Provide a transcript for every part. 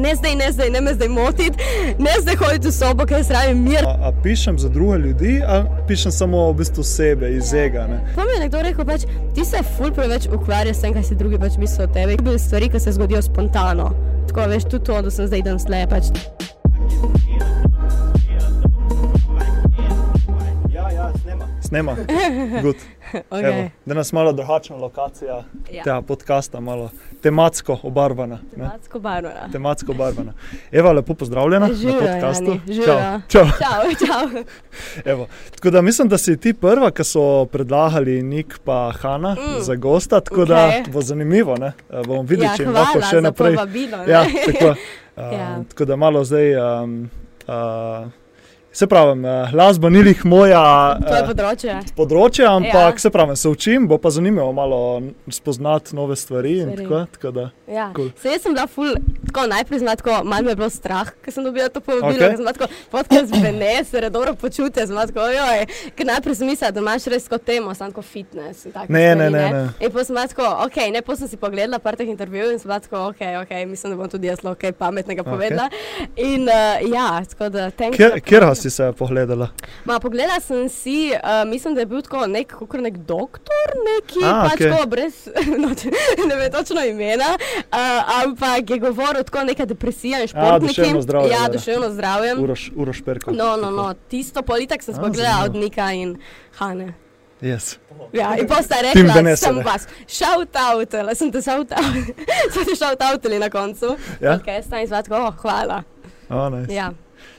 Ne zdaj, ne zdaj, ne me zdaj motiti, ne zdaj hoditi v sobo, ker se rabi mir. A, a pišem za druge ljudi, ali pišem samo v bistvu sebe, iz ega. Ne? Pa mi je nekdo rekel, pač, ti se ful preveč ukvarjaš s tem, kaj si drugi pač mislijo o tebi. To so stvari, ki se zgodijo spontano. Tako veš, tudi to, da sem zdaj dan slej. Pač. Ja, ja, snema. Snema. Good. Okay. Evo, da nas malo drugačna lokacija Ja. tega podcasta, malo tematsko obarvana. Tematsko barvana. Tematsko obarvana. Eva, lepo pozdravljena Živjo, na podkastu. Čau. Čau. Čau, čau. Evo. Tako da mislim, da si ti prva, ki so predlagali Nik pa Hanna mm. za gosta, tako okay. Da bo zanimivo. Ne? Eh, Bomo videli, Ja, če jim lahko še naprej. povabilo. ne. Ja, tako, um, Ja. tako da malo zdaj. Um, uh, se pravi, uh, glasba ni lih moja uh, področje. področje, ampak Ja. se pravi, se učim, bo pa zanimivo malo spoznati nove stvari. Stvari. Tako, tako da, Ja. Cool. Sej jaz sem bila ful, tako najprej znati, tako malo me je bilo strah, ker sem dobila to povabilo, okay. tako podcast zvene, se re dobro počutje, tako, ojoj, ker najprej sem mislila, da imaš res kot temo, samo tako fitness in tako. Ne, ne, ne, ne. In potem sem tako, ok, ne, potem sem si pogledala par teh intervjujev in sem tako, ok, ok, mislim, da bom tudi jaz lahko kaj pametnega Okej. povedala. In uh, ja, tako da, kjer, za kjer povabilo. Si se pogledala? Ma, pogledala sem si, uh, mislim, da je bil tako nek, kakor nek doktor, neki A, pač okej. tako brez, no, ne vem točno imena, uh, ampak je govoril tako neka depresija in športniki. duševno zdravje, Ja, ja, ja. duševno zdravje. Uroš, Uroš Perko. No, no, no, tisto politik sem spogledala od. Nika in Hane. Yes. Ja, in pa sta Tim rekla, Vanessa, sem vas, shout out, sem te shout out, sem te shout outili na koncu. Ja? Ok, sta in zvatko, oh, hvala. Oh, nice. Ja.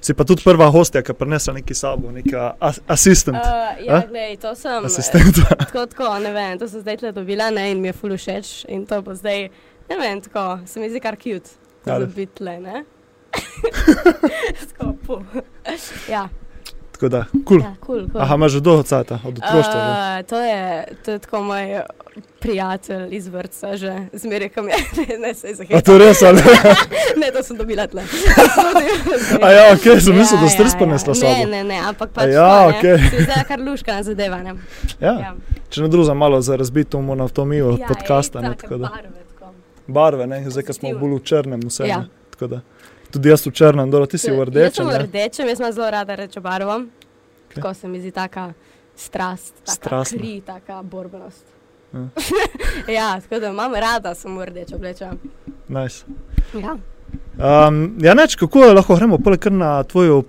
Si pa tudi prva hostja, ki prinese neki sabo, neka as asistent. Uh, ja, glej, to sem. Asistent. Tako, tako, ne vem, to sem zdaj tle dobila ne, in mi je ful všeč. In to bo zdaj, ne vem, tako, se mi zdi kar cute, Ja, da da. bi tle, ne? Tako, pu. ja, Tako da, kul. ja, cool, cool. Aha, imaš že dolgo cajta, od otroštva. Uh, to, je, to je tako moj prijatelj iz vrtca, že zmeraj, ko mi je, ne, ne se A zahtevam. to je res, ali? ne, to sem dobila tle. A ja, ok, sem mislil, da ste res prinesla Ne, sabo. ne, ne, ampak A pač ja, to, ne. okej. Se mi Zdaj kar luška na zadevanje. Ja. Ja. Če ne druga, malo za razbito monotonijo Ja, podcasta. ej, Ne, tako da. barve, tako. Barve, ne, zdaj, ko smo bolj v črnem, vse. Ja. ne, tako da. Tudi jaz v črnem, dobro, ti si v Jaz rdečem. sem v rdečem, jaz imam zelo rada rečo barvo. Okay. Tako se mi zdi taka strast, taka kri, taka borbenost. Ja. ja, tako da imam rada, sem v rdečo oblečena. Nice. Ja. Um, ja, neč, kako lahko gremo poleg kar na tvojo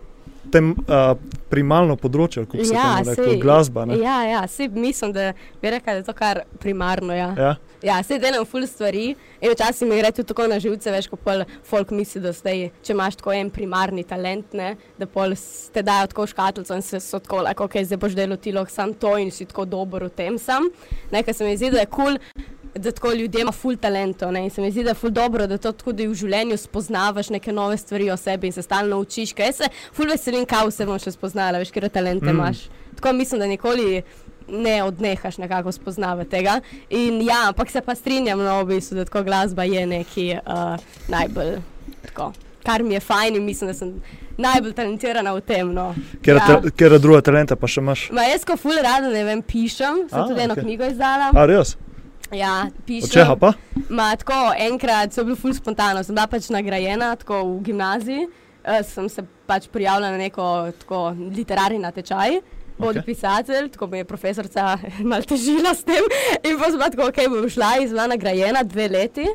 tem, uh, primalno področje, kako se Ja, temu reče, glasba. Ne? Ja, ja, sej mislim, da bi rekla, da je to kar primarno. Ja, Ja. ja sej delam ful stvari in včasih mi gre tudi tako na živce, veš, ko pol folk misli, da zdaj, če imaš tako en primarni talent, ne, da pol te dajo tako škatlico in se so tako, like, ok, zdaj boš delal ti lahko sam to in si tako dober v tem sam. Nekaj se mi zdi, da je kul. Cool, Da tako ljudje ima ful talento ne? in se mi zdi, da je ful dobro, da to tudi v življenju spoznavaš neke nove stvari o sebi in se stalno učiš. Jaz se ful veselim, kaj vse bom še spoznala, veš, ker talente Mm. imaš. Tako mislim, da nikoli ne odnehaš nekako spoznavati tega. In ja, ampak se pa strinjam, no, v bistvu, da tako glasba je neki uh, najbolj tako. Kar mi je fajn in mislim, da sem najbolj talentirana v tem. No. Ker ja. ja. druge talente pa še imaš. Ma jaz, ko ful rada ne vem, pišem, sem A, tudi eno okej. knjigo izdala. A res? Ja, pišem. Od čeha pa? Ma, tako, enkrat so bili ful spontano, sem bila pač nagrajena tako v gimnaziji, uh, sem se pač prijavila na neko tako, literarni natečaj. Bodi Okej. pisatelj, tako me je profesorica malo težila s tem. In pa sem bila tako, ok, bom šla in bila nagrajena dve leti.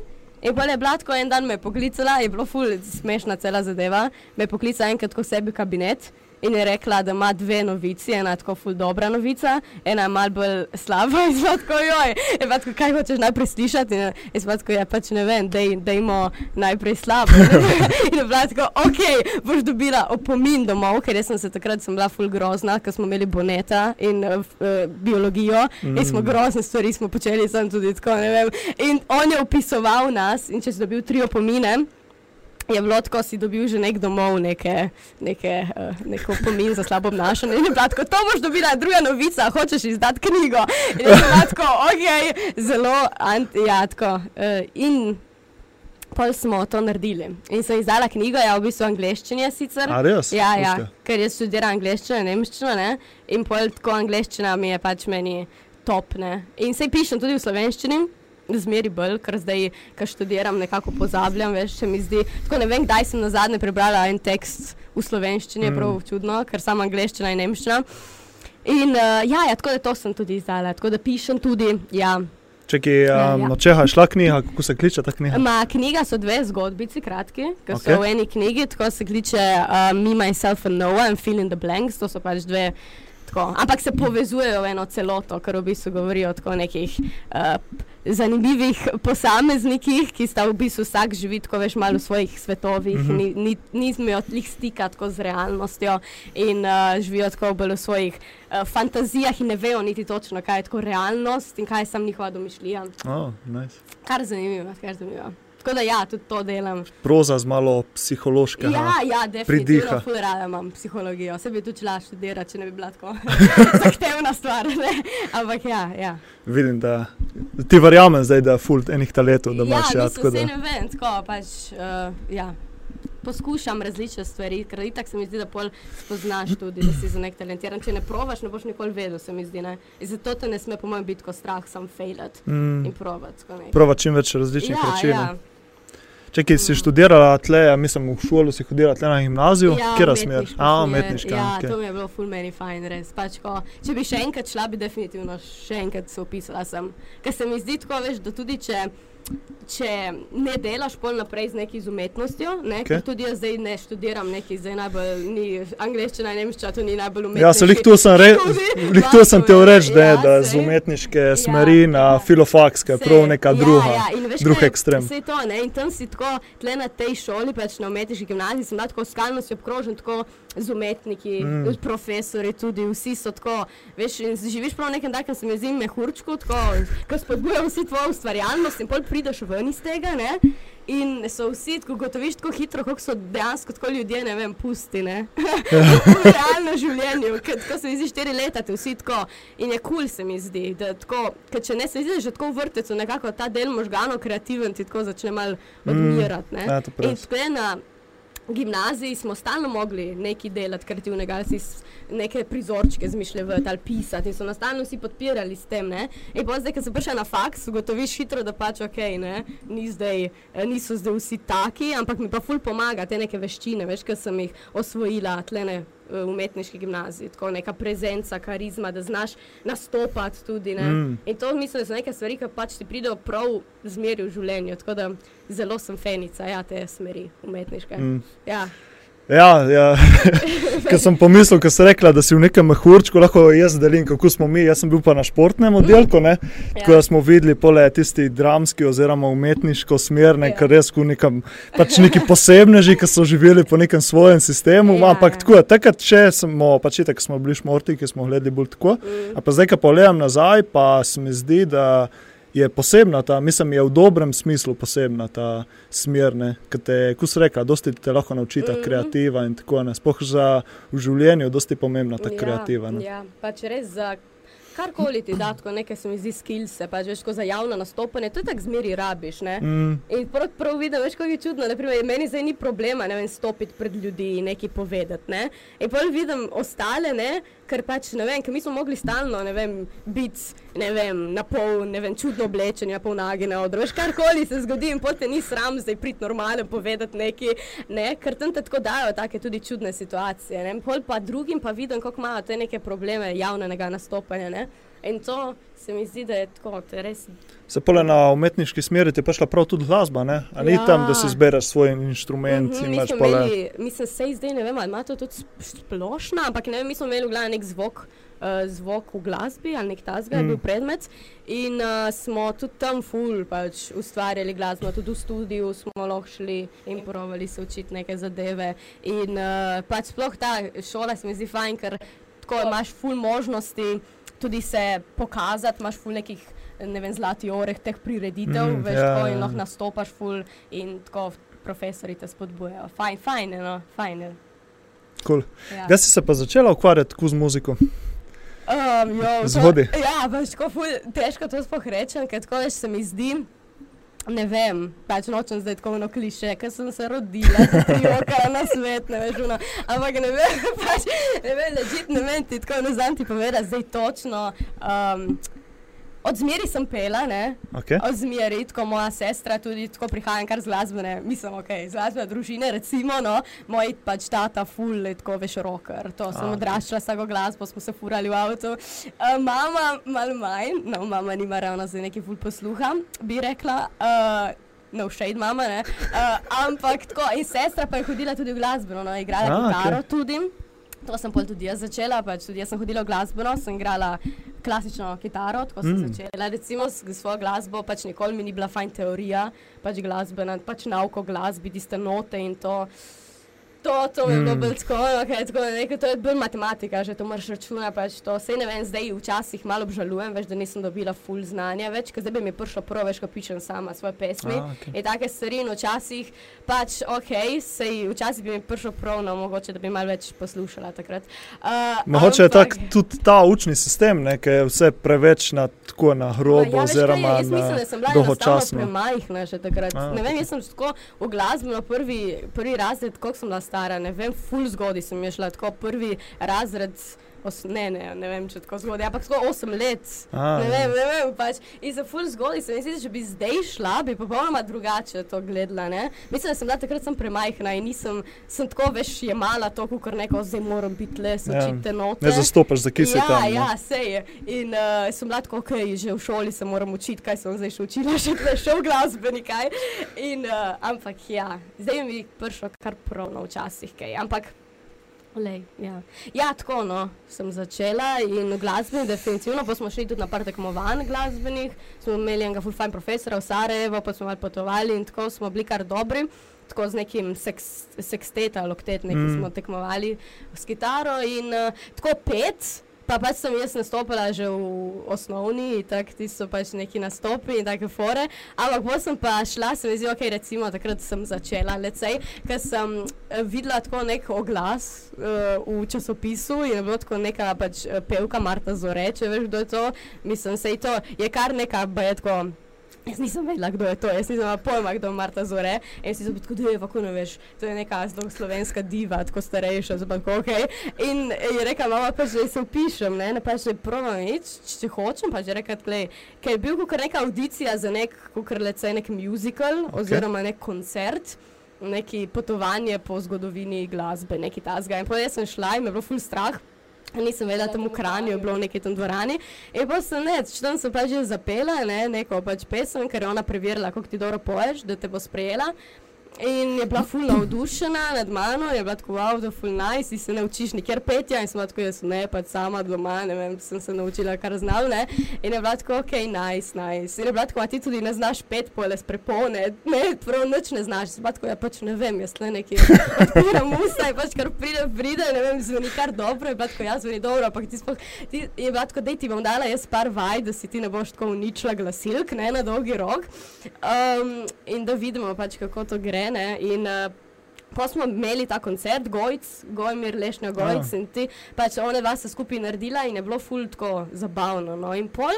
In pa je bila tako en dan me poklicala, je bilo ful smešna cela zadeva. Me poklicala enkrat ko sebi v kabinet in je rekla, da ima dve novici, ena tako ful dobra novica, ena je mal bolj slaba in bila tako, joj, je pa tako, kaj hočeš najprej slišati? In sem bila tako, ja pač ne vem, dej, dejmo najprej slabo. in je bila tako, ok, boš dobila opomin domov, ker jaz sem se takrat sem bila ful grozna, ker smo imeli boneta in uh, biologijo mm. in smo grozne stvari smo počeli, sem tudi tako, ne vem. In on je opisoval nas in če si dobil tri opomine, je bilo tako, si dobil že nek domov, neke, neke, uh, neko pomin za slabo obnašanje. In je bilo tako, to boš dobila, druga novica, hočeš izdati knjigo. In je bilo tako, ok, zelo antijatko. Uh, in pol smo to naredili. In sem izdala knjigo, ja, v bistvu je sicer. A res? Ja, ja, ker jaz študiram angleščino in nemščino, ne? in pol tako angleščina mi je pač meni top. Ne? In se pišem tudi v slovenščini. Zmeri bolj, ker zdaj, ko študiram, nekako pozabljam, veš, se mi zdi. Tako ne vem, kdaj sem na zadnje prebrala en tekst v slovenščini, mm. prav čudno, ker samo angliščina in nemščina. In uh, ja, ja, tako da to sem tudi izdala, tako da pišem tudi. Ja. Čekaj, um, ja, ja. no, če je šla knjiga, kako se kliče ta knjiga? Ma, knjiga so dve zgodbici, kratki, ki okay. so v eni knjigi, tako se kliče uh, Me, Myself and Noah and Fill in the Blanks. To so pač dve tako. Ampak se povezujejo v eno celoto, kar v bistvu govorijo o nekih uh, zanimivih posameznikih, ki sta v bistvu vsak živi tako več malo v svojih svetovih, mm -hmm. ni, ni zmejo tlih stika tako z realnostjo in uh, živijo tako bolj v svojih uh, fantazijah in ne vejo niti točno, kaj je tako realnost in kaj je sam njihova domišljija. Oh, nice. Kar zanimivo, kar zanimivo. Tako da, ja, tudi to delam. Proza z malo psihološkega. Ja, ja definitivno. Rada imam psihologijo. Se bi tudi šla študirati, če ne bi bila tako zahtevna stvar. Ne? Ampak ja, ja. Vidim, da ti verjamem zdaj, da je fult enih talentov, da imaš ja. Ja, da... ne vem, tako pač. Uh, ja. Poskušam različne stvari, ker tako se mi zdi, da pol spoznaš tudi, da si za nek talentiran. Če ne provaš, ne boš nikoli vedel, se mi zdi. Zato te ne sme, po mojem, biti kot strah, sam failat mm. in provat. Provat čim več različnih ja, načinov. Ja. Če si študirala tle, ja, mislim, v šolo si hodila tle na gimnazijo, ja, kje razmer? A, umetniška. Ja, okay. to mi je bilo full many fine, res. Pač, ko, če bi še enkrat šla, bi definitivno še enkrat se opisala sem. Ker se mi zdi tako, veš, da tudi če če ne delaš pol naprej z neki umetnostjo, ne, okay. tudi jaz zdaj ne študiram neki, zdaj najbolj ni angliščina in nemščina, to ni najbolj umetno. Ja, se lik tu sem, re, lik tu sem te ureč, da je ja, z umetniške ja, smeri ja, na filofaks, ki je prav neka druga, ja, ja. drug ekstrem. Vse to, ne, in tam si tako, tle na tej šoli, pač na umetniški gimnaziji, sem tako skalno si obkrožen, tako z umetniki, mm. profesori tudi, vsi so tako, veš, živiš prav nekem takem, se mi zdi mehurčku, tako, ko spodbujajo vsi tvojo ustvarjalnost in pol prideš ven iz tega. Ne? In so vsi, ko gotoviš tako hitro, kot so dejansko tako ljudje, ne vem, pusti. Ne? v realnem življenju, ko se mi zdi štiri leta, te vsi tako. In je kul, cool, se mi zdi. Tako, če ne se zdi, že tako v vrtecu, nekako ta del možganov, kreativen, ti tako začne malo mm. odmirati. Mm, ja, in tako je na gimnaziji smo stalno mogli nekaj delati kreativnega, ali si neke prizorčke zmišljati ali pisati in so nas stalno vsi podpirali s tem. Ne? In pa zdaj, ko se prišel na faks, ugotoviš hitro, da pač ok, ne? Ni zdaj, eh, niso zdaj vsi taki, ampak mi pa ful pomaga te neke veščine, veš, ker sem jih osvojila tlene umetniški gimnaziji, tako neka prezenca, karizma, da znaš nastopati tudi. Mm. In to mislim, da so neke stvari, ki pač ti pridejo prav zmeri v življenju. Tako da zelo sem fenica ja, te smeri umetniške. Mm. Ja. Ja, ja. ker sem pomislil, ker si rekla, da si v nekem mehurčku, lahko jaz delim, kako smo mi. Jaz sem bil pa na športnem oddelku, ja. ko smo videli pole tisti dramski oziroma umetniško smerne, ja. ker res v nekem, pač neki posebneži, ki so živeli po nekem svojem sistemu. Ja, Ampak tako je, takrat, če smo, pač tako smo bili športi, ki smo gledali bolj tako. Mm. Pa zdaj, ko pogledam nazaj, pa se mi zdi, da je posebna ta, mislim, je v dobrem smislu posebna ta smer, ki te, kot se reka, dosti te lahko naučita mm -hmm. kreativa in tako naprej. Sploh za v življenju je dosti pomembna ta ja, kreativa. Ja, pač res za karkoli ti da, tako nekaj se mi zdi skills, pa že za javno nastopanje, to je tako zmeri rabiš. Mm. In prav, prav vidim, veš, kako je čudno, da meni zdaj ni problema, ne vem, stopiti pred ljudi in nekaj povedati. Ne? In pa vidim ostale, ne? Ker pač ne vem, ker mi smo mogli stalno, ne vem, biti ne vem, na pol, ne vem, čudno oblečeni, pol nagi na odru. Veš, karkoli se zgodi in potem ni sram zdaj priti normalno povedati nekaj, ne? ker tam te tako dajo take tudi čudne situacije. Ne? Pol pa drugim pa vidim, kako imajo te neke probleme javnega nastopanja. Ne? In to se mi zdi, da je tako, da je res. Se pole na umetniški smeri ti pa šla prav tudi glasba, ne? A ni ja. tam, da si zbereš svoj inštrument mm -hmm, in imaš pole. Imeli, mislim, se zdaj ne vem, ali ima to tudi splošno, ampak ne vem, mi smo imeli v glavi nek zvok. Uh, zvok v glasbi ali nek tasga mm. je bil predmet, in uh, smo tudi tam, ful, pač ustvarjali glasbo, tudi v studiu smo lahko šli in provali se učiti neke zadeve. In uh, pač sploh ta šola se mi zdi fajn, ker tako imaš ful možnosti tudi se pokazati, imaš ful nekih ne vem, zlati oreh teh prireditev, mm, veš, ja, in ja. lahko nastopaš ful in tako profesori te spodbujajo. Fajn, fajn, no, fajn. Cool. Ja. Jaz si se pa začela ukvarjati z muziko. Um, Zgodi. Ja, veš, tako ful, težko to sploh rečem, ker tako več se mi zdi. Ne vem, pač nočem zdaj tako eno kliše, ker sem se rodila, da na svet, ne veš, no. ampak ne vem, pač, ne vem, ležit, ne vem, ti tako ne znam ti povedati zdaj točno. Um, Od zmeri sem pela, ne? Okay. Od zmeri, tako moja sestra, tudi tako prihajam kar z glasbene, mislim, ok, z glasbene družine, recimo, no, moj pač tata ful, je tako veš rocker, to sem A, ok. odraščala s tako glasbo, smo se furali v avtu. Uh, mama malo manj, no, mama nima ravno za neki ful posluha, bi rekla. Uh, No, shade mama, ne. Uh, ampak tako, in sestra pa je hodila tudi v glasbeno, no, igrala A, kitaro okej. tudi. To sem pol tudi jaz začela, pač tudi jaz sem hodila v glasbeno, sem igrala klasično kitaro, tako sem Mm. začela. Recimo s svojo glasbo, pač nikoli mi ni bila fajn teorija, pač glasbena, pač nauko glasbi, tiste note in to. To, to je bilo Mm. bolj tako, okay, tako nekaj, to je bolj matematika, že to moraš računati. Pač to. Sej ne vem, zdaj včasih malo obžalujem, več, da nisem dobila full znanja več, ker zdaj bi mi prišlo prvo, veš, ko pišem sama svoje pesmi. A, okej. In take stvari, in včasih pač ok, sej včasih bi mi prišlo prav, no mogoče, da bi malo več poslušala takrat. Uh, Mogoče je tak ampak- tudi ta učni sistem, ne, ki je vse preveč na, tako na hrobo, Ja, veš kaj, oziroma jaz mislim, na da sem bila enostavno dolgočasno. premajhna že takrat. A, Ne vem, jaz sem tako v glasbeno prvi, prvi razred, koliko sem bila stara, ne vem, full zgodaj sem je šla, tako prvi razred. Os, ne, ne, ne vem, če tako zgodaj, ampak tako 8 let. A, ne vem, ne vem, pač. In za full zgodaj se mi zdi, da če bi zdaj šla, bi popolnoma drugače to gledala. Ne? Mislim, da sem bila takrat sem premajhna in nisem, sem tako veš jemala to, kot neko, zdaj moram biti le, so Ja. učite note. Ne zastopaš, za kje si ja, tam. no. ne. Ja, sej je. In uh, sem bila tako, okay, že v šoli se moram učiti, kaj sem zdaj še učila, še tukaj šel glasbeni kaj. In, uh, ampak ja, zdaj mi je prišlo kar pravno včasih kaj. Ampak, lej, ja. ja, tako no, sem začela in v glasbi, definitivno, pa smo šli tudi na par tekmovanj glasbenih, smo imeli enega full fajn profesora v Sarajevo, pa smo malo potovali in tako smo bili kar dobri. Tako z nekim seks, seksteta, loktet, nekaj Mm. mm. smo tekmovali s kitaro in uh, tako pet. Pa pač sem jaz nastopila že v osnovni, tako ti so pač neki nastopi in take fore. Ampak potem sem pa šla, se mi zdi, ok, recimo takrat sem začela, lecej, ker sem eh, videla tako nek oglas uh, v časopisu in je bilo tako neka pač eh, pevka Marta Zore, če veš, kdo je to. Mislim, sej to je kar neka, ba je tako. Jaz nisem vedela, kdo je to, jaz nisem imela pojma, kdo je Marta Zore. Jaz sem tako, da je kako ne veš, to je neka slovenska diva, tako starejša, zelo tako ok. In je rekla, mama pa že se upišem, ne, ne pa že provam nič, če hočem, pa že rekla, glej, ker je bil kot neka audicija za nek, kot rece, nek musical Ok. oziroma nek koncert. Neki potovanje po zgodovini glasbe, neki tasga. In potem sem šla in me je bilo ful strah, Nisem vedela, tam v Kranju je bilo v neki tam dvorani. In pa sem ne, tam sem pač že zapela ne, neko pač pesem, ker je ona preverila, kako ti dobro poješ, da te bo sprejela. In je bila ful navdušena nad mano, je bila tako, wow, da ful nice, ti se ne učiš nikjer petja in sem tako, jaz ne, pač sama doma, ne vem, sem se naučila, kar znam, ne. In je bila tako, ok, nice, nice. In je bila tako, a ti tudi ne znaš pet pole s prepone, ne, prav nič ne znaš. Sem tako, ja pač ne vem, jaz le neki odpiram usta in pač kar pride, pride, ne vem, zveni kar dobro, je bila tako, ja, zveni dobro, ampak ti sploh, ti je bila tako, dej ti bom dala jaz par vaj, da si ti ne boš tako uničila glasilk, ne, na dolgi rok. Um, in da vidimo pač, kako to gre, ne. In, uh, Pa smo imeli ta koncert, Gojc, Gojmir, Lešnja Gojc A. in ti, pač one dva sta skupaj naredila in je bilo ful tako zabavno. No. In pol,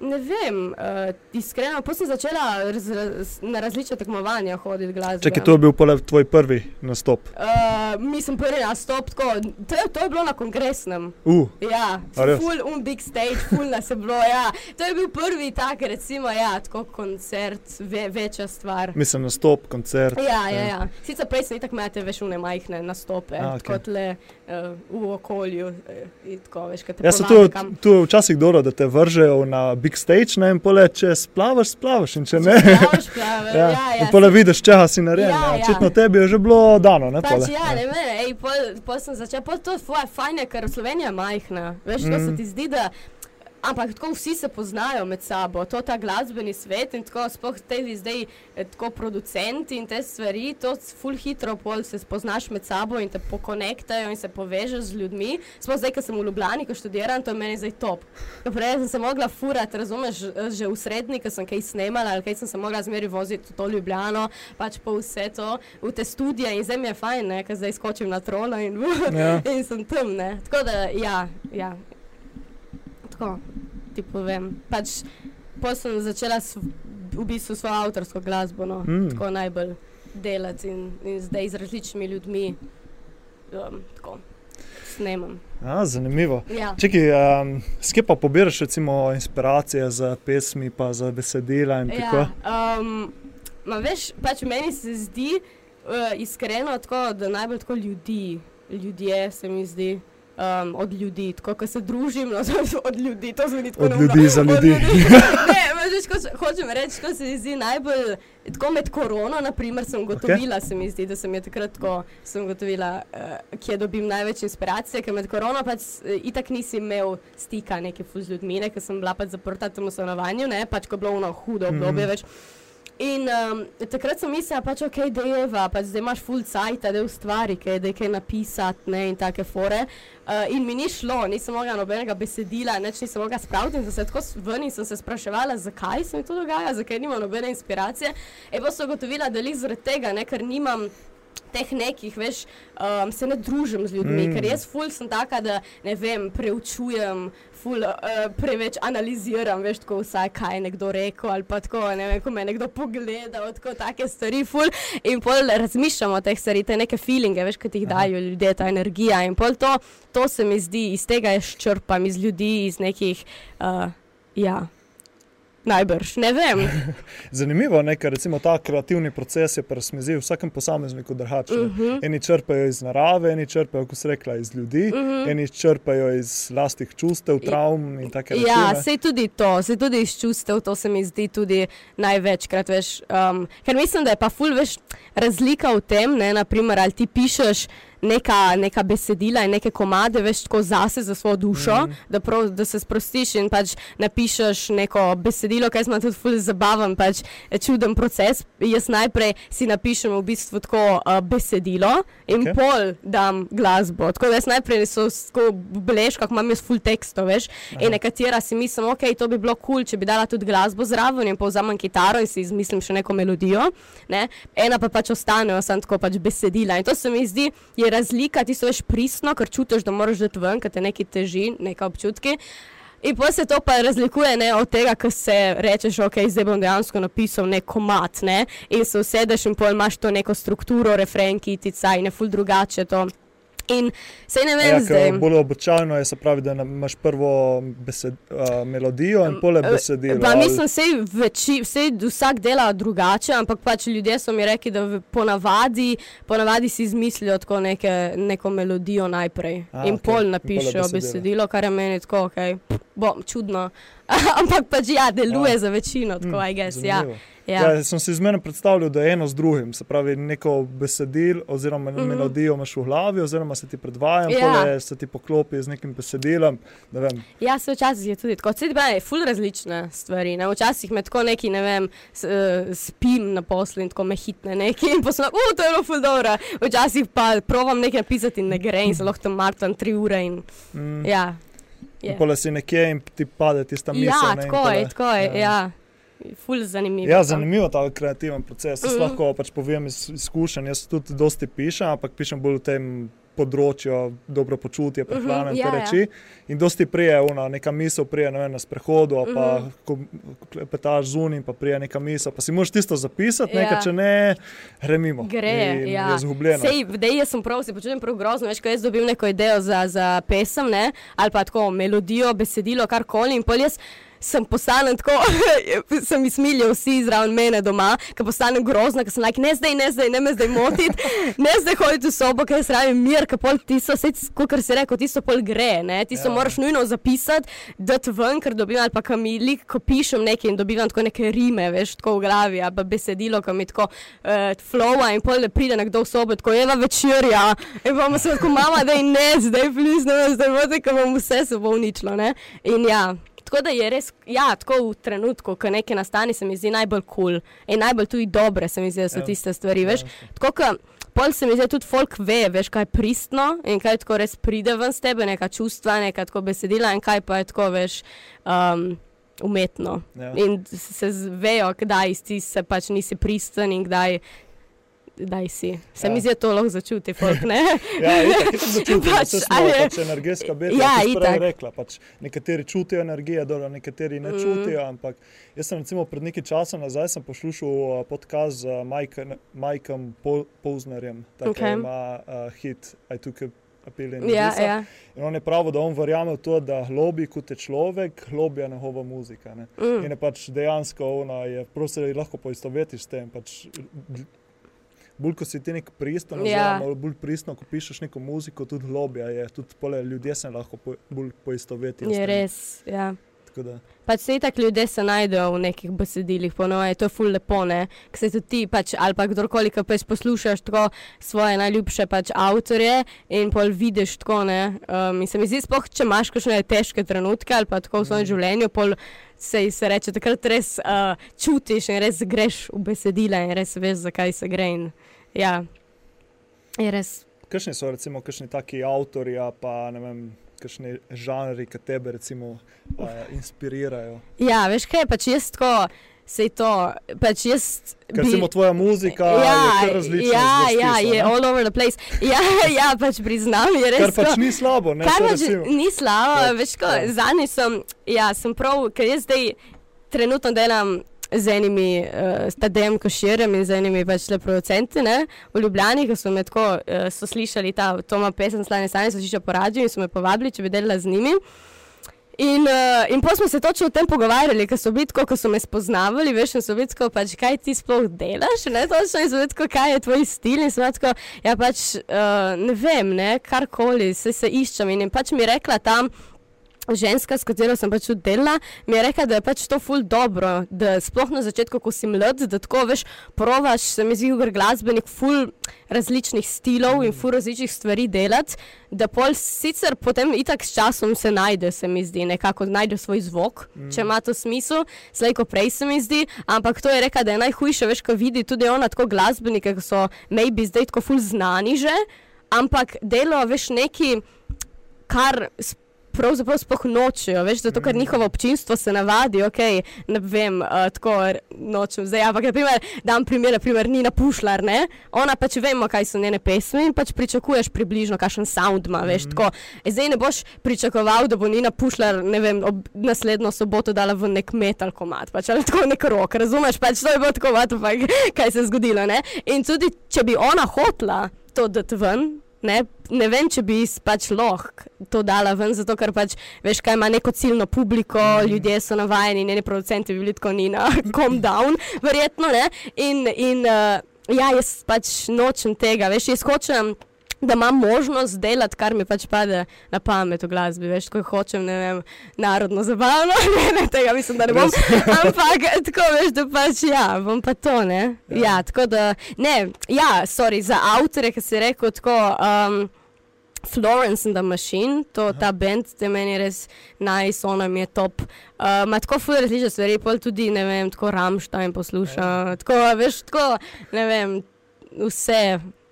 ne vem, uh, iskreno, pa sem začela raz, raz, na različne tekmovanja hoditi glasbe. Čakaj, to je bil pole tvoj prvi nastop. Uh, mislim, prvi nastop, tako, to, je, to je bilo na kongresnem. Uh, Ja, full un big stage, full nas je bilo. Ja. To je bil prvi tak, recimo, ja, tako koncert, ve, večja stvar. mislim, nastop, koncert. Ja, ja, ja. Sicer prej sem itak imel te veš une majhne nastope, A, okay. kot le uh, v okolju. Uh, tako, veš, Ja, se tu, tu je včasih dobro, da te vržejo na big stage, ne, in pole, če splavaš, splavaš, in če ne. Plavaš, plavaš, ja, ja, pole vidiš, čeha si narejen. Ja, Ja, ja. Očitno tebi je že bilo dano, ne Pač pole. ja, ne vem, ej, pol, pol sem začela, pol to je fajn, fajn je, ker Slovenija je majhna. Veš, mm. to se Mhm. ti zdi, da. Ampak tako vsi se poznajo med sabo, to ta glasbeni svet in tako sploh te zdaj eh, tako producenti in te stvari, to ful hitro pol se spoznaš med sabo in te pokonektajo in se povežeš z ljudmi. Sploh zdaj, ko sem v Ljubljani, ko študiram, to je meni zdaj top. Ker Prej sem se mogla furati, razumeš, eh, že v srednji, ko sem kaj snemala ali kaj sem se mogla zmeri voziti v to Ljubljano, pač po vse to, v te studije in zdaj mi je fajn, ne, ker zdaj skočim na trona in, Ja. in sem tam, ne. Tako da, ja, ja. Tako ti povem. Pač, Potem sem začela s, v bistvu svojo avtorsko glasbo, no, Mm. tako najbolj delati in, in zdaj z različnimi ljudmi. Um, tako. snemam. A, zanimivo. Ja. Čekaj, um, skje pa pobiraš recimo inspiracije za pesmi, pa za besedila in tako? Ja, um, veš, pač meni se zdi uh, iskreno tako, da najbolj tako ljudi, ljudje se mi zdi. Um, od ljudi, tako da se družim, no, od ljudi, to zveni tako Od neumno. ljudi za Od ljudi. ne, veš, ko, hočem reči, ko se mi zdi najbolj, tako med korono, naprimer, sem gotovila, okay. se mi zdi, da sem je takrat, ko sem gotovila, uh, kje dobim največ inspiracije, ker med korono pač uh, itak nisi imel stika neke fuz ljudmi, ne, ker sem bila pač zaprta v tem stanovanju, ne, pač ko je bilo ono hudo obdobje Mhm. več. In um, takrat sem mislila, pač ok, da je va, pač zdaj imaš full cajt, da je ustvari, kaj, da je kaj napisati ne, in take fore. Uh, in mi ni šlo, nisem mogla nobenega besedila, nič nisem mogla spraviti in sem se tako ven in sem se spraševala, zakaj se mi to dogaja, zakaj nimam nobene inspiracije. In pa sem ugotovila, da lih zaradi tega, ne, ker nimam teh nekih, veš, um, se ne družim z ljudmi, Mm. ker jaz ful sem taka, da ne vem, preučujem, ful uh, preveč analiziram, veš, tako vsaj kaj je nekdo rekel ali pa tako, ne vem, ko me nekdo pogledal, tako take stvari, ful. In pol razmišljamo o teh stvareh, te neke feelinge, veš, ki ti jih dajo ljudje, ta energija. In pol to, to se mi zdi, iz tega jaz črpam, iz ljudi, iz nekih, uh, ja. Najbrž, ne vem. Zanimivo je, ker recimo ta kreativni proces je presmezil vsakem posamezniku drugačen. Uh -huh. Eni črpajo iz narave, eni črpajo, kot se rekla, iz ljudi, Uh -huh. eni črpajo iz lastnih čustev, travm in tako naprej. Ja, sej tudi to, sej tudi iz čustev, to se mi zdi tudi največkrat. Veš, um, ker mislim, da je pa ful veš razlika v tem, ne, naprimer, ali ti pišeš. Neka, neka besedila in neke komade, veš, tako zase, za svojo dušo, mm. da, prav, da se sprostiš in pač napišeš neko besedilo, kaj smo tudi ful zabaven, pač eh, čuden proces. Jaz najprej si napišem v bistvu tako uh, besedilo in okay. pol dam glasbo. Tako da jaz najprej so tako beležka, kako imam jaz ful tekstov, veš. Aha. In nekatera si mislim, ok, to bi bilo kul, cool, če bi dala tudi glasbo zraven in povzamem kitaro in si izmislim še neko melodijo. Ne? Ena pa pač ostanejo samo tako pač besedila. In to se mi zdi, je razlika, ti so veš pristno, ker čutiš, da moraš dati ven, ker te nekaj teži, neka občutki. In pa se to pa razlikuje ne, od tega, ko se rečeš, ok, zdaj bom dejansko napisal nek komat ne, in se usedeš in pol imaš to neko strukturo, refren, kitica in je ful drugače to. In sej ne vem Ja, zdaj. ker bolj običajno je, se pravi, da imaš prvo besed, uh, melodijo in pole Eh, besedilo. Pa mislim, sej veči, sej vsak dela drugače, ampak pač ljudje so mi rekli, da v- ponavadi, ponavadi si izmislijo tako neke, neko melodijo najprej A, in okej, pol in napišejo besedilo. besedilo, kar je meni tako, ok, bom čudno. ampak pač ja, deluje Ja. za večino, tako Mm, I guess, ja. zanimivo. Ja. Ja, sem si izmerno predstavljal, da je eno z drugim, se pravi, neko besedilo oziroma mm. -hmm. melodijo imaš v glavi, oziroma se ti predvaja, Ja. ja. se ti poklopi z nekim besedilom. Ne vem, Ja, se včasih je tudi tako. Vse je ful različne stvari. Ne? Včasih me tako neki, ne vem, s, uh, spim na poslu in tako me hitne neki in poslušam, uh, to je bilo ful dobro. Včasih pa provam nekaj napisati in ne gre in se lahko tam martam tri ure in mm, ja. In Je. pole si nekje in ti pade tista misel. Ja, ne, tako je, tako je, ja. Ful zanimivo. Ja, zanimivo je ta kreativen proces. Jaz Mhm. lahko pač povem iz izkušenj. Jaz tudi dosti pišem, ampak pišem bolj v tem področju dobro počutje, prehrane in ja, te ja. reči. In dosti prije, una, neka misel prije ne vem, na sprehodu, ali pa Mhm. ko petaš zunaj, pa prije neka misel. Pa si moraš tisto zapisati, Ja. nekaj, če ne, gre mimo. Gre, in ja. je izgubljeno. Sej, dej, jaz sem prav, se počutim prav grozno, veš, ko jaz dobim neko idejo za, za pesem, ne, ali pa tako melodijo, besedilo, karkoli in pol jaz. Sem postanen tako, se mi smilijo vsi zraven mene doma, ker postanem grozna, ker sem like, ne zdaj, ne zdaj, ne me zdaj motiti, ne zdaj hoditi v sobo, ker jaz rabim mir, ker pol tisto, kot si rekel, tisto pol gre, ne, tisto Ja. ja. moraš nujno zapisati, dati ven, ker dobim, ali pa kam mi lik, ko pišem nekaj in dobivam tako neke rime, veš, tako v glavi, ali pa besedilo, ki mi tako uh, flowa in pol pride nekdo v sobo, tako je večerja, in pa se tako mama, da je ne, zdaj plizno, zdaj vodi, ker bom vse se bo uničilo, ne, in ja. Tako da je res, ja, tako v trenutku, ko nekaj nastane, se mi zdi najbolj kul cool. in najbolj tudi dobre, se mi zdi, da so Ja. ja. tiste stvari, veš. Dejansko. Tako kot pol se mi zdi, tudi folk ve, veš, kaj je pristno in kaj tako res pride ven z tebe, neka čustva, neka tako besedila in kaj pa je tako, veš, um, umetno. Ja. In se z- vejo, kdaj si se pač nisi pristen in kdaj. Daj si. Se Ja. mi zdi, da to lahko začuti, folk? Ja, itak, itak začutim, Pač, pač, smo ali je- pač energetska bitja. Ja, Ja, itak. rekla, pač, nekateri čutijo energijo, dobro, nekateri ne Mm. čutijo, ampak jaz sem recimo pred nekaj časa nazaj poslušal uh, podcast z Mike, Mikeom Po- Posnerjem, tako Okej. okay. ima uh, hit I took a apili. Ja, ja. In on je pravil, da on verjame v to, da lobby kot je človek, je njegova muzika. Ne? Mm. In je pač dejansko ona je, prosto jo lahko poistovetiš s tem. Pač, Bolj ko si ti nek pristen, Ja. oziroma bolj pristen, ko pišeš neko muziko, tudi lobija je, tudi pole, ljudje se lahko po, bolj poistovetijo. Je res. Ja. Pač se tako ljudje se najdejo v nekih besedilih, ponovadi to je ful lepo, ne. Ker se tudi ti, pač, ali pa kdorkoli, ki pač poslušaš tako svoje najljubše pač avtorje in pol vidiš tako, ne. Um, in se mi zdi, sploh če imaš kakšne težke trenutke ali pa tako v svojem Mhm. življenju, pol se, se reče, takrat res uh, čutiš in res greš v besedila in res veš, zakaj se gre. In, ja, je res. Kakšni so recimo kakšni taki avtori, pa ne vem, kakšni žanri, ki tebe recimo uh, inspirirajo? Ja, veš kaj, pač jaz tako. Sej to, pač jaz. Ker recimo tvoja muzika je kar različna. ja, zvrsti ja, je ne? all over the place. Ja, ja pač priznam, je res. Kar pač ni slabo, ne? Kar pač ni slabo, Ja, veš, ko ja. zadnji sem, ja, sem prav, ker jaz zdaj trenutno delam z enimi uh, Tadejem Koširjem in z enimi pač le producenti ne, v Ljubljani, ki so me tako, uh, so slišali ta Toma pesem Slane Sanje, so slišali po radiju in so me povabili, če bi delala z njimi. In, uh, in pa smo se točno o tem pogovarjali, ker so bili tako, ko so me spoznavali, veš, in so bili tako, pač, kaj ti sploh delaš, ne, točno, in so bili tako, kaj je tvoj stil, in sem tako, ja, pač, uh, ne vem, ne, karkoli, se, se iščem, in, in pač mi rekla tam, ženska, s katero sem pač tudi delala, mi je rekla, da je pač to ful dobro, da sploh na začetku, ko si mlad, da tako veš, provaš, se mi zdi, ugr glasbenik, ful različnih stilov in ful različnih stvari delati, da pol sicer potem itak s časom se najde, se mi zdi, nekako najde svoj zvok, mm. če ima to smisel, slej ko prej se mi zdi, ampak to je rekla, da je najhujše, veš, ko vidi tudi ona tako glasbenike, ki so maybe zdaj tako ful znani že, ampak delo, veš, neki, kar s- pravzaprav sploh nočejo, veš, zato ker njihovo občinstvo se navadi, ok, ne vem, uh, tako nočem zdaj, ampak naprimer, dam primer, naprimer Nina Pušlar, ne, ona pač vemo, kaj so njene pesmi in pač pričakuješ približno, kakšen sound ima, veš, tako, E, zdaj ne boš pričakoval, da bo Nina Pušlar, ne vem, ob naslednjo soboto dala v nek metal komat, pač ali tako nek rok, razumeš, pač to je bilo tako, what the fuck, kaj se je zgodilo, ne, in tudi, če bi ona hotla to dati ven, Ne, ne vem, če bi pač lahko to dala ven, zato ker pač veš, kaj ima neko ciljno publiko, mm. ljudje so navajeni, njeni producenti bi bili tako ni na calm down, verjetno ne. In, in uh, ja, jaz pač nočem tega, veš, jaz hočem. Da imam možnost delati, kar mi pač pade na pamet v glasbi. Veš, ko hočem, ne vem, narodno zabavno, ne, ne, tega mislim, da ne bom. Ampak tako veš, da pač ja, bom pa to, ne. Ja, ja tako da, ne, ja, sorry, za avtore, ki si rekel tako. Um, Florence and the Machine, to, ta bend, te meni res nice, ona mi je top. Uh, Ma tako ful različne stvari, pol tudi, ne vem, tako Ramstein posluša, tako, veš, tako, ne vem, vse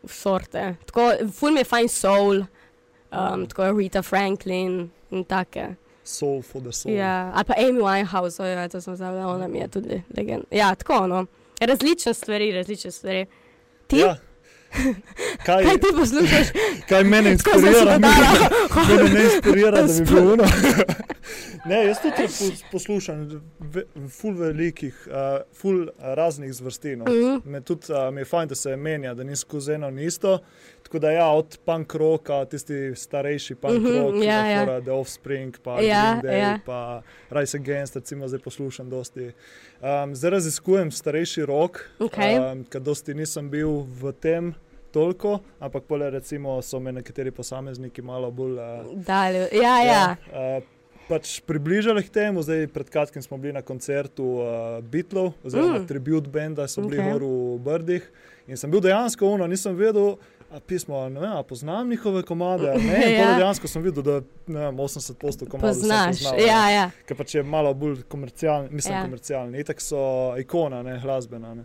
sorte. Tako, ful mi je fajn soul, um, tako Rita Franklin in take. Soul for the soul. Ja, ali pa Amy Winehouse, oj, ja, to sem zavila, ona mi je tudi legend. Ja, tako, no. Različne stvari, različne stvari. Ti? Ja. Kaj, Kaj ti poslušaš? kaj mene inspirira? Mene ne inspirira, da bi bil uno. ne, jaz tudi pos- poslušam ve, ful velikih, uh, ful raznih zvrsti. No. Mhm. Me tudi uh, mi je fajn, da se menja, da ni skozi eno in isto. Tako da ja, od punk roka, tisti starejši punk Mhm, rock, ja, ja. fora The Offspring, pa Ja, Green Day, ja. pa Rise Against, recimo zdaj poslušam dosti. Um, zdaj raziskujem starejši rock, Okej. um, ker dosti nisem bil v tem toliko, ampak pole recimo so me nekateri posamezniki malo bolj uh, Dalje. Ja, ja. uh, pač približali k temu. Zdaj, pred kratkim smo bili na koncertu uh, Beatlov, oziroma Mm. mm. tribute benda, so bili okay. v Brdih. In sem bil dejansko uno, nisem vedel. A pismo, ne vem, a poznam njihove komade. Ne, Ja. ja. dejansko sem videl, da ne vem, 80% komadov Poznaš. poznal, Ja, ja. Ker pač je malo bolj komercialni, mislim, Ja. ja. komercialni. Itak so ikona, ne glasbena. Ne.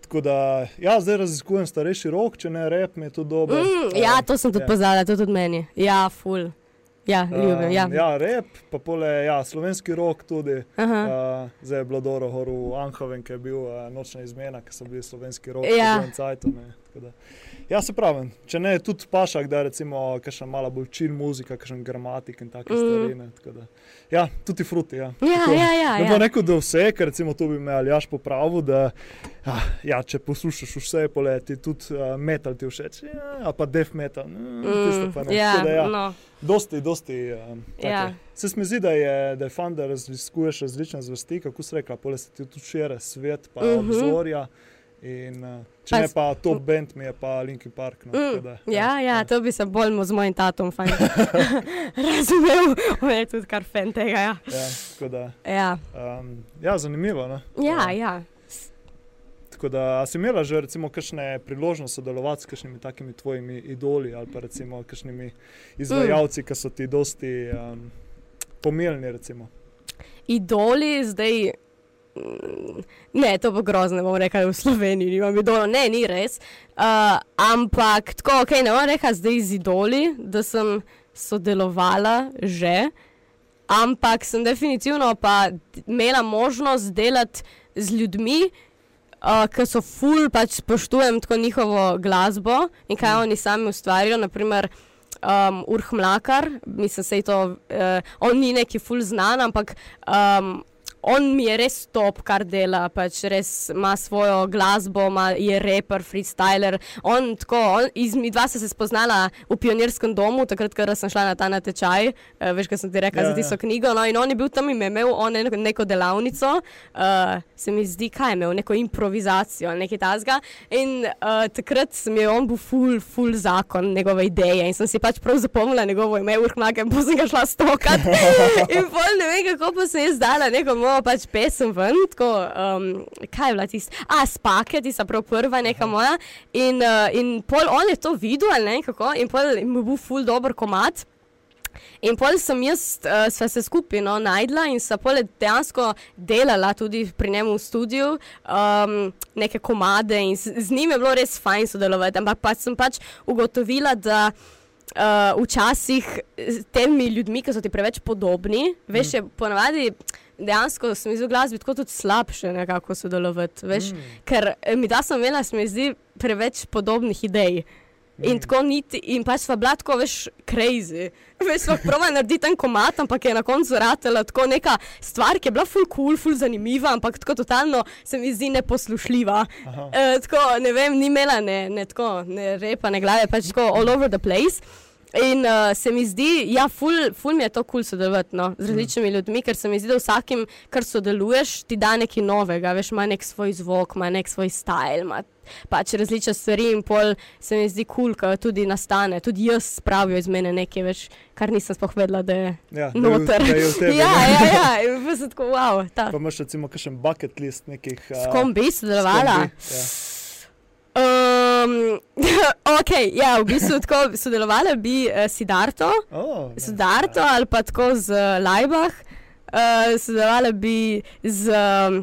Tako da, ja, zdaj raziskujem starejši rok, če ne rep, mi je to dobro. Mm, ja, to sem tudi ja. pozvala, to tudi meni. Ja, ful. Ja, ljubim. Ja. Um, ja, rep, pa pole, ja, slovenski rok tudi. Aha. Uh, zdaj je bilo dobro, v Anhoven, ki je bil uh, nočna izmena, ki so bili slovenski rok, Ja. Cajtu, da. Ja, se pravi, če ne, tudi paša, da je recimo kakšna mala bolj čil muzika, kakšen gramatik in take Mm. stvari. Ne, tako da. ja, tudi fruti. Ja, Ja, Tako. ja, ja, Ne ja. bo rekel, da vse, ker recimo to bi me Aljaš popravil, da ah, ja, če poslušaš vse poleti, tudi uh, metal ti všeč, ja, a pa death metal. Mm, Mm, pa ne. ja, Tako da, ja, no. dosti, dosti. Um, Ja. Se mi zdi, da je, da je fan, da raziskuješ različne zvrsti, kako se reka, pole se ti tudi širi svet, pa uh Mhm. -huh. obzorja. In, uh, če Pa ne pa top band, mi je pa Linkin Park. No, Mm, da, ja, ja, to bi se bolj z mojim tatom razumel. On je tudi kar fan tega. Ja, Ja, da, ja, um, ja zanimivo. No? ja. ja. Tako da, a si imela že recimo kakšne priložnosti sodelovati s kakšnimi takimi tvojimi idoli ali pa recimo kakšnimi izvajalci, mm. ki so ti dosti um, recimo. idoli zdaj. Ne, to bo grozno, bom rekel, v Sloveniji nimam idolov, ne, ni res. Uh, ampak tako, ok, ne bom rekel zdaj z idoli, da sem sodelovala že, ampak sem definitivno pa imela možnost delati z ljudmi, uh, ki so ful, pač spoštujem tako njihovo glasbo in kaj Mm. oni sami ustvarjajo. Naprimer, um, Urh Mlakar, mislim, da je to, uh, on ni neki ful znan, ampak um, on mi je res top, kar dela, pač res ima svojo glasbo, ima, je raper, freestyler. On, tako, on, izmed dva sta se spoznala v pionirskem domu, takrat, ko sem šla na ta natečaj, uh, veš, kaj sem ti rekla Ja, ja, za tisto ja. ja. knjigo. No, in on je bil tam in imel on neko, neko delavnico, uh, se mi zdi, kaj je imel, neko improvizacijo, nekaj tasga. In uh, takrat sem je on bil full, full zakon, njegove ideje in sem si pač prav zapomnila njegovo ime, urknake, potem sem ga šla stokat. in pol ne vem, kako pa se je zdala neko pač pesem ven, tako, um, kaj je bila tista, a spake, tista prav prva neka moja. In, uh, in pol on je to videl, ne kako, in pol mu bil full dober komat. In pol sem jaz, uh, sva se skupaj no, najdla in sva pol dejansko delala tudi pri njemu v studiu, um, neke komade in z, z njim je bilo res fajn sodelovati. Ampak pač sem pač ugotovila, da uh, včasih s temi ljudmi, ki so ti preveč podobni, veš, je ponavadi. Dejansko sem iz glasbe tako tudi slabše nekako sodelovati, veš, mm. ker eh, mi da sem imela, se mi zdi, preveč podobnih idej. In Mm. tako niti, in pač sva bila tako, veš, crazy. Veš, sva prva narediti ten komat, ampak je na koncu ratela tako neka stvar, ki je bila full cool, full zanimiva, ampak tako totalno se mi zdi neposlušljiva. Aha. E, tako, ne vem, ni imela ne, ne tako, ne repa, ne glave, pač tako all over the place. In uh, se mi zdi, ja, ful, ful mi je to kul cool sodelovati no, z različnimi mm. ljudmi, ker se mi zdi, da vsakim, kar sodeluješ, ti da nekaj novega, veš, ima nek svoj zvok, ima nek svoj stil, ima pač različne stvari in pol se mi zdi kul, cool, tudi nastane. Tudi jaz spravijo iz mene nekaj, veš, kar nisem sploh vedela, da je. Ja, da je v- Noter. da je tebi, ja, ja, ja, in pa se tako, wow, ta. Pa imaš recimo kakšen bucket list nekih. S kom bi sodelovala? Ja. Um, ok, ja, v bistvu tako sodelovala bi uh, Sidarto, Oh, ne. Sidarto ali pa tako z uh, Lajbah, uh, sodelovala bi z, um,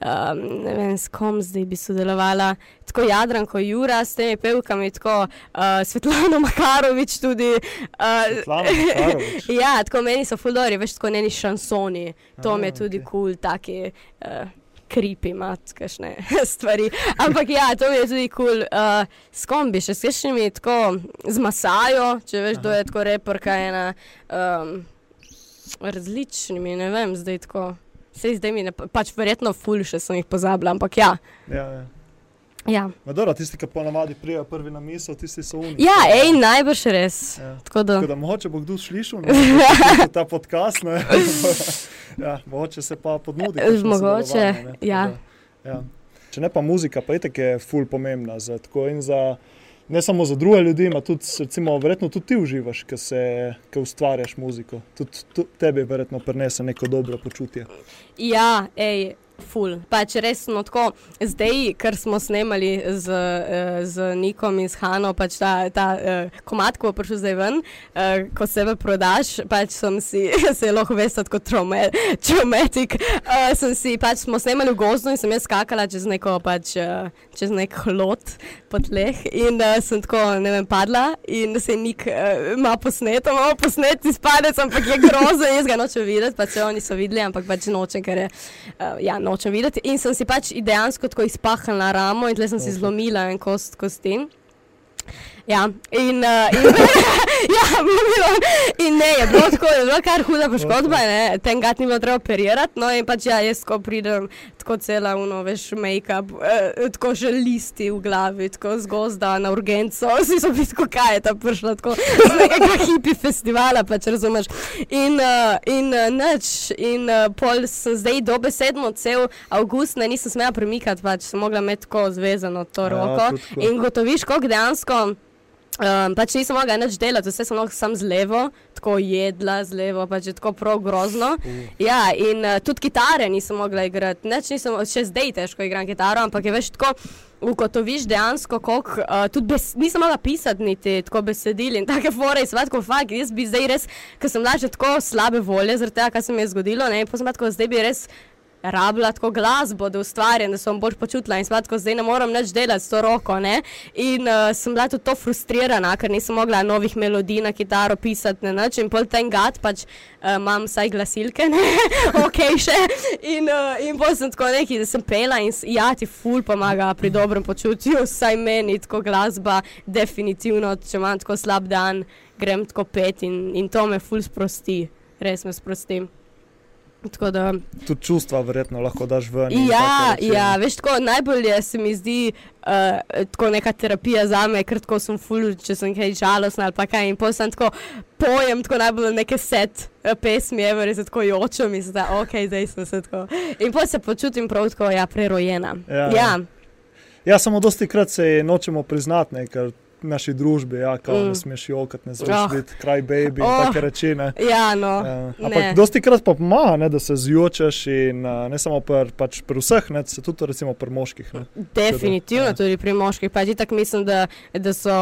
um, ne vem, s kom zdaj bi sodelovala, tako Jadranko Jura, s temi pevkami, tako uh, Svetlano Makarovič tudi. Uh, Svetlana Makarovič. ja, tako meni so fuldori, veš, tako njeni šansoni, to mi je A, tudi kul, cool, taki. Uh, Kripi ima kakšne stvari. Ampak ja, to je tudi kul. Cool. Uh, s kom bi še s kakšnimi, tako z Masajo, če veš, kdo je tako reporka ena. Um, različnimi, ne vem, zdaj tako. Sej zdaj mi ne, pa- pač verjetno ful še sem jih pozabila, ampak ja. Ja, ja. Ja, dobro, tisti, ki ponavadi prijajo prvi na misel, tisti so oni. ja ej, najbrž res. Ja. Tako da. Tako da mogoče bo kdo slišal ne, ta podcast. Ne, ja, mogoče se pa podnudi. Mogoče, ne, tako ja. da, ja. Če ne pa muzika, pa je ful pomembna za tako in za. Ne samo za druge ljudi, ampak tudi, recimo, verjetno tudi ti uživaš, ko ustvarjaš muziko. Tudi tu- tebi verjetno prinese neko dobro počutje. Ja, ej, ful. Pač resno tako, zdaj, ker smo snemali z, eh, z Nikom in s Hano, pač ta, ta uh, komat, ko bo prišel zdaj ven, uh, ko sebe prodaš, pač sem si, se lahko veste, kot traumatik. Uh, sem si, pač smo snemali v gozdu in sem jaz skakala čez neko, pač, uh, čez nek hlot po tleh in uh, sem tako, ne vem, padla in se Nik uh, ima posneto, ima posnet iz padec, ampak je grozen, jaz ga nočem videti, pač oni so videli, ampak pač nočem, ker je, uh, ja, nočem videti. In sem si pač dejansko tako izpahala ramo in tle sem si Oho. zlomila en kost kosti. Ja, in, uh, in, ja, bilo, in ne, je bilo tako, je bilo kar huda poškodba, ne, ten gat ni bilo treba operirati, no in pač ja, jaz ko pridem, tako cela, uno, veš, make-up, eh, tako že listi v glavi, tako z gozda na urgenco, vsi so bili tako, kaj je ta prišla, tako z nekega hipi festivala, pač razumeš. In, uh, in uh, nič, in uh, pol sem zdaj dobesedno cel avgust, ne, nisem smela premikati, pač sem mogla imeti tako zvezano to Ja, roko. tako. In gotoviš, koliko dejansko. Um, pač nisem mogla nič delati, vse sem lahko sam z levo, tako jedla z levo, pač je tako prav grozno. Ja, in uh, tudi kitare nisem mogla igrati, nič nisem, še zdaj težko igram kitaro, ampak je veš tako. Ugotoviš dejansko, koliko uh, tudi bes, nisem mogla pisati, niti tako besedil in take fore, in svetko, fakt, jaz bi zdaj res, ker sem bila že tako slabe volje, zaradi tega, kar se mi je zgodilo, ne, pa sem tako, zdaj bi res rabila tako glasbo, da ustvarjam, da sem bolj počutila in svetko, zdaj ne morem več delati s to roko. Ne? In uh, sem bila tudi to frustrirana, ker nisem mogla novih melodij na kitaro pisati na nič. In pol ten gat, pač uh, imam vsaj glasilke, ne, ok še. In, uh, in pol sem tako neki, da sem pela in ja, ti ful pomaga pri dobrem počutju, vsaj meni, tako glasba, definitivno, če imam tako slab dan, grem tako pet in, in to me ful sprosti, res me sprosti. Tako da. Tudi čustva verjetno lahko daš ven. Ja, ja, veš, tako najbolje se mi zdi uh, tako neka terapija za me, ker tako sem full, če sem kaj žalostna ali pa kaj. In potem sem tako pojem, tako najbolj neke set uh, pesmi, evo, res tako jočem in zdaj, ok, zdaj sem se tako. In potem se počutim prav tako, ja, prerojena. Ja, ja. Ja, samo dosti krat se nočemo priznati, ne, ker naši družbi, ja, kao, Mm. ne smeš jokati, ne smeš Oh. oh. biti kraj baby Oh. oh. in take reči. Ne. ja no. Ne. ampak dosti krat pa pomaga, ne, da se zjočeš in uh, ne samo pri pač pri vseh, ne, se tudi recimo pri moških. Ne. Definitivno Ja. tudi pri moških. Pač itak mislim, da, da, so,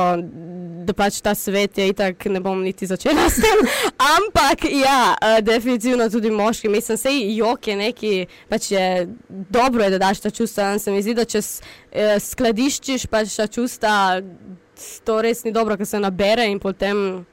da pač ta svet je itak, ne bom niti začela s tem. Ampak ja, uh, definitivno tudi moški. Mislim, sej jok je neki, pač je dobro, je, da daš ta čustva. Se mi zdi, da če eh, skladiščiš pač ta čustva, to res ni dobro, ker se nabere in potem.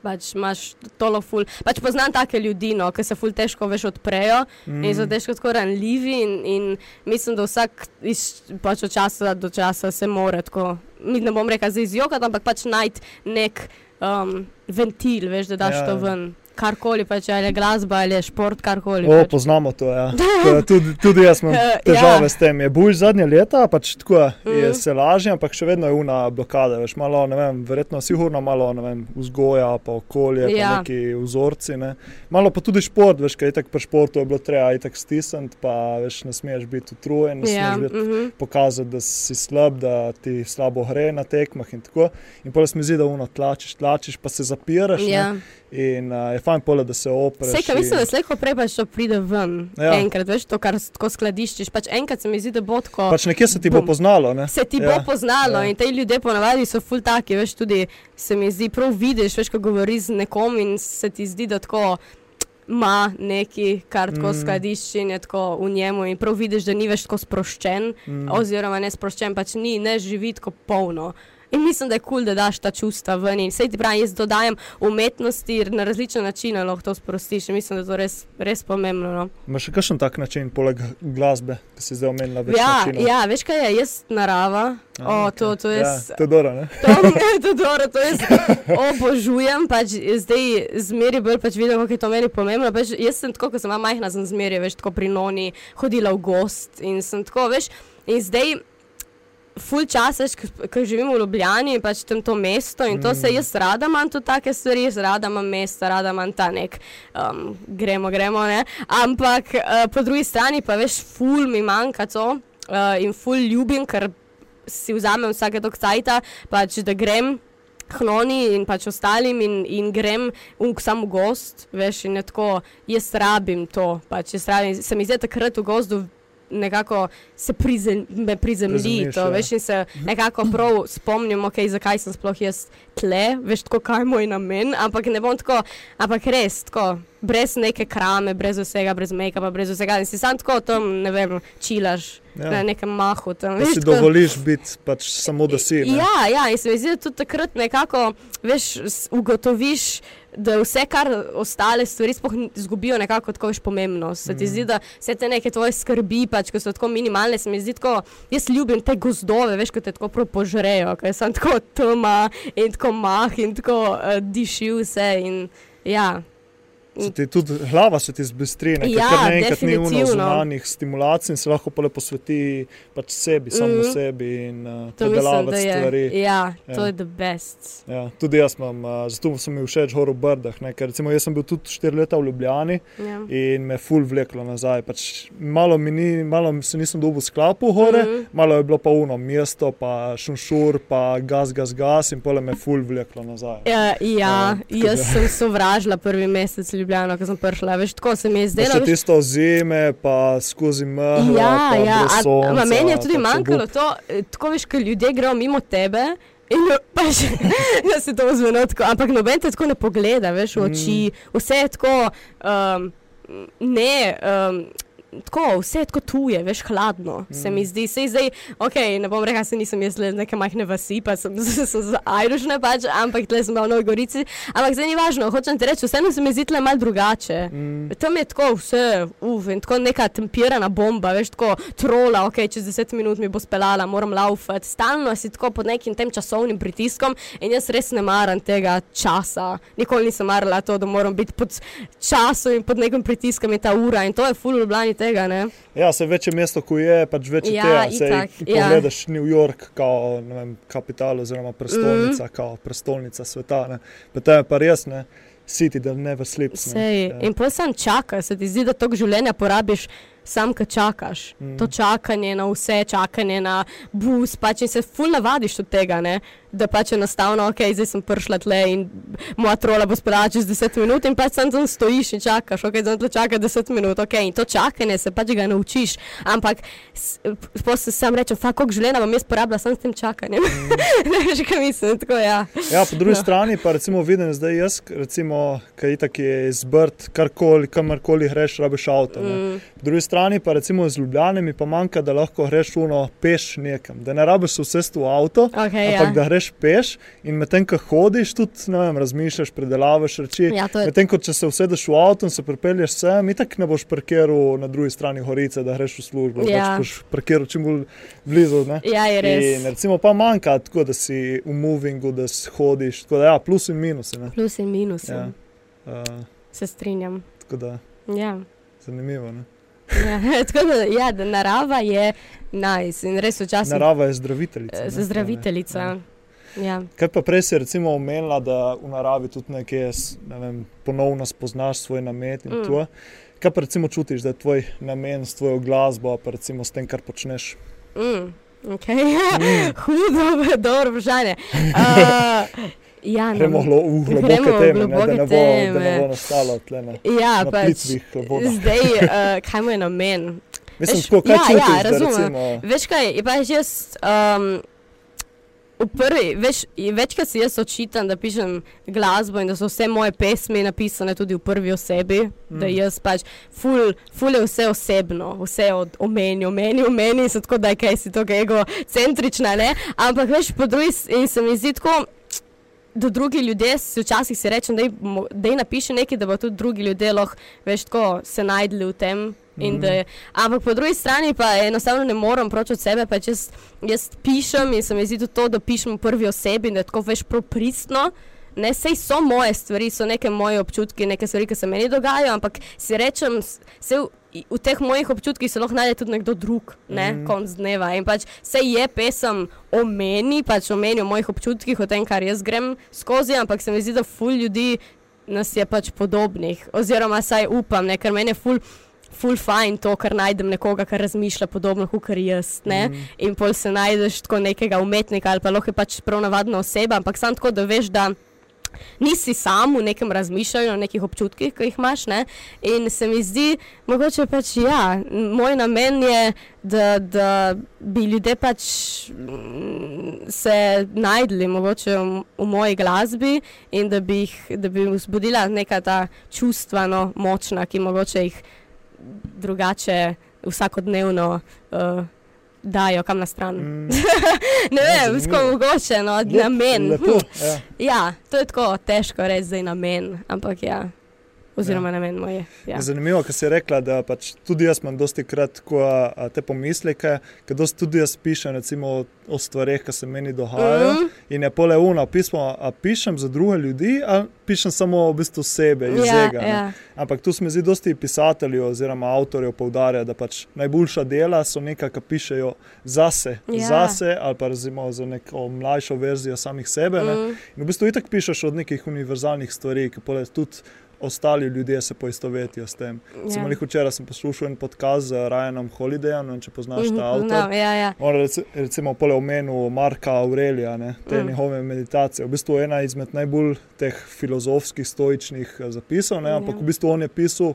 Pač imaš tolo ful. Pač poznam take ljudi, no, ki se ful težko veš odprejo. Mm. In so težko tako ranljivi, in, in mislim, da vsak iz, pač od časa do časa se mora tako, mi ne bom rekel, zdaj izjokati, ampak pač najti nek um, ventil, veš, da daš Ja, to ven. Karkoli, pač ali je glasba ali je šport, karkoli. O, pač. poznamo to. Ja. To je Tudi, tudi jaz imam Eh, težave ja. s tem. Je bolj zadnje leta, pač tako je, je Mhm. se lažje, ampak še vedno je una blokada. Veš, malo, ne vem, verjetno sigurno malo ne vem, vzgoja, pa okolje, pa Ja. neki vzorci. Ne. Malo pa tudi šport, veš, kaj je tako pri športu je bilo treba itak stisniti, pa veš, ne smeš biti utrujen, ne Ja, smeš biti mhm. pokazati, da si slab, da ti slabo gre na tekmah in tako. In pa se mi zdi, da uno tlačiš, tlačiš, pa se zapiraš. ne. Ja. In uh, je fajn pole, da se opreš. Vse, kar mislim, da slejko prej pač to pride ven. Ja. Enkrat, veš, to, kar tako skladiščiš. Pač enkrat se mi zdi, da bo tako. Pač nekje se ti bo poznalo. Ne? Se ti Ja, bo poznalo ja. in te ljudje ponavadi so ful taki, veš, tudi se mi zdi, prav vidiš, veš, ko govoriš z nekom in se ti zdi, da tako ima neki, kar tako Mm. skladišči in je tako v njemu in prav vidiš, da ni več tako sproščen, Mm. mm. oziroma ne sproščen, pač ni, ne živi tako polno. In mislim, da je kul, cool, da daš ta čustva ven. In sej ti pravi, jaz dodajam umetnosti na različne načine, lahko to sprostiš. In mislim, da je to res, res pomembno. No. Imaš še kakšen tak način, poleg glasbe, ki si zdaj omenila? več Ja, načinov? ja, veš kaj je, jaz narava. A, O, okej. to, to je Ja, to je dobro, ne? To, to, dobro, to jaz obožujem, pač zdaj zmeri bolj pač vidim, kako je to meni pomembno. Pač jaz sem tako, ko sem majhna, sem zmeri, veš, tako pri noni, hodila v gost in sem tako, veš, in zdaj. Ful čas, ko živim v Ljubljani, pač tam to mesto in to se Mm. jaz rada imam, tudi take stvari, jaz rada imam mesta, rada imam ta nek, um, gremo, gremo, ne. Ampak uh, po drugi strani pa veš, ful mi manjka to uh, in ful ljubim, ker si vzamem vsake tok cajta, pač da grem. Hnoni in pač ostalim, in, in grem v sam gost, veš, in tako, jaz rabim to. Pač jaz rabim, se mi zdi takrat v gozdu nekako se prizem, me prizemlji to, ja. veš, in se nekako prav spomnim, okay, zakaj sem sploh jaz tle, veš, tako kaj je moj namen, ampak ne bom tako, ampak res tako, brez neke krame, brez vsega, brez make-upa, brez vsega, in si sam tako tam, ne vem, čilaš ja. na nekem mahu. Tam, veš, si tako- dovoliš biti pač samo da si. ne? Ja, ja, in se mi zdi, da tudi takrat nekako, veš, ugotoviš, da vse, kar ostale stvari, sploh izgubijo nekako tako več pomembnost. Se ti Mhm. zdi, da vse te neke tvoje skrbi, pač, ko so tako minimalne, se mi zdi tako, jaz ljubim te gozdove, veš, ko te tako prav požrejo, ker sem tako tma in tako mah in tako uh, diši vse in ja. Se ti tudi glava se ti zbistri, ne? ker Ja, kar naenkrat ni uno zunanjih stimulacij in se lahko pole posveti pač sebi, samo Mhm. sebi in uh, To mislim, predelavati je, stvari. ja, to Ja. je the best. Ja, tudi jaz imam, uh, zato so mi všeč gor v Brdah, ne? ker recimo jaz sem bil tudi štiri leta v Ljubljani Ja. in me ful vleklo nazaj. Pač malo, mi ni, malo se nisem dobil sklapu gore, Mhm. malo je bilo pa uno mesto, pa šunšur, pa gas, gas, gas in pole me ful vleklo nazaj. Ja, ja, tako jaz sem sovražila prvi mesec Ljubljana, ko sem prišla. Veš, tako se mi je zdelo. še veš, tisto zime, pa skozi mehko. Ja, ja, a- sonca, a meni je tudi manjkalo to, eh, tako veš, ker ljudje grejo mimo tebe. In pač, da se to vzmeni tako, ampak noben te tako ne pogleda, veš, v oči, vse je tako, um, ne, um, tako, vse je tako tuje, veš, hladno, mm. se mi zdi. Sej zdaj, ok, ne bom rekel, da nisem jaz le neke majhne vasi, pa sem, za Irišne pač, ampak tle sem v Novi Gorici. Ampak zdaj ni važno, hočem ti reči, vseeno se mi zdi tle malo drugače. Mm. Tam je tako vse, uf, in tako neka tempirana bomba, veš, tako trola, ok, čez 10 minut mi bo speljala, moram laufati. Stalno si tako pod nekim tem časovnim pritiskom in jaz res ne maram tega časa. Nikoli nisem marala to, da moram biti pod časom in pod nekim pritiskom in ta ura in to je full ljubljani tega, ne? Ja, se večje mesto, ko je, pač večje Ja, tega. Itak, ko ja. Pogledaš New York, kao ne vem, kapital oziroma prestolnica, mm. kao prestolnica sveta. Ne. Pa to je pa res, ne. City that never sleeps. ne. Sej, Ja. in potem sam čakaš, se ti zdi, da to življenje porabiš. Sam, ki čakaš. Mm. to čakanje na vse, čakanje na bus, pač in se ful navadiš od tega, ne? Da pač enostavno, ok, zdaj sem prišla tle in moja trola bo speljala čez 10 minut in pač sam tam stojiš in čakaš, ok, zdaj tle čaka 10 minut, ok, in to čakanje se pač ga naučiš, ampak potem sam rečem, fa, koliko življenja bom jaz porabila samo s tem čakanjem. Mm. ne veš, kaj mislim, tako ja. Ja, po drugi No. strani pa recimo vidim zdaj jaz, recimo, kaj itak je izbrt, karkoli, kamorkoli greš, rabiš avto. Mm. Po drugi strani pa recimo z Ljubljane mi pa manjka, da lahko greš uno peš nekam, da ne rabiš se vsesti v avto. Okay, Ampak ja. da greš peš in medtem, ko hodiš, tudi ne vem, razmišljaš, predelavaš reči. Ja, je Medtem, ko če se usedeš v avto in se pripelješ sem, itak ne boš parkiral na drugi strani Horice, da greš v službo. Ja. Pač boš parkiral čim bolj blizu. Ne? Ja, je res. In recimo pa manjka tako, da si v movingu, da si hodiš. Tako da ja, plus in minus. Ne? Plus in minus. Ja. Ja. Uh, Se strinjam. tako da Ja. zanimivo. Ne? Ja, tako da, ja, da narava je nice in res včasih Narava je zdraviteljica. eh, ne? zdraviteljica. Ja. Ja. Kaj pa prej si recimo omenila, da v naravi tudi nekje s- ne vem, ponovno spoznaš svoj namen in Mm. mm. to. Kaj pa recimo čutiš, da je tvoj namen s tvojo glasbo, pa recimo s tem, kar počneš? Mm. Okay. Hudo, dobro vprašanje. Uh, ja, ne Gremo vem. glo, v globoke teme, ne, da, globoke ne bo, da ne teme. bo nastalo tle na, ja, na pač, plitvih voda. zdaj, uh, kaj mu je namen? Mislim, veš, tako, kaj ja, ja, čutiš, da razumem. recimo, Veš kaj, pač jaz. Um, V prvi, veš, večkrat si jaz očitam, da pišem glasbo in da so vse moje pesmi napisane tudi v prvi osebi, mm. da jaz pač ful, ful je vse osebno, vse od omeni, omeni, omeni, so tako da je kaj si tako egocentrična, ne? Ampak veš, po drugi in se mi zdi tako. Da drugi ljudje si včasih si rečem, da je napiši nekaj, da bo tudi drugi ljudje lahko veš, tako, se najdli v tem. In Mhm. da je- Ampak po drugi strani pa enostavno ne morem proč od sebe, pač jaz, jaz pišem in se mi zdi tudi to, da pišem v prvi osebi in da je tako veš propristno. Ne, sej so moje stvari, so neke moje občutki, neke stvari, ki se meni dogajajo, ampak si rečem, se v, v teh mojih občutkih se lahko najde tudi nekdo drug, ne, mm. Mhm. konc dneva. In pač se je pesem o meni, pač o meni, o mojih občutkih, o tem, kar jaz grem skozi, ampak se mi zdi, da ful ljudi nas je pač podobnih, oziroma saj upam, ne, ker meni je ful. Ful fajn to, ker najdem nekoga, ki razmišlja podobno kot jaz. Ne? Mm. In pol se najdeš tako nekega umetnika ali pa lahko je pač prav navadna oseba, ampak samo tako, da veš, da nisi sam v nekem razmišljanju, o nekih občutkih, ki jih imaš. Ne? In se mi zdi, mogoče pač ja, moj namen je, da, da bi ljudje pač mm, se najdli mogoče v, v moji glasbi in da bi jih da bi vzbudila neka ta čustva no, močna, ki mogoče jih drugače vsakodnevno uh, dajo kam na stran. Mm. ne vem, skoro mogoče, no, Lep- namen. Lepo, ja. Ja, to je tako težko reči, da je namen, ampak ja. Oziroma, ja. namen moj. Ja. Je zanimivo, ker si rekla, da pač tudi jaz imam dosti krat ko, a, te pomisleke, ker dosti tudi jaz pišem recimo, o, o stvarih, ki se meni dogajajo. Mhm. In je pole uno pismo, a pišem za druge ljudi, ali pišem samo v bistvu sebe, iz Ja, tega. ja. Ampak tu se mi zdi, dosti pisateljev oziroma avtorjev poudarja, da pač najboljša dela so nekaj, kar pišejo zase, Ja. zase ali pa razimo za neko mlajšo verzijo samih sebe. Ne? Mhm. In v bistvu itak pišeš od nekih univerzalnih stvari, ki pole tudi ostali ljudje se poistovetijo s tem. Ja. Ja. Včeraj sem poslušal en podcast z Ryanom Holidayem, ne vem, če poznaš Mhm, ta avtor. poznam, Ja, ja. On rec, recimo pole omenil Marka Aurelija, ne, te Mm. njihove meditacije. V bistvu je ena izmed najbolj teh filozofskih, stoičnih eh, zapisov, ne, ampak Ja. v bistvu on je pisal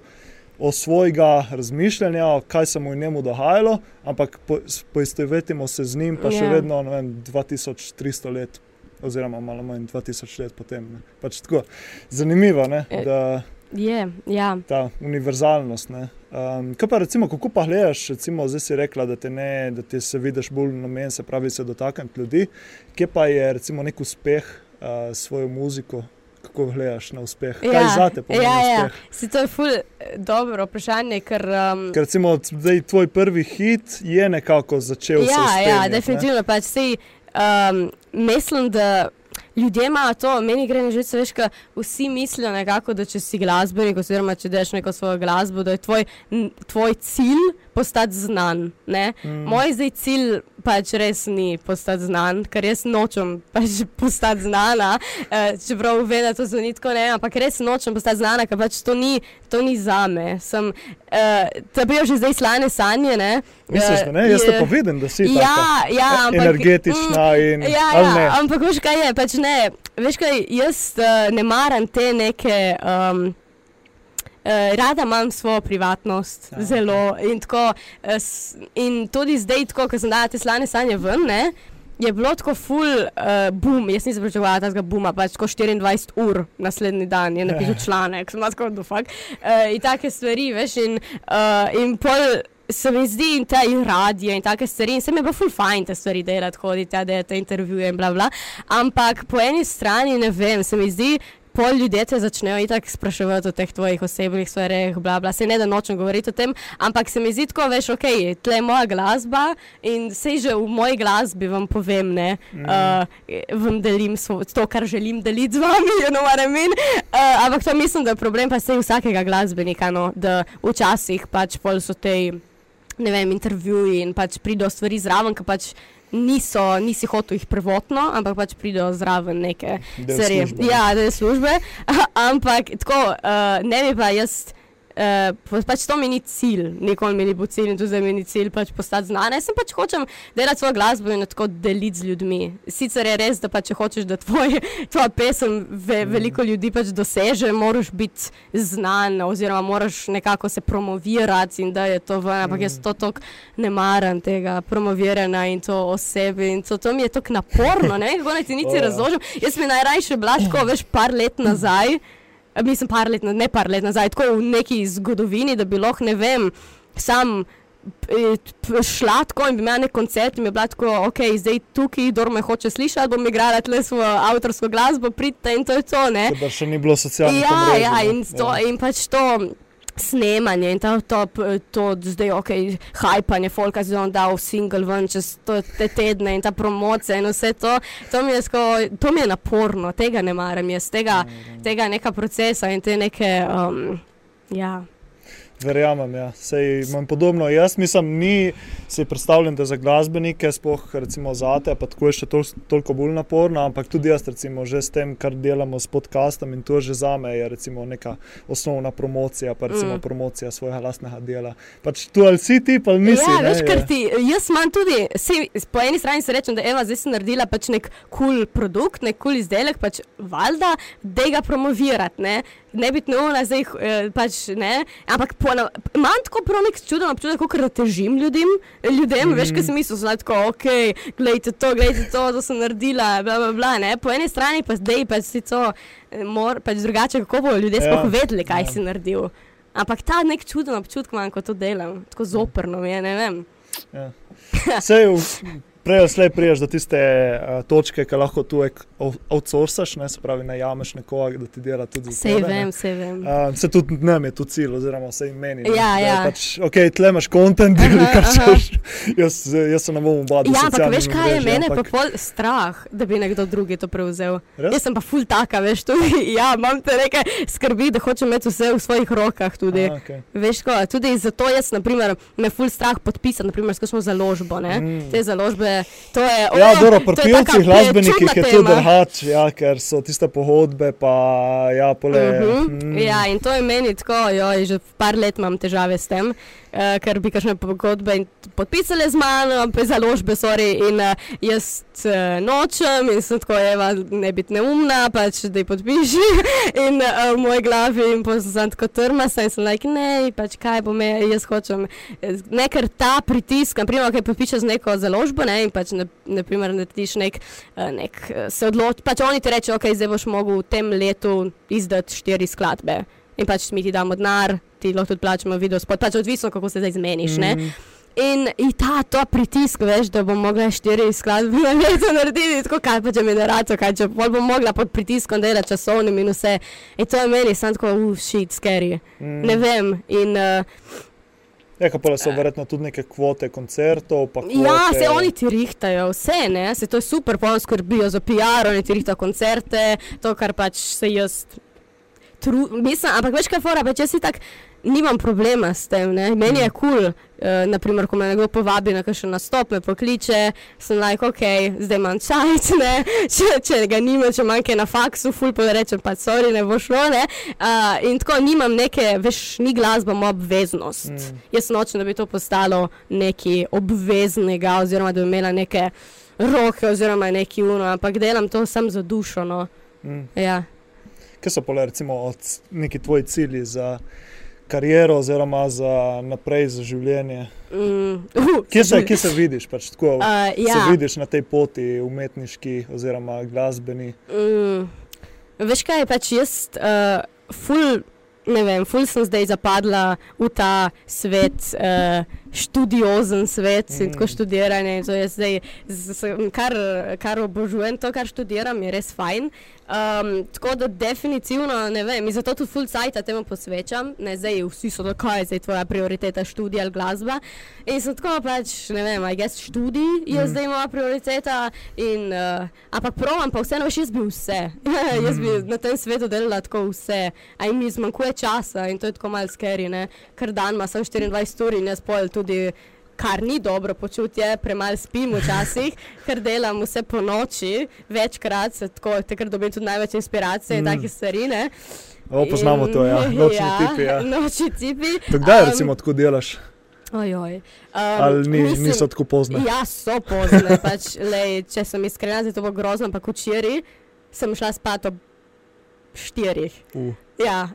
o svojega razmišljanja, o kaj se mu in njemu dogajalo, ampak po, poistovetimo se z njim, pa še Ja. vedno vem, 2300 let. Oziroma, malo manj 2000 let potem. Ne. Pač tako, zanimivo je, E. da Je, ja. ta univerzalnost. Ne. Um, kaj pa recimo, kako pa gledaš, recimo, zdaj si rekla, da te, ne, da ti se vidiš bolj na meni, se pravi, se dotakniti ljudi. Kje pa je recimo nek uspeh uh, svojo muziko? Kako gledaš na uspeh? Kaj ja. za te pomeni ja, ja. uspeh? Si to je ful eh, dobro vprašanje, ker. Um, Ker recimo zdaj tvoj prvi hit je nekako začel Ja, vzpenjati, ja, ne? definitivno. Pač, sej, um, mislim, da ljudje imajo to, meni gre na živce, veš, ka vsi mislijo nekako, da če si glasbenik, oziroma če deš neko svojo glasbo, da je tvoj, tvoj cilj postati znan. Ne? Mm. Moj zdaj cilj pač res ni postati znan, ker jaz nočem pač postati znana, eh, čeprav vem, da to zveni tako ne, ampak res nočem postati znana, ker pač to ni, to ni zame. Sem, eh, je že zdaj slane sanje, ne? Misliš, da ne? Jaz Eh, te pa vidim, da si Ja, taka, ja, e- ampak, energetična in Ja, ja, ampak veš kaj je, pač ne, veš kaj, jaz uh, ne maram te neke. Um, rada imam svojo privatnost, Ja, ja, zelo. In, tako, uh, in tudi zdaj, ko sem dala te slane sanje ven, ne, je bilo tako full uh, boom. Jaz nisem pričakovala tega booma, pač tako 24 ur naslednji dan je napisal članek, sem bila tako dufak. Uh, in take stvari, veš, in, uh, in pol. Se mi zdi, in ta in radio in take stvari, in se mi je bilo ful fajn te stvari delati, hoditi, ja, delati intervjuje in bla bla. Ampak po eni strani ne vem, se mi zdi, pol ljudje te začnejo itak spraševati o teh tvojih osebnih stvareh, bla bla. Se ne da nočem govoriti o tem, ampak se mi zdi tako, veš, ok, tle je moja glasba in sej že v moji glasbi vam povem, ne, mm. uh, vam delim svo, to, kar želim deliti z vami, you know what I mean. Uh, ampak to mislim, da je problem pa sej vsakega glasbenika, no, da včasih pač pol so te ne vem, intervjuji in pač pridejo stvari zraven, ki pač niso, nisi hotel jih prvotno, ampak pač pridejo zraven neke Del stvari. službe. Ja, je službe. ampak tako, uh, ne bi pa jaz. Uh, pač to mi ni cilj, nikoli mi ni bil cilj in tudi zdaj mi ni cilj pač postati znana. Jaz sem pač hočem delati svojo glasbo in tako deliti z ljudmi. Sicer je res, da pa če hočeš, da tvoj, tvoja pesem ve, Mm. veliko ljudi pač doseže, moraš biti znan oziroma moraš nekako se promovirati in da je to ven. Ampak jaz Mm. to tako ne maram tega promoviranja in to o sebi. In to, to mi je tako naporno, ne vem, kako naj ti niti O, ja. razložim. Jaz mi najrajše bila tako, veš, par let nazaj. Mislim, par let, ne par let nazaj, tako v neki zgodovini, da bi lahko, ne vem, sam p- šla tako in bi imela nek koncert in bi bila tako, ok, zdaj tukaj, kdo me hoče slišati, bom igrala tle svojo avtorsko glasbo, pridite in to je to, ne. Pa še ni bilo socialnih Ja, omrežij, ja, in, to, in pač to snemanje in to, to, p- to zdaj, ok, hajpanje, folka si on dal single ven čez to, te tedne in ta promocija in vse to, to mi je, sko, to mi je naporno, tega ne maram jaz, tega, tega neka procesa in te neke, um, ja. Verjamem, ja. Sej imam podobno. Jaz mislim, ni si predstavljam, da za glasbenike, sploh recimo za te, pa tako je še tol, toliko bolj naporno, ampak tudi jaz recimo že s tem, kar delamo s podcastom in to že za me je recimo neka osnovna promocija, pa recimo Mm. promocija svojega lastnega dela. Pač tu ali si ti, pa nisi. ja, ne, veš, ker ti, jaz imam tudi, sej, po eni strani se rečem, da Eva zdaj si naredila pač nek kul cool produkt, nek kul cool izdelek, pač valjda, da ga promovirati, ne. Ne biti neumna, zdaj eh, pač ne, ampak pona- imam tako prav nek čuden občutek, kot da težim ljudem, ljudem mm. veš, kaj sem mislil, zdaj tako, ok, gledajte to, gledajte to, to sem naredila, bla, bla, bla, ne. Po eni strani pa zdaj pač si to, eh, mor, pač drugače, kako bodo ljudje Ja, sploh vedeli, kaj ja. si naredil. Ampak ta nek čuden občutek imam, ko to delam, tako zoprno mi je, ne vem. Ja. Sej, v- prej ali slej priješ do tiste uh, točke, ki lahko tu outsourcaš, ne, se pravi, najameš nekoga, da ti dela tudi za ne. vem, sej vem. Uh, se tudi nam je tu cilj, oziroma vse meni. ne, Ja, je ja. Pač, ok, tle imaš kontent, deli kar češ. Jaz, jaz se ne bom obadal. Ja, ampak veš kaj je mene pa ampak- pol strah, da bi nekdo drugi to prevzel. Res? Jaz sem pa ful taka, veš, tudi, ja, imam te neke skrbi, da hočem imeti vse v svojih rokah tudi. Aha, okej. Veš, ko, tudi zato jaz, naprimer, me ful strah podpisati, naprimer, s kakšno založbo, ne. Mm. Te založbe, to je... Ja, o, dobro, to pri pevcih, glasbenikih je to drhač, ja, ker so tiste pogodbe, pa ja, pole. Uh -huh. mm, Ja, in to je meni tako, joj, že par let imam težave s tem, uh, ker bi kakšne pogodbe podpisali z mano, pa založbe, sorry, in uh, jaz uh, nočem in sem tako, eva, ne biti neumna, pač da ji podpiši in uh, v moji glavi in sem tako trmasa in sem like, ne, pač kaj bo me, jaz hočem, eh, ne ker ta pritisk, naprimer, kaj podpišeš z neko založbo, ne, in pač, ne, naprimer, nek, eh, nek eh, se odloči, pač oni ti rečejo, ok, zdaj boš mogel v tem letu izdati štiri skladbe. In pač mi ti damo denar, ti lahko tudi plačamo video spot, pač odvisno, kako se zdaj zmeniš. Mm. mm, In, in ta, ta pritisk, veš, da bom mogla štiri skladbe na leto narediti, tako kaj pa če mi ne račo, kaj če pol bom mogla pod pritiskom delati časovnim in vse. In to je meni, sem tako, uf, shit, scary. mm. Ne vem. In, uh, Ja, pa so verjetno tudi neke kvote koncertov. Kvote... Ja, se oni ti rihtajo, vse ne, se to je super, pa oni skrbijo za PR, oni ti rihtajo koncerte, to, kar pač se jaz. Tru, mislim, ampak veš kaj, fora, pač jaz si tak. Nimam problema s tem, ne? meni je kul, cool, uh, naprimer, ko me nekdo povabi na kakšen nastop, me pokliče, sem like, ok, zdaj imam čas, ne, če, če ga nima, če manjka na faksu, ful pa rečem, pa sorry, ne bo šlo, ne. Uh, in tako nimam neke, veš, ni glasba moja obveznost. Mm. Jaz nočem, da bi to postalo nekaj obveznega, oziroma da bi imela neke roke, oziroma neki uno, ampak delam to sam za dušo. No. Mm. Ja. Kaj so pole, recimo, neki tvoji cilji za kariero, oziroma za naprej za življenje? Mm, uh, Kje se, kje se vidiš? Pač, tako, Uh, Se ja. vidiš na tej poti, umetniški oziroma glasbeni. Mm, veš kaj, pač jaz, uh, ful, ne vem, ful sem zdaj zapadla v ta svet, uh, študiozen svet mm. in tako študiranje. in je zdaj, z, z, kar, kar obožujem, to, kar študiram, je res fajn. Um, tako da definitivno ne vem, in zato tudi full cajt temu posvečam. Ne, zdaj vsi so tako, kaj je zdaj tvoja prioriteta, študij ali glasba. In sem tako pač, ne vem, aj jaz študij je Mm. mm. zdaj moja prioriteta. In, uh, ampak provam pa vseeno, veš, jaz bi vse. jaz bi Mm. na tem svetu delala tako vse. Aj mi zmanjkuje časa in to je tako malo skeri. Ker dan ima samo 24 ur in jaz pol tudi. Kar ni dobro počutje, premalo spim včasih, ker delam vse po noči, večkrat, se tako, takrat dobim tudi največ inspiracije in Mm. take stvari. ne. O, poznamo In- to, ja. nočni tipi. Ja. Nočni tipi. To Kdaj, Um, recimo, tako delaš? Ojoj. Um, Ali ni, mislim- niso tako pozne? Ja, so pozne. Pač, lej, če sem iskrena, zdaj to bo grozno, ampak včeraj sem šla spat ob štirih. Uh. Ja.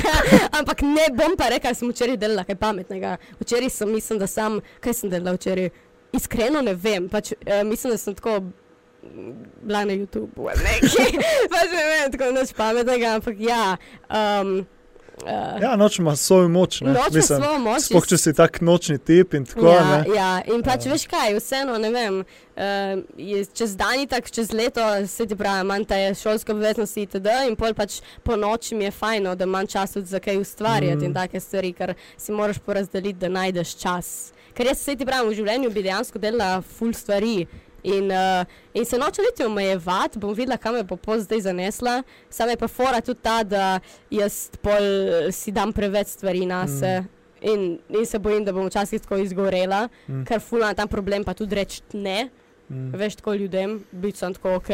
ampak ne bom pa rekla, da sem včeraj delala kaj pametnega. Včeraj sem mislim, da sem, kaj sem delala včeraj? Iskreno ne vem, pač, uh, mislim, da sem tako mm, bila na YouTubu ali nekaj. pač ne vem, tako nič pametnega, ampak ja. Um, uh, Ja, noč ima svojo moč. Noč ima svojo moč. Sploh če si tak nočni tip in tako. ja, ne. ja, in pač Ja. veš kaj, vseeno ne vem. Uh, je, čez dan je tako, čez leto se ti pravi, manj te šolske obveznosti itd. In pol pač po noči mi je fajno, da manj časa za kaj ustvarjati mm. in take stvari, ker si moraš porazdeliti, da najdeš čas. Ker jaz se ti pravim, v življenju bi dejansko delala full stvari. In, uh, in se noče niti omejevati, bom videla, kam me bo pol zdaj zanesla. Sama je pa fora tudi ta, da jaz pol si dam preveč stvari na se. Mm. In, in se bojim, da bom včasih tako izgorela, Mm. mm. ker fulano tam problem pa tudi reči ne. Mm. Veš, tako ljudem, biti sem tako, ok,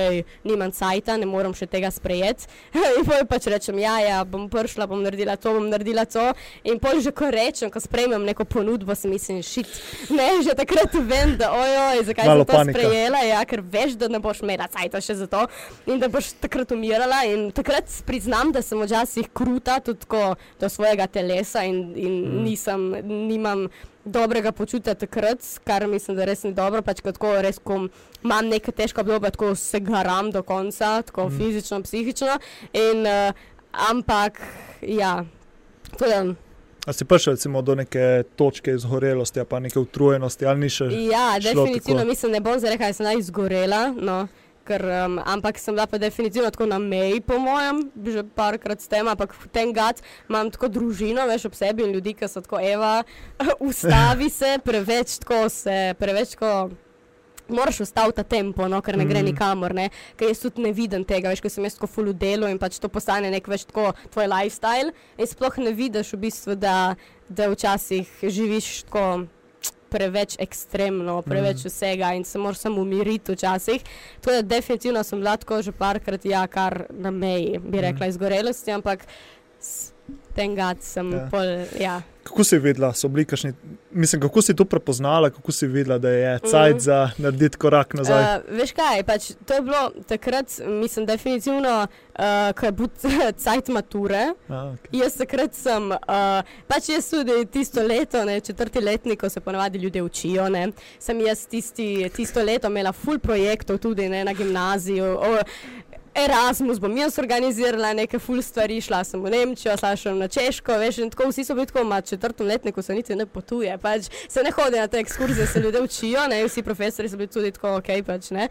nimam cajta, ne morem še tega sprejeti. in pol pač rečem, ja, ja, bom prišla, bom naredila to, bom naredila to. In pol že ko rečem, ko sprejmem neko ponudbo, si mislim, šit. Ne, že takrat vem, da ojoj, zakaj Malo sem to panika. sprejela, ja, ker veš, da ne boš imela cajta še za to in da boš takrat umirala. In takrat priznam, da sem včasih kruta tudi tako do svojega telesa in, in mm. nisem, nimam dobrega počutja takrat, kar mislim, da res ni dobro. Pač ko tako res, ko imam neke težke obdobje, tako se garam do konca, tako Mm. fizično, psihično. In, uh, ampak, ja, to je. A si prišel recimo, do neke točke izgorelosti, pa neke utrujenosti, ali ni še? Ja, definitivno tako? mislim, ne bom zdaj rekel, da sem izgorela. No. Ker, um, ampak sem bila pa definitivno tako na meji, po mojem, že parkrat s tem, ampak ten gad imam tako družino, veš ob sebi in ljudi, ki so tako, Eva, ustavi se, preveč tako se, preveč tako moraš ustaviti ta tempo, no, ker ne gre mm. nikamor, ne? ker jaz tudi ne vidim tega, veš, ko sem jaz tako full delo in pač to postane nek več tako tvoj lifestyle. In sploh ne vidiš v bistvu, da, da včasih živiš tako. Preveč ekstremno, preveč mm. vsega in se moraš samo umiriti včasih. Tako da definitivno sem lahko že parkrat, ja, kar na meji, bi rekla, mm. izgorelosti, ampak ten gad sem ja. pol. Ja. Kako si videla, so bili kašni, mislim, kako si to prepoznala, kako si videla, da je cajt mm. za narediti korak nazaj? Uh, veš kaj, pač, to je bilo takrat, mislim, definitivno, uh, ko je bil cajt mature. Ah, okay. Jaz takrat sem, uh, pač jaz tudi tisto leto, ne, četrti letnik, ko se ponavadi ljudje učijo, ne, sem jaz tisti, tisto leto imela full projektov tudi ne, na gimnaziju. O, Erasmus bom jaz organizirala neke full stvari, šla sem v Nemčijo, šla sem na Češko, veš, in tako vsi so bili tako, ima četrtem letniku, se niti ne potuje, pač se ne hodi na te ekskurzije, se ljudje učijo, ne, vsi profesori so bili tudi tako, ok, pač ne.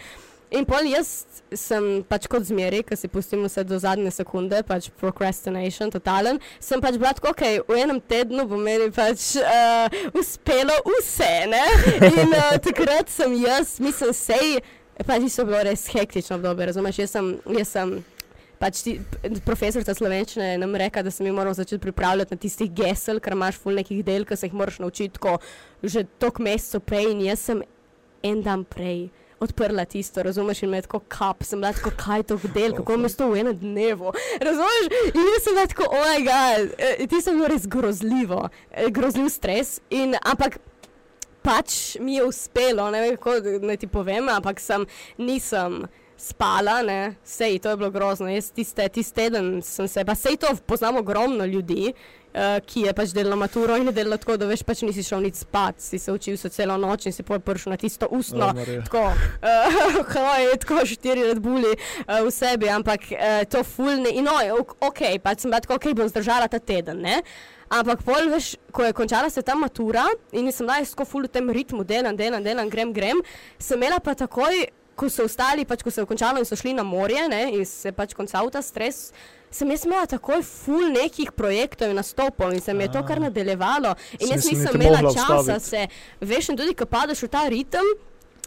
In pol jaz sem pač kot zmeri, ki si pustim vse do zadnje sekunde, pač procrastination, totalen, sem pač bila tako, ok, v enem tednu bo meni pač uh, uspelo vse, ne. In uh, takrat sem jaz, mislim, sej. Pač so bilo res hektično obdobje, razumeš? Jaz sem, jaz sem pač ti, profesorica slovenščine nam reka, da se mi moramo začeti pripravljati na tistih gesel, ker imaš ful nekih del, ki se jih moraš naučiti tako že tok mesecev prej in jaz sem en dan prej. Odprla tisto, razumeš, in me tako kap, sem bila tako, kaj to del, kako me to v enem dnevu. Razumeš? In jaz sem bila tako, oh ti sem bil res grozljivo, eh, grozljiv stres. In, ampak pač mi je uspelo, ne vem, kako naj ti povem, ampak sem, nisem spala, ne, sej to je bilo grozno. Jaz tiste, tiste teden sem se, pa sej to poznam ogromno ljudi. Uh, ki je pač delal maturo in je delal tako, da veš, pač nisi šel nič spat, si se učil se celo noč in si pa prišel na tisto ustno, oh, tako, uh, tako štiri redbuli uh, v sebi, ampak uh, to fulne in oj, ok, pač sem bila tako, ok, bom zdržala ta teden, ne. Uh, Ampak, pol, veš, ko je končala se ta matura in sem bila tako ful v tem ritmu, delam, delam, delam, grem, grem, sem imela pa takoj, ko so ostali, pač ko se je končalo in so šli na morje ne, in se je pač končal ta stres. Sem jaz imela takoj ful nekih projektov in nastopov in se mi je to kar nadaljevalo. In jaz nisem imela časa, se, veš, in tudi, ko padeš v ta ritem,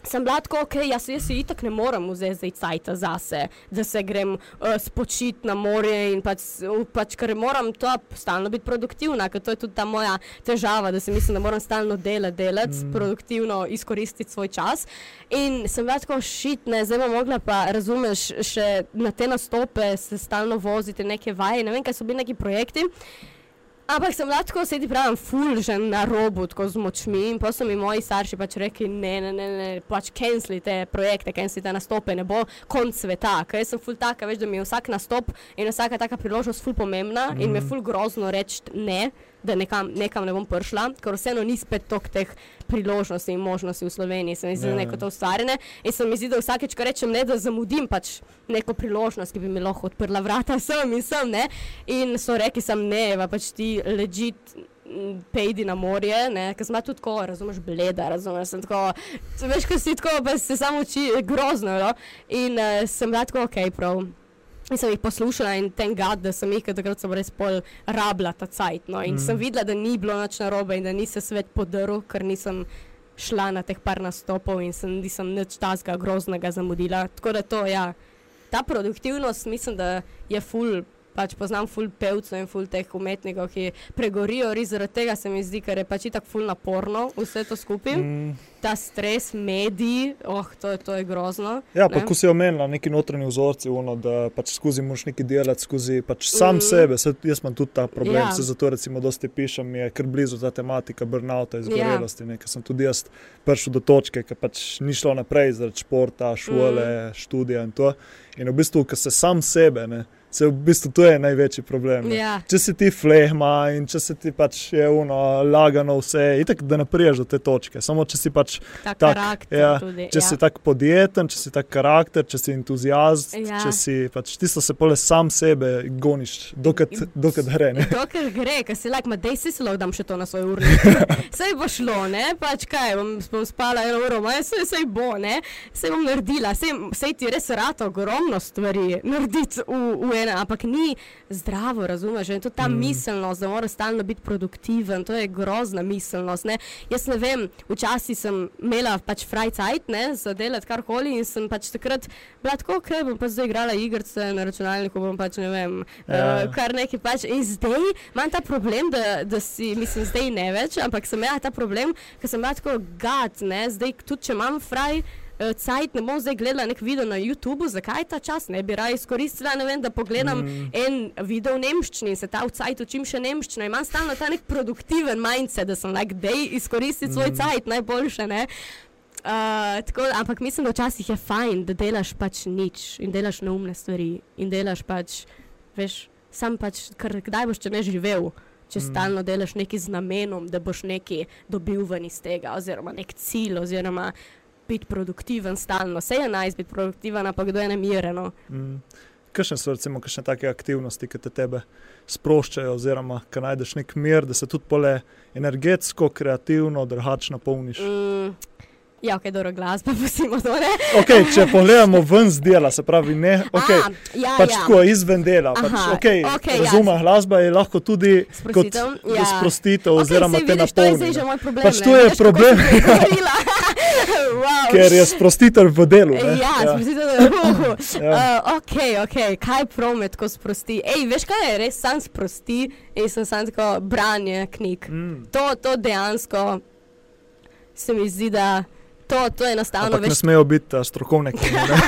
sem bila tako, ok, jaz, jaz si itak ne morem vzeti zdaj cajta zase, da se grem uh, spočiti na morje in pač, uh, pač ker moram to stalno biti produktivna, ker to je tudi ta moja težava, da se mislim, da moram stalno delati, delati, mm. produktivno izkoristiti svoj čas. In sem bila tako šitna, zdaj bom mogla pa, razumeš, še na te nastope se stalno voziti neke vaje, ne vem, kaj so bili neki projekti. Ampak sem lahko sedi pravim, fulžen na robu, tako z močmi. In pa so mi moji starši pač rekli, ne, ne, ne, ne pač cancelite projekte, cancelite nastope, ne bo konc sveta. Ker sem ful taka, veš, da mi je vsak nastop in vsaka taka priložnost ful pomembna mm. in mi je mhm. ful grozno reči ne da nekam, nekam ne bom prišla, ker vseeno ni spet tok teh priložnosti in možnosti v Sloveniji, se mi zdi, da je ja. neko to ustvarjene. In se mi zdi, da vsakeč, ko rečem ne, da zamudim pač neko priložnost, ki bi mi lahko odprla vrata sem in sem, ne. In so rekli, sem ne, pa pač ti ležit. Pejdi na morje, ker sem tudi tako, razumeš, bleda, razumeš, sem tako, veš, ko si tako, pa se samo uči, grozno, no? in uh, sem bila tako, ok, prav. In sem jih poslušala in ten gad, da sem jih takrat res pol rabila ta cajt. No. In mm. sem videla, da ni bilo nič narobe in da nisem svet podaril, ker nisem šla na teh par nastopov in sem, nisem nič tazga groznega zamudila. Tako da to, ja, ta produktivnost mislim, da je full pač poznam ful pevcev in ful teh umetnikov, ki pregorijo, res zaradi tega se mi zdi, ker je pač tako ful naporno vse to skupaj. Mm. Ta stres, mediji, oh, to, je, to je grozno. Ja, pa ko si omenila neki notranji vzorci, ono, da pač skozi moš nekaj delati, skozi pač sam mm. sebe, se, jaz imam tudi ta problem, ja. se zato recimo dosti pišem, mi je kar blizu ta tematika burnouta, izgorelosti, ja. ker sem tudi jaz prišel do točke, ker pač ni šlo naprej zaradi športa, šole, mm. študija in to. In v bistvu, ker se sam sebe, ne, Se v bistvu to je največji problem. ne. Ja. Če si ti flehma in če se ti pač je uno, lagano vse, itak da ne priješ do te točke. Samo če si pač Ta Tak, karakter ja, tudi. Če ja. si tak podjeten, če si tak karakter, če si entuzijast, Ja. če si pač tisto se pole sam sebe goniš, dokaj, dokaj gre. Ne? Dokler gre, ker si like, dej si se lahko dam še to na svoj urnik. Sej bo šlo, ne, pač kaj, bom, bom spala eno uro, ma sej, sej bo, ne, sej bom naredila, sej, sej ti res rata ogromno stvari narediti v, v ene, ampak ni zdravo, razumeš, in tudi ta mm. miselnost, da moraš stalno biti produktiven, to je grozna miselnost, ne. Jaz ne vem, včasih sem imela pač frajcajt, ne, za delati karkoli in sem pač takrat bila tako, ok, bom pa zdaj igrala igrice na računalniku, bom pač ne vem, Ja. uh, kar nekaj pač. In zdaj imam ta problem, da, da si, mislim, zdaj ne več, ampak sem imela ta problem, ker sem bila tako gad, ne, zdaj tudi če imam fraj. Eh, Cajt, ne bom zdaj gledala nek video na YouTubu, zakaj ta čas ne bi raje izkoristila, ne vem, da pogledam mm. en video v nemščini in se ta v cajt učim še nemščino. Imam stalno ta nek produktiven mindset, da sem like, dej izkoristiti mm. svoj cajt, najboljše, ne. Uh, tako, ampak mislim, da včasih je fajn, da delaš pač nič in delaš neumne stvari in delaš pač, veš, sam pač, ker kdaj boš če ne živel, če mm. stalno delaš nekaj z namenom, da boš nekaj dobil ven iz tega, oziroma nek cilj, oziroma biti produktiven stalno. Vse je naj biti produktiven, ampak kdo je nemireno. Mm. Kakšne so recimo kakšne take aktivnosti, ki te tebe sproščajo, oziroma ki najdeš nek mir, da se tudi pole energetsko, kreativno, drugače napolniš. Mm. Ja, ok, dobro, glasba, pustimo to, ne? Okay, če pogledamo ven z dela, se pravi, ne, okay, A, ja, pač ja. tako izven dela. Pač, okay, okej, ja. razumem, glasba je lahko tudi kot Sprostitev, ja. sprostitev, Okej, oziroma te vidiš, to je že ne. moj problem. Pač to je problem. wow. Ker je sprostitev v delu. Ne? Ja, ja. sprostitev je uh, Ja. uh, ok, ok, kaj promet, ko sprosti. Ej, veš kaj je res, sam sprosti in sem sam tako branje knjig. Mm. To, to dejansko se mi zdi, da to, to je enostavno Ampak ne več. smejo biti uh, strokovne knjige, ne?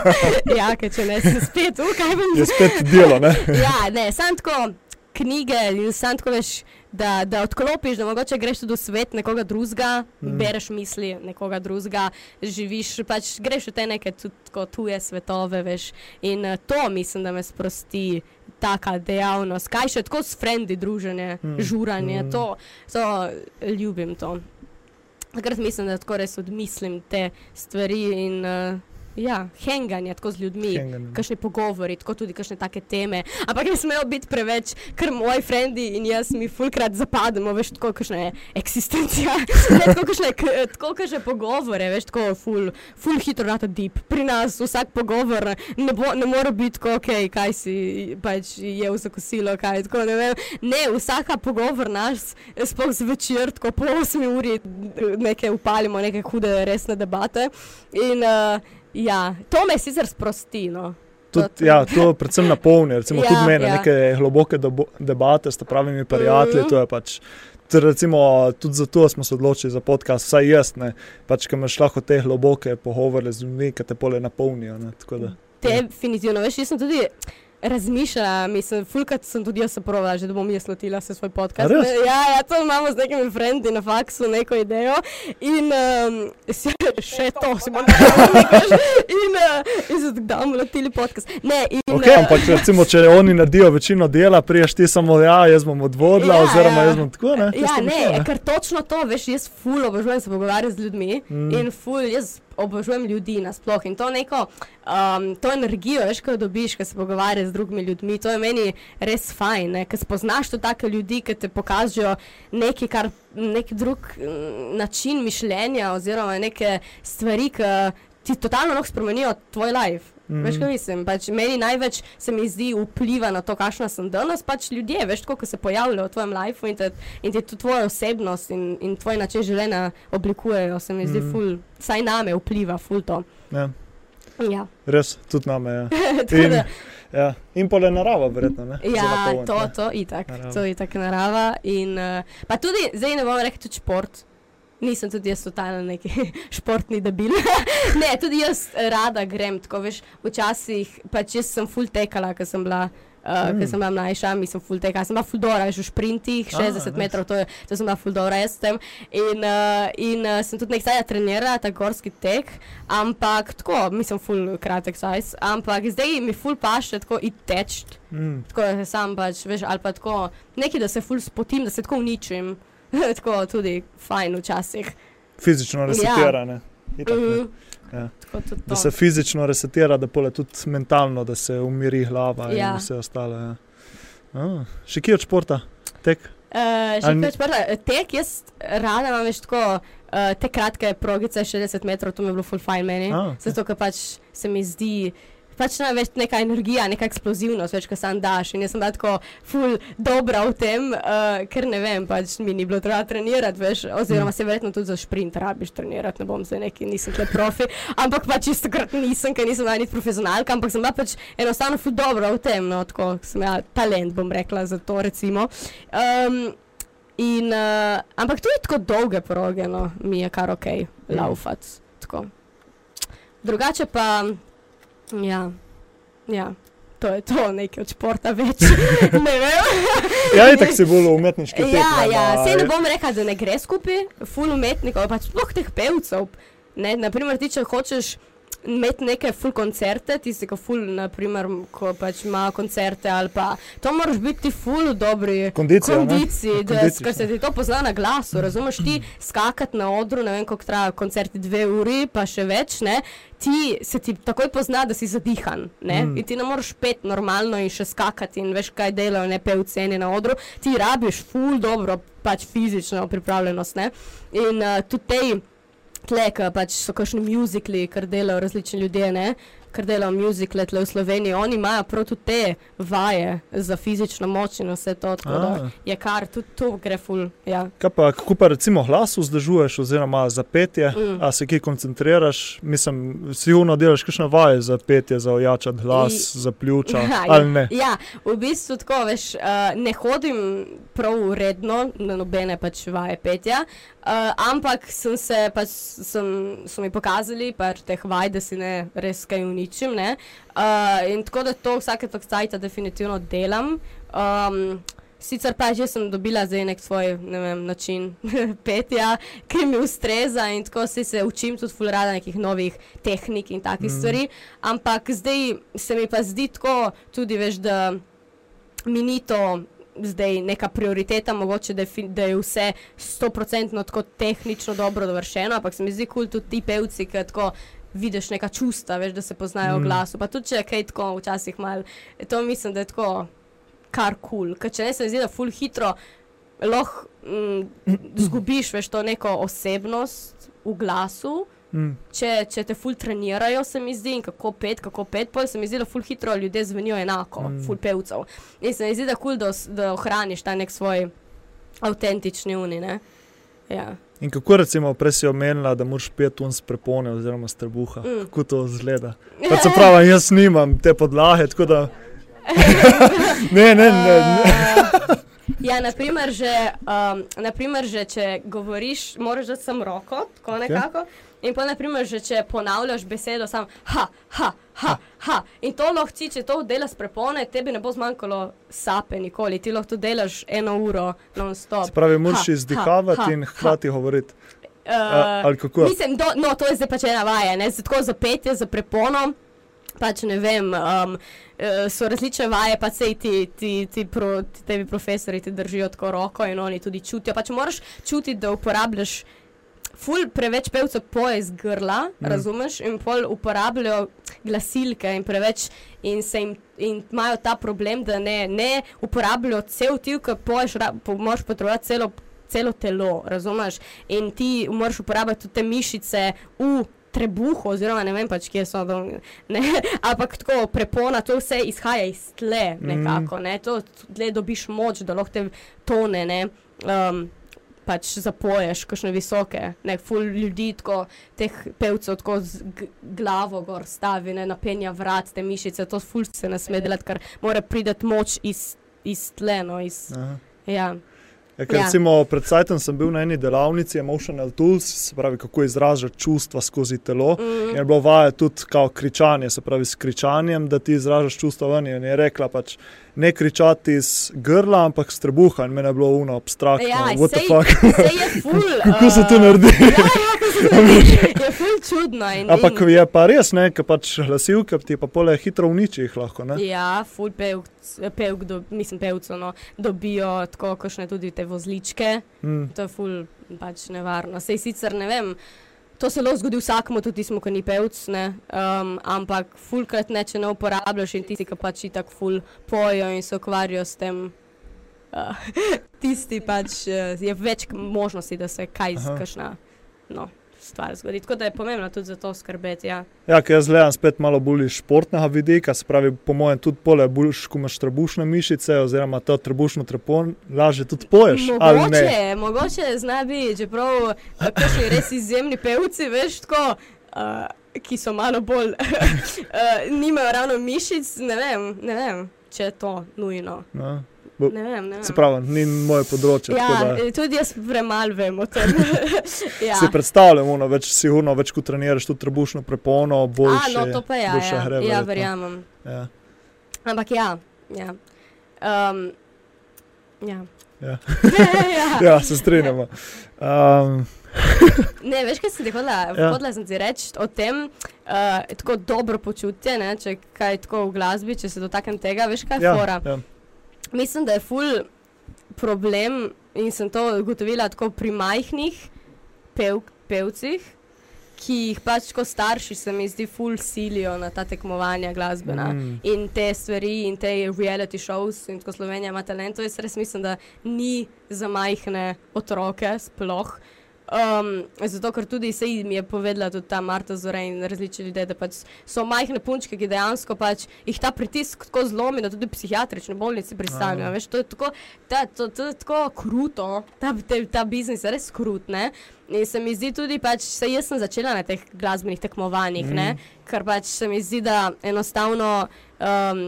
ja, ker če ne, se spet, uh, kaj bom je spet delo. Ne? ja, ne, sam tako knjige in sam tako veš, da, da odklopiš, da mogoče greš tudi v svet nekoga drugega, Mm. bereš misli nekoga drugega, živiš, pač greš v te neke tudi tuje svetove, veš. In uh, to mislim, da me sprosti. Taka dejavnost, kaj še tako s frendi druženje, Mm, žuranje, mm. to, to ljubim. To. Takrat mislim, da tako res odmislim te stvari in uh, ja, henganje tako z ljudmi Henganje. kakšne pogovori, tako tudi kakšne take teme. Ampak ne smejo biti preveč, ker moji frendi in jaz mi fulkrat zapademo, veš, tako kakšne eksistencija, ne tako kakšne, tako kakšne pogovore, veš, tako ful, ful hitro rata deep. Pri nas vsak pogovor ne, bo, ne more biti tako, ok, kaj si pač je za kosilo, kaj tako, ne vem. Ne, vsaka pogovor naš, sploh zvečer, tako po 8 uri, nekaj upalimo, neke hude, resne debate. In, uh, Ja, to me sicer sprosti. No. Tud, To- ja, to predvsem napolni, recimo, ja, tudi mene, ja. neke globoke debo- debate s pravimi prijatelji. Mhm. To je pač. Recimo, tudi zato smo se odločili za podcast, vsaj jaz, ne, pač, ker imaš lahko te globoke pogovore z ljudmi, ki te pole napolnijo. Ne, Definitivno, veš, jaz sem tudi razmišljala, mislim, fulkrat sem tudi jaz se provala, že da bom jaz lotila se svoj podcast. Ja, ja, to imamo z nekimi frendi na faksu, neko idejo in um, se, še to si bomo naredili. In, uh, in zato, da bomo lotili podcast. Ne, in, okay, eh, ampak recimo, če oni naredijo večino dela, priješ ti samo, ja, jaz bom odvodila, Ja, ja, oziroma ja. jaz bom tako. Ne, Ja, ne, šlo, ker točno to, veš, jaz ful obožujem se pogovarjati z ljudmi mm. in ful jaz obožujem ljudi nasploh in to neko, um, to energijo, veš, ko jo dobiš, ko se pogovarjaš z drugimi ljudmi, to je meni res fajn, ker spoznaš tudi take ljudi, ki te pokažejo nekaj, kar, nek drug mm, način mišljenja oziroma neke stvari, ki ti totalno lahko spremenijo tvoj life. Mm. Veš, kaj mislim? Pač meni največ se mi zdi vpliva na to, kakšna sem danes, pač ljudje, veš, kako se pojavljajo v tvojem lifeu in, te, in ti tvoja osebnost in, in tvoj način življenja oblikujejo. Se mi zdi, Mm. mm. ful, saj name vpliva, ful to. Ja, Ja. res, tudi name. Ja. In, ja. In pole narava, verjetno. Ne, Ja, napolniti, to, ne. to itak, Narava. to itak narava. In, uh, pa tudi, zdaj ne bom rekel, tudi šport. Nisem tudi jaz totalno neki športni debil. ne, tudi jaz rada grem, tako veš, včasih pač jaz sem full tekala, ker sem bila. Uh, mm. Ker sem bila mlajša, mislim, full teka, sem bila full dora, že v sprintih, 60 ah, metrov, to, je, to sem bila full dora, jaz sem. In, uh, in uh, sem tudi nekaj trenirala, ta gorski tek, ampak tako, mislim, full kratek size, ampak zdaj mi full paše tako in teč. Mm. Tako da se sam pač, veš, ali pa tako, nekaj, da se full spotim, da se tako uničim. tako tudi fajn včasih. Fizično resetirane. Ja. Itak, mm. ja. Da se fizično resetira, da pole tudi mentalno, da se umiri glava ja. in vse ostalo. Ja. Oh, še kje od športa? Tek? Uh, še kje od športa? Tek, jaz rada imam več tako. Uh, te kratke progice, 60 metrov, to mi je bilo full fajn meni. Ah, okay. Zato, ker pač se mi zdi, pač ne več neka energija, neka eksplozivnost, več kot sam daš. In jaz sem tako ful dobra v tem, uh, ker ne vem, pač mi ni bilo treba trenirati, veš, oziroma mm. se verjetno tudi za sprint rabiš trenirati, ne bom se neki, nisem tle profi, ampak pač isto krat nisem, ker nisem najnič profesionalka, ampak sem bila pač enostavno ful dobra v tem, no, tako sem ja talent, bom rekla za to recimo. Um, in, uh, ampak tudi tako dolge proge, no, mi je kar ok, mm. laufati. Drugače pa, Ja. ja. To je to, nekaj od športa več. ne vem. ja, tako si bolj umetniški. Ja, ja. se ne bom rekel, da ne gre skupaj, ful umetnikov, pač sploh teh pevcev. Ne, naprimer, ti če hočeš imeti neke full koncerte, tisti, ki full, naprimer, ko pač ima koncerte ali pa to moraš biti full dobri kondiciji, kondiciji da ker se ti to pozna na glasu, razumeš? Ti skakati na odru, ne vem, koliko traja koncerti, dve uri, pa še več, ne, ti se ti takoj pozna, da si zadihan, ne, mm. in ti ne moreš pet normalno in še skakati in veš, kaj delajo, ne pevci na odru, ti rabiš full dobro, pač fizično pripravljenost, ne, in uh, tudi tej tle, ki pač so kakšni muzikli, kar delajo različni ljudje, ne? Kar delajo muzikle tle v Sloveniji, oni imajo prav tudi te vaje za fizično moč in vse to, tako da je kar tudi to gre ful. Ja. Kaj pa, kako pa recimo glas vzdržuješ oziroma za petje, mm. a se ki koncentriraš, mislim, si uno delaš kakšne vaje za petje, za ojačati glas, I, za pljuča, ja, ali ne? Ja, v bistvu tako, veš, uh, ne hodim prav uredno na nobene pač vaje petja, Uh, ampak sem se, pač sem, so mi pokazali, pač teh vaj, da si ne res kaj uničim. Uh, in tako da to vsake toksajta definitivno delam. Um, sicer pa že sem dobila za nek svoj ne vem, način petja, ki mi ustreza in tako si se učim tudi fulrada nekih novih tehnik in takih mm. stvari. Ampak zdaj se mi pa zdi tako tudi, veš, da mi ni to zdaj neka prioriteta, mogoče da je, da je vse stoprocentno tako tehnično dobro dovršeno, ampak se mi zdi kul cool tudi ti pevci, ki tako. Vidiš neka čustva, veš, da se poznajo v mm. glasu. Pa tudi, če je kaj tako, včasih malo, to mislim, da je tako kar kul. Cool. Če ne se zdi, da ful hitro lahko mm, zgubiš, veš, to neko osebnost v glasu. Mm. Če, če te ful trenirajo, se mi zdi, kako pet, kako pet, pa se mi zdi, da ful hitro ljudje zvenijo enako, mm. ful pevcev. In se mi zdi, da kul, cool, da, da ohraniš ta nek svoj avtentični uni. Ja. In kako recimo prej si omenila, da moraš pet un s prepone oziroma s trebuha? Mm. Kako to zgleda? Pa se pravi, jaz nimam te podlage, tako da. ne, ne, ne. ne. Ja, naprimer, že, um, naprimer, že če govoriš, moraš dati samo roko, tako nekako. Okay. In pa, naprimer, že če ponavljaš besedo, samo ha, ha, ha, ha. In to lahko ti, če to delaš prepone, tebi ne bo zmanjkalo sape nikoli, ti lahko to delaš eno uro non-stop. Se pravi, moraš izdihavati in hkrati govoriti. Uh, ali kako? Mislim, do, no, to je zdaj pač ena vaja, ne, tako za petje, za prepono. Pač ne vem, um, so različne vaje, pa se ti, ti, ti, pro, ti tebi profesori ti držijo tako roko in oni tudi čutijo. Pač moraš čutiti, da uporabljaš ful preveč pevcev poje iz grla, mm. razumeš, in pol uporabljajo glasilke in preveč in jim. In imajo ta problem, da ne, ne uporabljajo cel til, ki poješ, po, moraš potrebovati celo, celo telo, razumeš? In ti moraš uporabljati tudi te mišice v trebuhu, oziroma ne vem pač, kje so. Ne, ampak tako prepona, to vse izhaja iz tle, nekako, mm. ne? to tle dobiš moč, da lahko te tone. Ne? Um, pač zapoješ, kakšne visoke, ne ful ljudi, tako teh pevcev, tako z glavo gor stavi, ne napenja vrat, te mišice, to ful se ne sme delati, ker mora priti moč iz, iz tleno. Iz, ja. Ja, ker, Ja. recimo, pred sajtom sem bil na eni delavnici Emotional Tools, se pravi, kako izražati čustva skozi telo. Mm. In je bilo vaje tudi kao kričanje, se pravi, s kričanjem, da ti izražaš čustva ven. In je rekla pač, ne kričati iz grla, ampak s trebuha. In meni je bilo uno abstraktno. Ja, sej- sej je ful. Kako se to uh, naredi? Ja, ja. Je ful čudno. In, Ampak in, je pa res, ne, ker pač glasilke ti pa pole hitro uniči jih lahko. Ne? Ja, ful pevc, pevk, do, mislim pevcev, no, dobijo tako, košne tudi te vozličke. Mm. To je ful pač nevarno. Sej sicer ne vem. To se lahko zgodi vsakmu, tudi tismu, ki ni pevc, ne? um, ampak fulkrat ne, če ne uporabljaš in tisti, ki pač tako ful pojo in se ukvarjajo s tem, uh, tisti pač uh, je več možnosti, da se kaj zkašna no, stvar zgodi. Tako da je pomembno tudi za to skrbeti. Ja. Ja, ker jaz gledam spet malo bolj iz športnega vidika, se pravi, po mojem, tudi pole boljš, ko imaš trebušne mišice, oziroma to trebušno trepon, lažje tudi poješ. Mogoče, mogoče zna biti, čeprav tako še res izjemni pevci, veš, tako, uh, ki so malo bolj, uh, nimajo ravno mišic, ne vem, ne vem, če je to nujno. No. Ne vem, ne vem. Se pravi, ni moje področje. Ja, da tudi jaz premalo vem o tem. ja. Si predstavljam, ono, več sigurno, več kot treniraš tudi trebušno prepono, A, boljše. no, to pa ja, ja, gre, ja verjamem. Ja. Ampak ja, ja. Um, ja. Ja. ja. ja, se strinjamo. Um, Ne, veš, kaj sem ti hodila, Ja. hodila sem ti reči o tem, uh, tako dobro počutje, ne, če kaj tako v glasbi, če se dotaknem tega, veš, kaj je ja, fora. ja. Mislim, da je ful problem in sem to ugotovila tako pri majhnih pev, pevcih, ki jih pač kot starši se mi zdi ful silijo na ta tekmovanja glasbena. Mm. In te stvari, in te reality shows, in tako Slovenija ima talento. Jaz res mislim, da ni za majhne otroke sploh. Um, zato, ker tudi se mi je povedala tudi ta Marta Zore in različni ljudje, da pač so majhne punčke, ki dejansko pač jih ta pritisk tako zlomi, da tudi psihiatrične bolnice pristanejo. Veš, to je tako, ta, to, to je tako kruto, ta, te, ta biznis je res krut. Ne? In se mi zdi tudi, pač, se jaz sem začela na teh glasbenih tekmovanjih, mm. Mhm. ker pač se mi zdi, da enostavno um,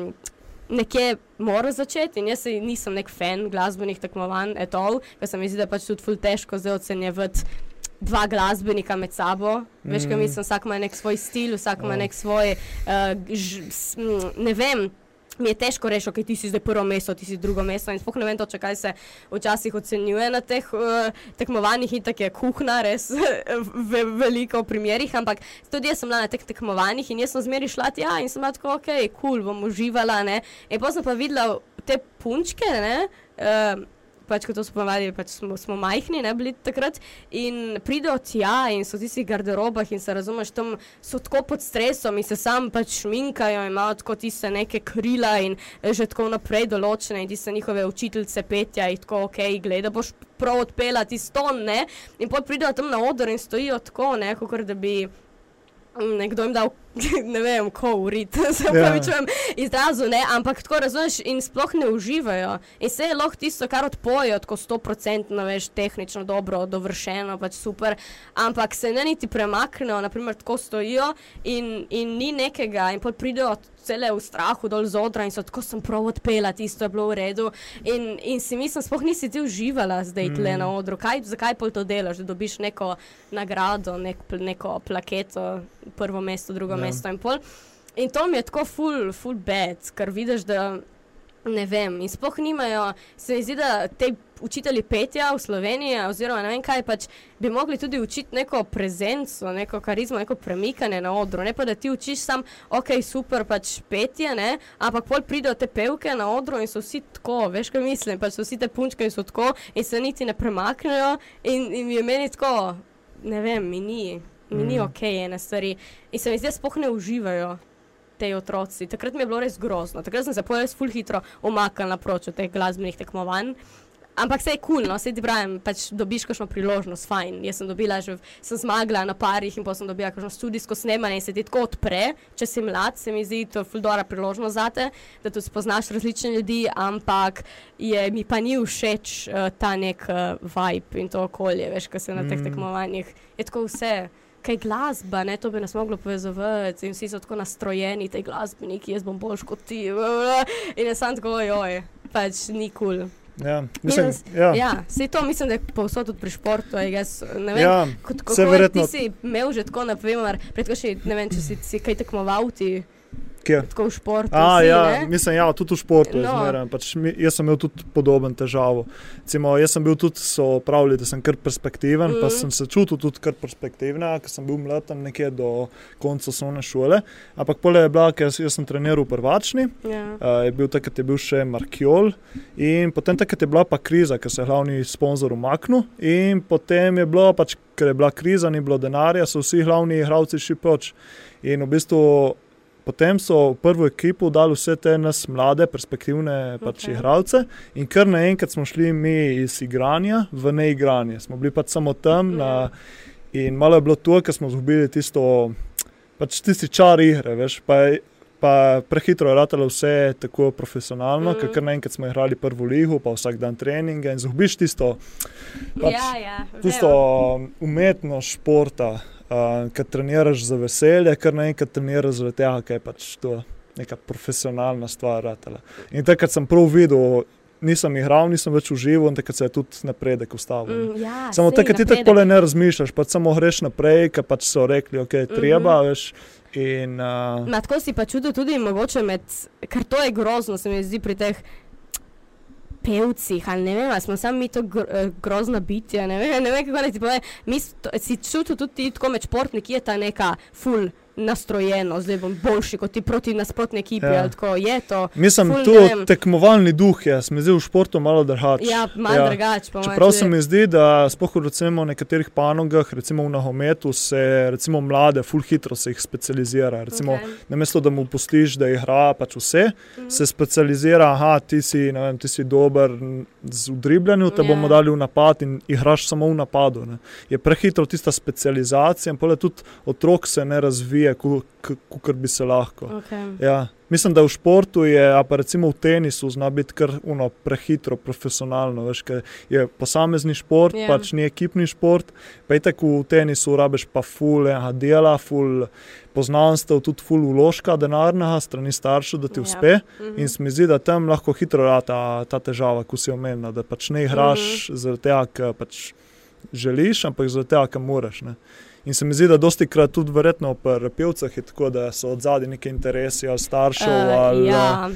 nekje mora začeti. In jaz se nisem nek fan glasbenih tekmovanj, etol, ker se mi zdi, da pač tudi ful težko zdaj ocenjevati. Dva glasbenika med sabo, mm. veš, kaj mislim, vsak ima nek svoj stil, vsak ima Ja. nek svoj, uh, ž, s, ne vem. Mi je težko reči, ok, ti si zdaj prvo mesto, ti si drugo mesto. In sploh ne vem, točno, kaj se včasih ocenjuje na teh uh, tekmovanjih, in tako je kuhna, res ve, veliko v primerih. Ampak tudi jaz sem bila na teh tekmovanjih in jaz sem zmeri šla tja in sem bila tako, ok, kul, cool, bom uživala. Ne? In potem sem pa videla te punčke, ne. Uh, Pač, ko to smo povali, pač smo, smo majhni, ne bili takrat. In pridejo tja in so v tistih garderobah in se razumeš, tam so tako pod stresom in se sam pač šminkajo, imajo tako tiste neke krila in eh, že tako naprej določene in tiste njihove učiteljice petja in tako, ok, gleda, boš prav odpela ti ston, ne. In potem pridejo tam na oder in stojijo tako, ne, kot da bi mm, nekdo jim dal, ne vem, ko urit, se Ja. pravi, čujem izrazu, ne, ampak tako razumeš in sploh ne uživajo. In se je lahko tisto, kar odpojo, tako 100%, veš, tehnično dobro, dovršeno, pač super, ampak se ne niti premaknejo, naprimer, tako stojijo in, in ni nekega, in potem pridejo cele v strahu dol z odra in so tako sem prav odpela, tisto je bilo v redu. In, in si mislim, sploh nisi ti uživala zdaj mm. tle na odru. Kaj, zakaj pol to delaš, da dobiš neko nagrado, nek, neko plaketo, prvo mesto, drugo. Ja. mesto in pol. In to mi je tako full, full bad, ker vidiš, da ne vem. In sploh nimajo, se mi zdi, da te učitelji petja v Sloveniji, oziroma ne vem kaj, pač bi mogli tudi učiti neko prezenco, neko karizmo, neko premikanje na odru. Ne pa da ti učiš sam, ok, super, pač petje, ne, ampak pol pridejo te pevke na odru in so vsi tako, veš kaj mislim, pač so vsi te punčke in so tako in se niti ne premaknejo in, in je meni tako, ne vem, mi ni, mi ni Mm. ok ene stvari. In se mi zdi, da sploh ne uživajo te otroci. Takrat mi je bilo res grozno. Takrat sem se pojel ful hitro umaknila proč od teh glasbenih tekmovanj. Ampak se je kul, cool, no, se ti pravim, pač dobiš kakšno priložnost, fajn. Jaz sem dobila že, sem zmagala na parih in potem sem dobila kakšno študijsko snemanje in se ti tako odpre, če si mlad, se mi zdi to fuldora priložnost zate, da tu spoznaš različne ljudi, ampak je, mi pa ni všeč uh, ta nek uh, vibe in to okolje, veš, ko se na teh Mm. tekmovanjih je tako vse. Kaj glasba, ne, to bi nas moglo povezovati, in vsi so tako nastrojeni, ti glasbeniki, jaz bom boljši kot ti. In je sam tako, joj, pač ni kul. Cool. Ja, mislim, Jaz- ja. Ja, vse to mislim, da je povsod tudi pri športu. Ne vem, Ja, kot, je, verjetno- ti si imel že tako, naprimer, predko še, ne vem, če si, si kaj tekmoval ti kje? tako v športu. A, si, ja, ne? mislim, ja, tudi v športu je No. zmeraj. Pač, mi- jaz sem imel tudi podoben težavo. Cimo, jaz sem bil tudi, so pravili, da sem kar perspektiven, mm. pa Mhm. sem se čutil tudi kar perspektivna, ker sem bil mlad tam nekje do konca osnovne šole. Ampak pole je bila, ker jaz, jaz sem treniral v prvačni, Ja. uh, je bil takrat je bil še Markjol in potem takrat je bila pa kriza, ker se je glavni sponzor umaknil in potem je bilo pač, ker je bila kriza, ni bilo denarja, so vsi glavni igralci šli proč. In v bistvu potem so v prvo ekipo dali vse te nas mlade, perspektivne pač Okej. igralce in kar naenkrat smo šli mi iz igranja v neigranje. Smo bili pač samo tam na, in malo je bilo to, ker smo izgubili tisto, pač tisti čar igre, veš. Pa, je- Pa prehitro je ratalo vse tako profesionalno, mm. Mhm. ker naenkrat smo igrali prvo ligo, pa vsak dan treninge in zgubiš tisto, pač ja, ja, tisto umetnost športa, uh, ki treniraš za veselje, kar naenkrat treniraš zaradi tega, ker je pač to neka profesionalna stvar. Ratala. In takrat sem prav videl, nisem igral, nisem več užival in takrat se je tudi napredek ustavil. Mm, ja, Samo takrat ti tako ne razmišljaš, pa samo greš naprej, ker pač so rekli, ok, treba, Mhm. veš. In, uh, Ma, tako si pa čudil tudi mogoče med, ker to je grozno, se mi zdi pri teh pevcih, ali ne vem, ali smo sami mi to gr eh, grozna bitja, ne vem, ne vem kako naj ti povem. Si čutil tudi ti tako med športniki, je ta neka full nastrojeno, zdaj bom boljši kot ti proti nasprotni ekipi, Ja. tako je to. mislim, tu tekmovalni duh je, se mi zdi v športu malo drugačen. Ja, malo ja. drugače. po mojem Čeprav tudi. se mi zdi, da spoh recimo v nekaterih panogah, recimo v nogometu, se recimo mlade, full hitro se jih specializira. Recimo, okay. Namesto da mu pustiš, da igra pač vse, Mhm. se specializira, aha, ti si, vem, ti si dober z udribljanjem, te Ja. bomo dali v napad in igraš samo v napadu. Ne. Je prehitro tista specializacija in pole tudi otrok se ne razvije, kot bi se lahko. Okay. Ja. Mislim, da v športu je, pa recimo v tenisu, zna biti kar uno, prehitro, profesionalno. Veš, je posamezni šport, Ja. yeah. pač ni ekipni šport. Pa je tako v tenisu, rabiš pa ful enega dela, ful poznanstev, tudi ful uložka denarnega strani staršev, da ti Ja. uspe. Mhm. In se mi zdi, da tam lahko hitro rata ta težava, ko si omenila, da pač ne igraš mm -hmm. zaradi tega, ker pač želiš, ampak zaradi tega, ker moraš. Ne. In se mi zdi, da dosti krat tudi verjetno pri pevcih je tako, da so od zadaj neki interesi ali staršev. Eh, ali, ja,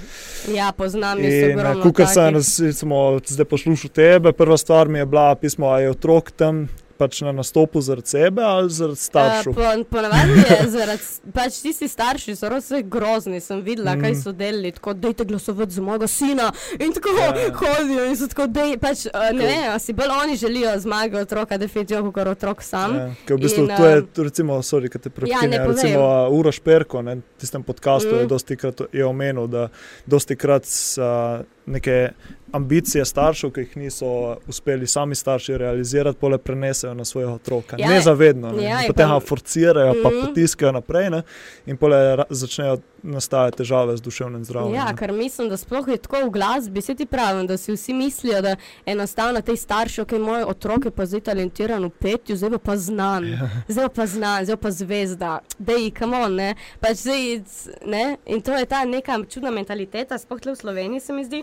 ja, poznam In ogromno ko sem recimo, zdaj poslušal tebe, prva stvar mi je bila pismo, ali je otrok tam pač na nastopu zaradi sebe ali zaradi staršev. Uh, po, ponavadi je zaradi, pač tisti starši so res grozni, sem videla, mm. kaj so delali, tako dajte glasovati za mojega sina in tako Ja, ja, hodijo in so tako, dej, pač, uh, ne vem, si bolj oni želijo zmago otroka, definitivno kot otrok sam. Ja, ker v bistvu In, to je, um, recimo, sorry, kad te prekinem, ne ja, recimo uh, Uroš Perko, ne, tistem podkastu mm. je dosti krat je omenil, da dosti krat uh, neke ambicije staršev, ki jih niso uspeli sami starši realizirati, pole prenesejo na svojega otroka. Ja, Nezavedno, ne. ja, In in potem ga forcirajo, pa Mhm. potiskajo naprej ne, in pole začnejo nastajati težave z duševnim zdravjem. Ja, ne. ker mislim, da sploh je tako v glasbi, se ti pravim, da si vsi mislijo, da enostavno te starši, ki moj otrok je pa zdaj talentiran v petju, zdaj pa znan, Ja. zdaj pa znan, zdaj pa zvezda, da je kamon, ne. Pač zdaj, ne. In to je ta neka čudna mentaliteta, sploh tle v Sloveniji se mi zdi.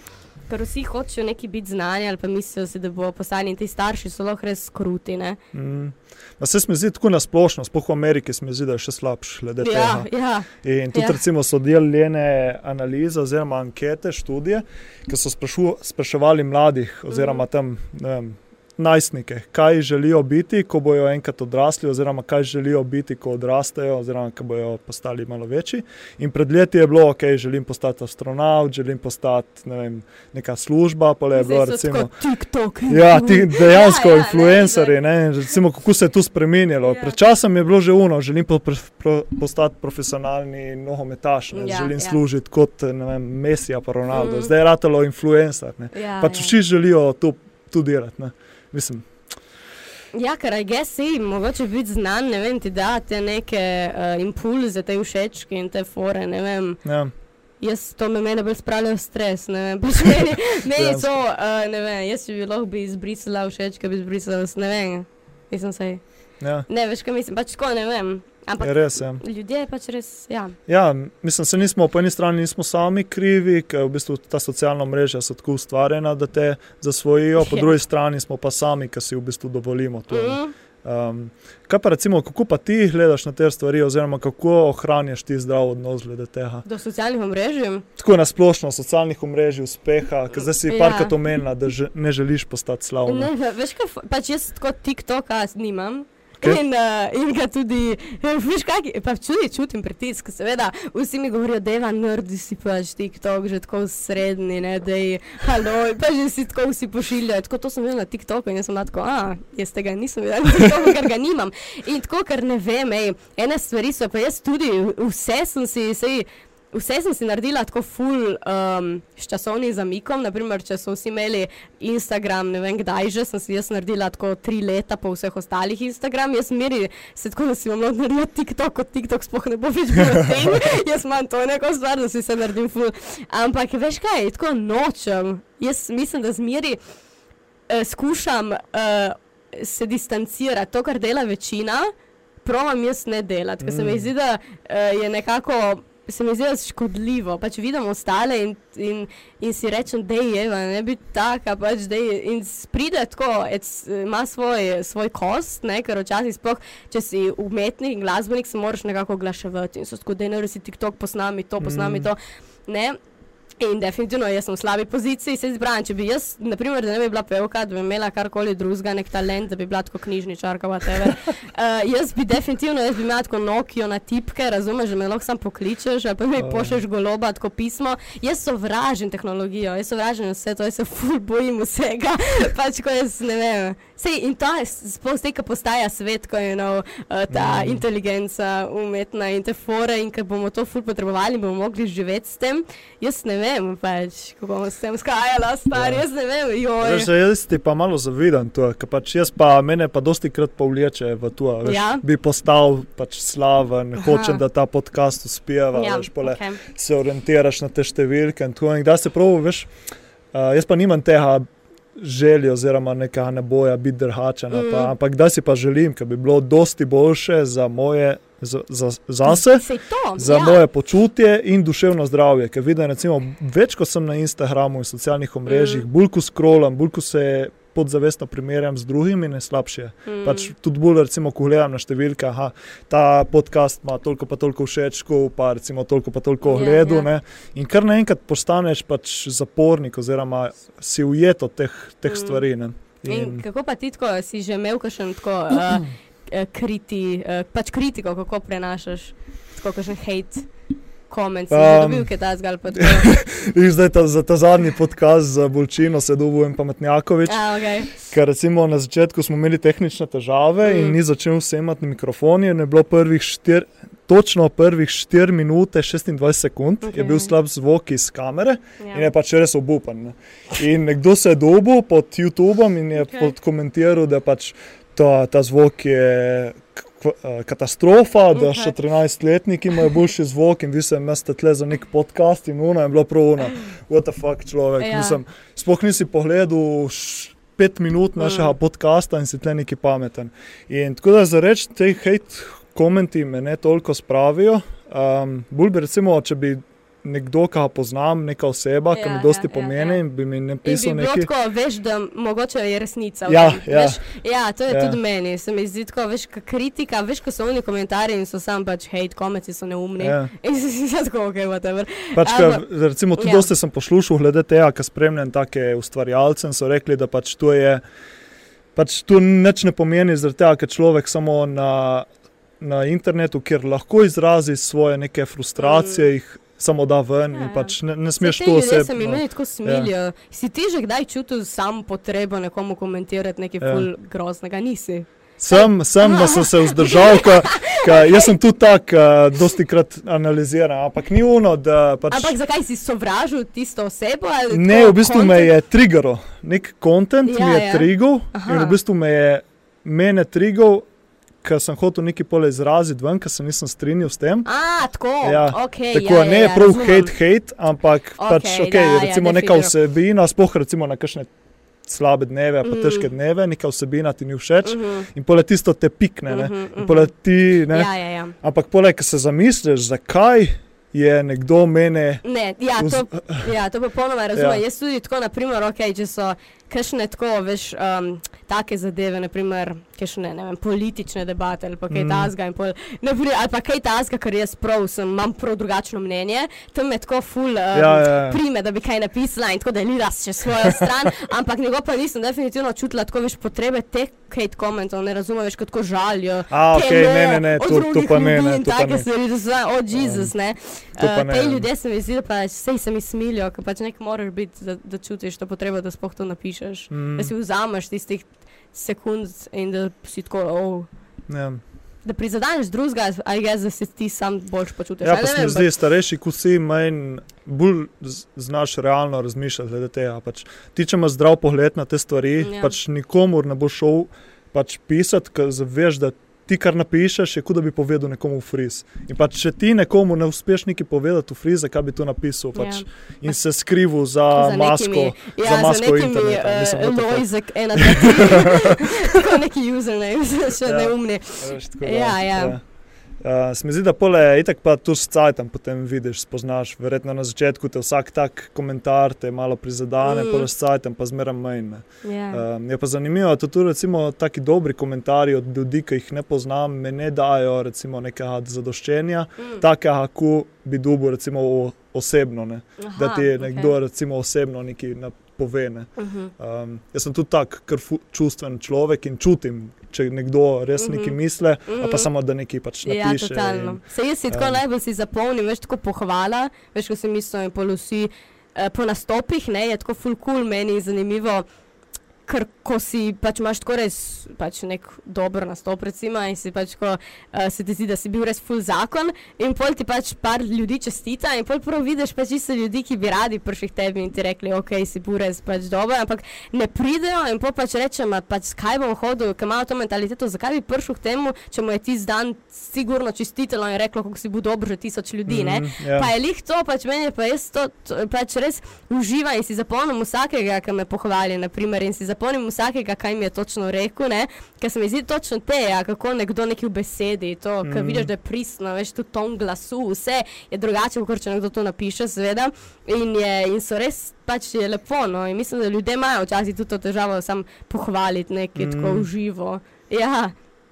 Ker vsi hočejo neki biti znani, ali pa mislijo si, da bo postali in ti starši so lahko res kruti. ne. Mm. Ma Se mi zdi tako nasplošno, sploh v Ameriki se mi zdi, da je še slabše glede Ja, tega. ja, In tudi, Ja. recimo, so deljene analize oziroma ankete, študije, ki so sprašu, spraševali mladih oziroma tam ne vem, najstnike, kaj želijo biti, ko bojo enkrat odrasli, oziroma kaj želijo biti, ko odrastejo, oziroma ko bojo postali malo večji. In pred leti je bilo, ok, želim postati astronaut, želim postati ne vem, neka služba, je bilo recimo. TikTok. Ja, ti dejansko Ja, ja, influencerji, ne, recimo, kako se je to spremenilo. Ja. Pred časom je bilo že uno, želim po, pro, postati profesionalni nogometaš, ne, Ja, želim ja. služiti kot vem, Messi, pa Ronaldo. Mm. Zdaj je ratalo influencer. Ne. Ja, Pač ja. vsi želijo to, to delati. Mislim, Ja, ker aj gess si, mogoče biti znan, ne vem, ti da te neke uh, impulze, te všečke in te fore, ne vem. ja. Jaz to me mene bolj spravlja v stres, ne vem, pač meni, meni Dejansko. to, uh, ne vem, jaz bi lahko bi izbrisala všečke, bi izbrisala, ne vem, nisem se, Ja. ne veš, kaj mislim, pač tako, ne vem. Ampak Je res. Ja. ljudje je pač res, ja. Ja, mislim, se nismo po eni strani nismo sami krivi, ker v bistvu ta socialna mreža so tako ustvarjena, da te zasvojijo, po Ja. drugi strani smo pa sami, ki si v bistvu dovolimo to. Mm. Um, kaj pa recimo, kako pa ti gledaš na te stvari, oziroma kako ohranjaš ti zdrav odnos glede tega? Do socialnih omrežij. Tako na splošno, socialnih omrežij, uspeha, ker zdaj si Ja. parkrat omenila, da že, ne želiš postati slavna. Ne, ve- veš kaj, pač jaz tako TikToka nimam. Okej. In, uh, in ga tudi, veš kaj, pa čudi, čutim pritisk, seveda, vsi mi govorijo, da je nerdi si pač TikTok, že tako srednji, da je halo, pa že si tako vsi pošiljajo, tako to sem videla na TikToku in jaz sem tako, a, jaz tega nisem videla na TikToku, ker ga nimam. In tako, ker ne vem, ej, ene stvari so, pa jaz tudi, vse sem si, sej, Vse sem si naredila tako full um, s časovnim zamikom. Naprimer, če so vsi imeli Instagram, ne vem kdaj že, sem si jaz naredila tako tri leta po vseh ostalih Instagram. Jaz meri se tako, da si bom lahko naredila TikTok, kot TikTok sploh ne bo več bil tem. jaz imam to neko stvar, da si se naredim full. Ampak veš kaj, tako nočem. Jaz mislim, da zmeri uh, skušam uh, se distancirati. To, kar dela večina, provam jaz ne delati, ker se mi Mm. zdi, da uh, je nekako. Se mi zdi, je škodljivo. Pač vidim ostale in, in, in si rečem, da je eva, ne biti taka. Pač, dej, in pride tako, ec, ima svoj, svoj kost, ne, ker včasih sploh, če si umetnik in glasbenik, se moraš nekako oglaševati. In so tako, da ne resi TikTok, posnami to, posnami Mm. to. Ne? In definitivno jaz sem v slabi poziciji, se izbrani. Če bi jaz, naprimer, da ne bi bila pevka, da bi imela karkoli drugega, nek talent, da bi bila tako knjižničarka, whatever. Uh, jaz bi definitivno, jaz bi imela tako Nokijo na tipke, razumeš, da me lahko sam pokličeš, ali pa mi pošlješ goloba, tako pismo. Jaz sovražim tehnologijo, jaz sovražim vse to, jaz se ful bojim vsega. pač ko jaz ne vem. Sej, in to je sploh zdaj, ko postaja svet, ko je nov, uh, ta Mm. inteligenca umetna in te fore in ker bomo to ful potrebovali bomo mogli živeti s tem. Jaz ne vem, pač, kako bomo s tem skajala, star, Ja. jaz ne vem, da jaz ti pa malo zavidam to, ker pač jaz pa mene pa dosti krat povleče v to, veš, Ja. bi postal pač slaven, Aha. hočem, da ta podcast uspeva, ja, veš, pole, okay. se orientiraš na te številke in tako. In kdaj se prav, veš, uh, jaz pa nimam tega želje oziroma nekega neboja biti drhačena, Mm. pa, ampak kdaj si pa želim, ker bi bilo dosti boljše za moje, za, za, zase. Sej to, Za ja. moje počutje in duševno zdravje. Ker vidim, recimo, več ko sem na Instagramu in socialnih omrežjih, mm. bolj ko scrollam, bolj ko se podzavestno primerjam z drugimi, ne slabše. Mm. Pač tudi bolj, recimo, ko gledam na številke, aha, ta podcast ima toliko pa toliko všečkov, pa recimo toliko pa toliko Ja, ogledov. ja. Ja, In kar naenkrat postaneš pač zapornik, oziroma si ujet od teh, teh Mm. stvari. Ne? In kako pa ti tako, si že imel kakšen tako uh, kriti, uh, pač kritiko, kako prenašaš, tako kakšen hate, koment, si že Um, dobil, kaj ta zgal pa tako. In zdaj ta, za ta zadnji podcast za Bolčino se dobujem pametnjakovič. A, okay. Ker recimo na začetku smo imeli tehnične težave mm. in ni začel vsemati mikrofon, in je bilo prvih štir, točno prvih 4 minute 26 sekund, okay. je bil slab zvok iz kamere ja. in je pač res obupan. Ne. In nekdo se je dobil pod YouTubeom in je Ok. okay. komentiral, da pač ta, ta zvok je katastrofa, da še 13-letniki imajo boljši zvok in vi se imate tle za nek podcast in uno je bilo prav uno. What the fuck človek, Ja. mislim, sploh nisi pogledal pet minut našega mm. podcasta in si tle neki pameten. In tako da za reči, te hate komenti me ne toliko spravijo. Um, bolj bi recimo, če bi nekdo, ki ga poznam, neka oseba, ja, ki Ja, mi dosti ja, ja, ja, pomeni ja. in bi mi In bi napisal nekaj. tako, veš, da mogoče je resnica. Ja, ja. Veš, ja, to je Ja. ja. tudi meni. Se mi zdi tako, veš, ka kritika, veš, ko so oni komentarji in so sam pač hate, komenci so neumni. Ja. In si si tako, ok, whatever. Pač, Ampak- ka, recimo, tudi ja. ja. dosti sem poslušal glede tega, ker spremljam take ustvarjalce in so rekli, da pač to je. Pač to nič ne pomeni, zaradi tega, ker človek samo na, na internetu, kjer lahko izrazi svoje neke frustracije, mm. jih samo da ven Ja, ja, ja. in pač ne, ne smeš to osebno. se mi meni tako smilijo. Ja. Si ti že kdaj čutil samo potrebo nekomu komentirati nekaj Ja. ja. ful groznega? Nisi. Sem, sem da sem se vzdržal, ka, ka, jaz sem tudi tak, uh, dosti krat analiziran, ampak ni uno, da pač. Ampak zakaj si sovražil tisto osebo? Ne, v bistvu me content? je triggeril, nek kontent ja, Ja, mi je ja. triggeril Aha. in v bistvu me je mene triggeril, ker sem hotel nekaj pole izraziti ven, ker se nisem strinjal s tem. A, tako, Ja, okay, Tako ja, ne ja, ja, prav razumem. hate, hate, ampak Okej, pač, okay, da, ja, recimo neka definitivno. vsebina, spoh recimo na kakšne slabe dneve, pa Mhm. težke dneve, neka vsebina ti ni všeč Mhm. in pole tisto te pikne. ne. Mhm, In mhm. pole ti, ne. Ja, ja, ja. Ampak poleg, ko se zamisliš, zakaj je nekdo mene. Ne, ja, to, ja, to popolnoma razumem. Ja. Ja. Jaz tudi tako, naprimer, okay, če so kakšne tako, veš, um, take zadeve, naprimer, kakšne, ne vem, politične debate ali pa kaj Mm. mm. tasga in pol, naprimer, ali pa kaj tasga, ker jaz prav sem, imam prav drugačno mnenje, tam me tako ful um, Ja, ja, ja. prime, da bi kaj napisala in tako delila še svojo stran, ampak njegov pa nisem definitivno čutila tako več potrebe teh hate komentov, ne razumem več, kot ko žalijo. A, ok, teme ne, ne, ne, to, to pa ne, ne, in to pa take ne. stvari, da so, o, Jezus, ne. Uh, ne, te ljudje se mi zdi, da pa vse se mi smilijo, ker pač nek moraš biti, da, da čutiš to potrebo, da sploh to napišeš. Mm, Da si vzameš tistih sekund in da si tako, oh, ja. da prizadeneš drugega, ali jaz, da se ti sam boljš počutiš. Ja, pa se mi zdi, starejši, ko si manj, bolj znaš realno razmišljati glede tega. Pač, ti, če imaš zdrav pogled na te stvari, Ja. pač nikomur ne bo šel pač pisati, ker zaveš, da ti, kar napišeš, je kot da bi povedal nekomu v friz. In pač, če ti nekomu ne uspeš nekaj povedati v friz, zakaj bi to napisal pač, Ja. in se skrival za, za masko. nekimi, ja, za masko za nekimi interneta, mislim, uh, what the fuck. Lojzek, ena, dva, tri, tako neki username, še Ja. neumni. Da, Ja, ja. Uh, se mi zdi, da pole itak pa tu s cajtom potem vidiš, spoznaš. Verjetno na začetku te vsak tak komentar te malo prizadene, Mm. pole s cajtom pa zmeraj manj. ne. Ja. Um, je pa zanimivo, da tudi recimo taki dobri komentarji od ljudi, ki jih ne poznam, me ne dajo recimo nekega zadoščenja, Mm. takega, kako bi dubo recimo o- osebno, ne. da Aha, ti okej. nekdo recimo osebno nekaj na- pove. Ne. Mhm. Um, jaz sem tudi tak fu- čustven človek in čutim, če nekdo res Mhm. nekaj misli, ali Mhm. pa samo da nekaj pač Ja, napiše. totalno. in- Se jaz si tako em, najbolj si zapomnim, veš, tako pohvala, veš, ko si mislil in pol vsi eh, po nastopih, ne, je tako full cool, meni zanimivo. Ker ko si pač imaš tako res pač nek dober nastop, recimo, in si pač ko uh, se ti zdi, da si bil res full zakon, in pol ti pač par ljudi čestita, in pol prav vidiš pač čisto ljudi, ki bi radi prišli k tebi in ti rekli, ok, si bil res pač dober, ampak ne pridejo in pol pač rečem, "A pač skaj bom hodil, ker imajo to mentaliteto, zakaj bi prišel k temu, če mu je tisti dan sigurno čestitelo in reklo, kako si bil dober že tisoč ljudi, ne. Mhm, ja. Pa je lih to, pač meni je pa jaz to, to pač res uživam in si zapomnim vsakega, ki me pohvali, naprimer, in si zapomnim vsakega, kaj mi je točno rekel, ne, ker se mi zdi točno te, ja, kako nekdo neki v besedi, to, ker Mhm. vidiš, da je pristno, veš, tu ton glasu, vse je drugače, kot če nekdo to napiše, seveda, in, je, in so res pač je lepo, no, in mislim, da ljudje imajo včasih tudi to težavo, sam pohvaliti nekaj mm. tako Mhm. v živo. Ja,